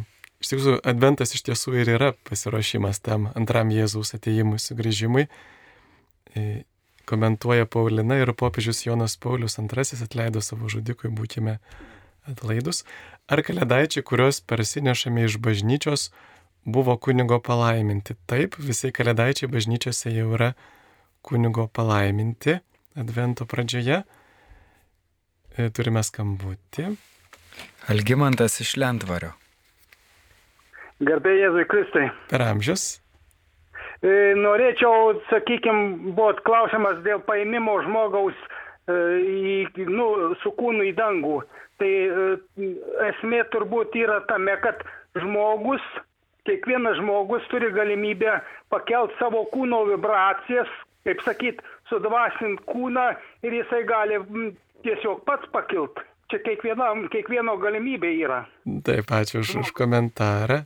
iš tiesų adventas iš tiesų ir yra pasiruošimas tam antram Jėzaus ateimui, sugrįžimui. Komentuoja Paulina ir popiežius Jonas Paulius II atleido savo žudikui, būkime atlaidus. Ar kalėdaičiai, kuriuos parsinešame iš bažnyčios, buvo kunigo palaiminti? Taip, visi kalėdaičiai bažnyčiose jau yra kunigo palaiminti Advento pradžioje. E, turime skambutį. Algimantas iš Lentvario. Garbė Jėzui Kristai. Per amžius. E, norėčiau, sakykime, buvo klausimas dėl paėmimo žmogaus e, į, nu, su kūnu į dangų. Tai e, esmė turbūt yra tame, kad žmogus, kiekvienas žmogus turi galimybę pakelt savo kūno vibracijas, kaip sakyt, sudvasint kūną ir jisai gali tiesiog pats pakilt. Čia kiekvieno galimybė yra. Taip, ačiū už, už komentarą.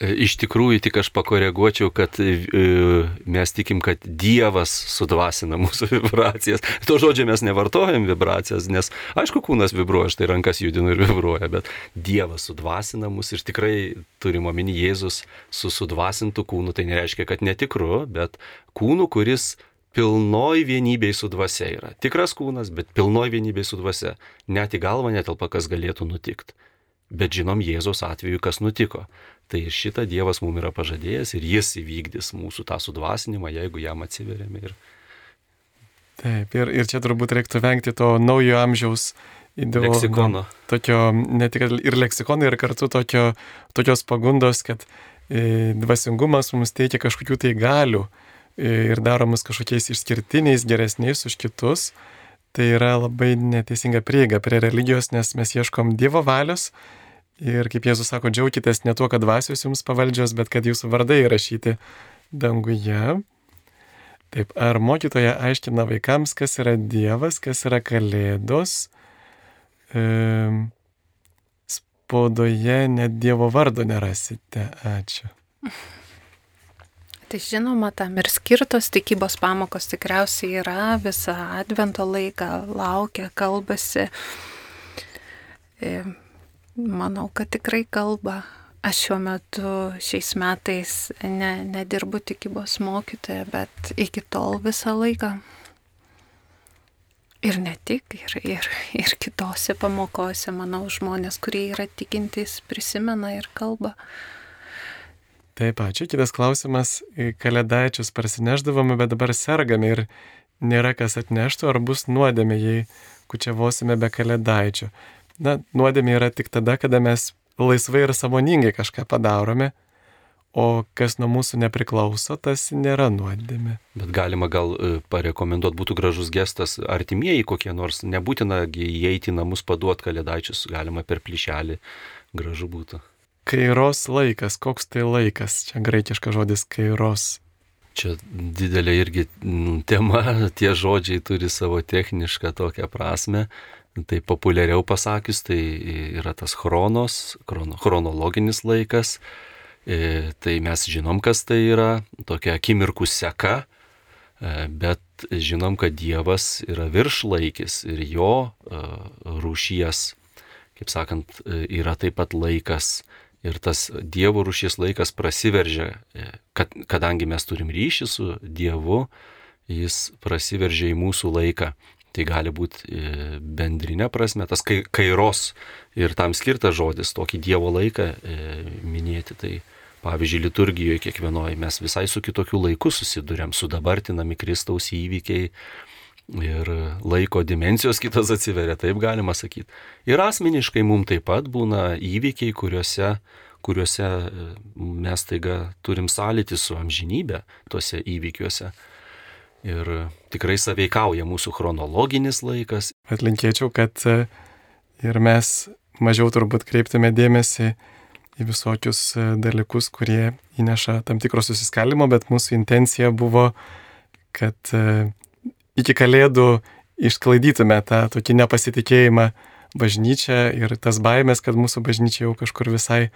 Iš tikrųjų, tik aš pakoreguočiau, kad e, mes tikim, kad Dievas sudvasina mūsų vibracijas. To žodžio mes nevartojam vibracijas, nes aišku, kūnas vibruoja, štai rankas judinu ir vibruoja, bet Dievas sudvasina mus ir tikrai turime omeny Jėzus su sudvasintų kūnu, tai nereiškia, kad netikru, bet kūnu, kuris pilnoj vienybėj su dvasia yra. Tikras kūnas, bet pilnoj vienybėj su dvasia. Net į galvą netelpa, kas galėtų nutikti. Bet žinom Jėzos atveju, kas nutiko. Tai šitą Dievas mums yra pažadėjęs ir jis įvykdys mūsų tą sudvasinimą, jeigu jam atsiverėme. Ir... Taip, ir, ir čia turbūt reiktų vengti to naujo amžiaus ideologo. Leksikono. Tokio, ne tik ir leksikono, ir kartu tokio, tokios pagundos, kad e, dvasingumas mums teikia kažkokių tai galių e, ir daro mus kažkokiais išskirtiniais, geresniais už kitus. Tai yra labai neteisinga prieiga prie religijos, nes mes ieškom Dievo valios Ir kaip Jėzus sako, džiaukitės ne tuo, kad dvasios jums pavaldžios, bet kad jūsų vardai įrašyti danguje. Taip, ar mokytoja aiškina vaikams, kas yra Dievas, kas yra Kalėdos? E, spaudoje net Dievo vardo nerasite. Ačiū. Tai žinoma, tam ir skirtos tikybos pamokos tikriausiai yra visą advento laiką, laukia, kalbasi. E, Manau, kad tikrai kalba. Aš šiuo metu šiais metais ne, nedirbu tikybos mokytoja, bet iki tol visą laiką. Ir ne tik, ir, ir, ir kitose pamokose, manau, žmonės, kurie yra tikintys, prisimena ir kalba. Taip, ačiū. Kitas klausimas. Kalėdaičius parsineždavome, bet dabar sergame ir nėra kas atneštų, ar bus nuodėmė, jei kučiavosime be kalėdaičio na, nuodėmė yra tik tada, kada mes laisvai ir samoningai kažką padarome, o kas nuo mūsų nepriklauso, tas nėra nuodėmė. Bet galima gal e, parekomenduoti, būtų gražus gestas artimieji kokie nors, nebūtina įeiti į namus paduoti kalėdaičius, galima per plyšelį, gražu būtų. Kairos laikas, koks tai laikas, čia graikiškas žodis kairos. Čia didelė irgi tema, tie žodžiai turi savo technišką tokią prasme. Tai populiariau pasakius, tai yra tas chronos, chrono, chronologinis laikas. E, tai mes žinom, kas tai yra, tokia akimirkų seka, e, bet žinom, kad Dievas yra viršlaikis ir jo e, rūšies, kaip sakant, yra taip pat laikas. Ir tas Dievo rūšies laikas prasiveržia, kad, kadangi mes turim ryšį su Dievu, jis prasiveržia į mūsų laiką. Tai gali būti e, bendrinė prasme, tas kairos ir tam skirtas žodis, tokį Dievo laiką e, minėti. Tai pavyzdžiui, liturgijoje kiekvienoje mes visai su kitokiu laiku susidurėm, sudabartinami Kristaus įvykiai, ir laiko dimensijos kitos atsiveria, taip galima sakyti. Ir asmeniškai mums taip pat būna įvykiai, kuriuose, kuriuose e, mes taiga turim sąlytį su amžinybė tuose įvykiuose. Ir tikrai saveikauja mūsų chronologinis laikas. Atlinkėčiau, kad e, ir mes mažiau turbūt kreiptume dėmesį į visokius e, dalykus, kurie įneša tam tikro susiskaldimo, bet mūsų intencija buvo, kad iki kalėdų išsklaidytume tą tokį nepasitikėjimą bažnyčia ir tas baimės, kad mūsų bažnyčia jau kažkur visai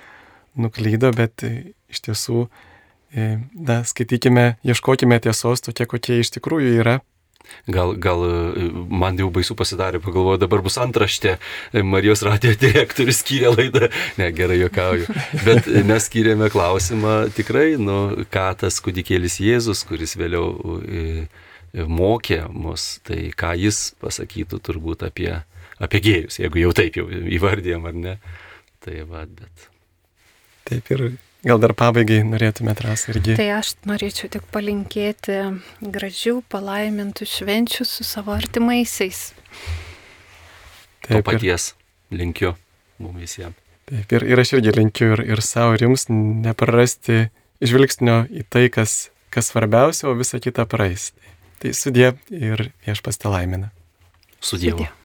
nuklydo, bet iš tiesų, e, na, skaitykime, ieškokime tiesos tokie, kokie iš tikrųjų yra. Gal, gal e, man jau baisu pasidarė, pagalvoju, dabar bus antraštė, e, Marijos radio direktorius skyrė laidą. Ne, gerai juokauju. Bet mes skyrėme klausimą tikrai, nu, ką tas kudikėlis Jėzus, kuris vėliau mokė mus, tai ką jis pasakytų turbūt apie, apie gėjus, jeigu jau taip jau įvardėjom ar ne. Tai va, bet. Taip ir gal dar pabaigai norėtumėt ras irgi. Tai aš norėčiau tik palinkėti gražių, palaimintų švenčių su savo artimaisiais. Taip, to paties ir... linkiu mums visiems. Taip, ir, ir aš irgi linkiu ir, ir savo, ir jums neprarasti žvilgsnio į tai, kas, kas svarbiausia, o visa kita praeis. Tai sudė ir viešpas te laimina. Su Dievu. Sudė.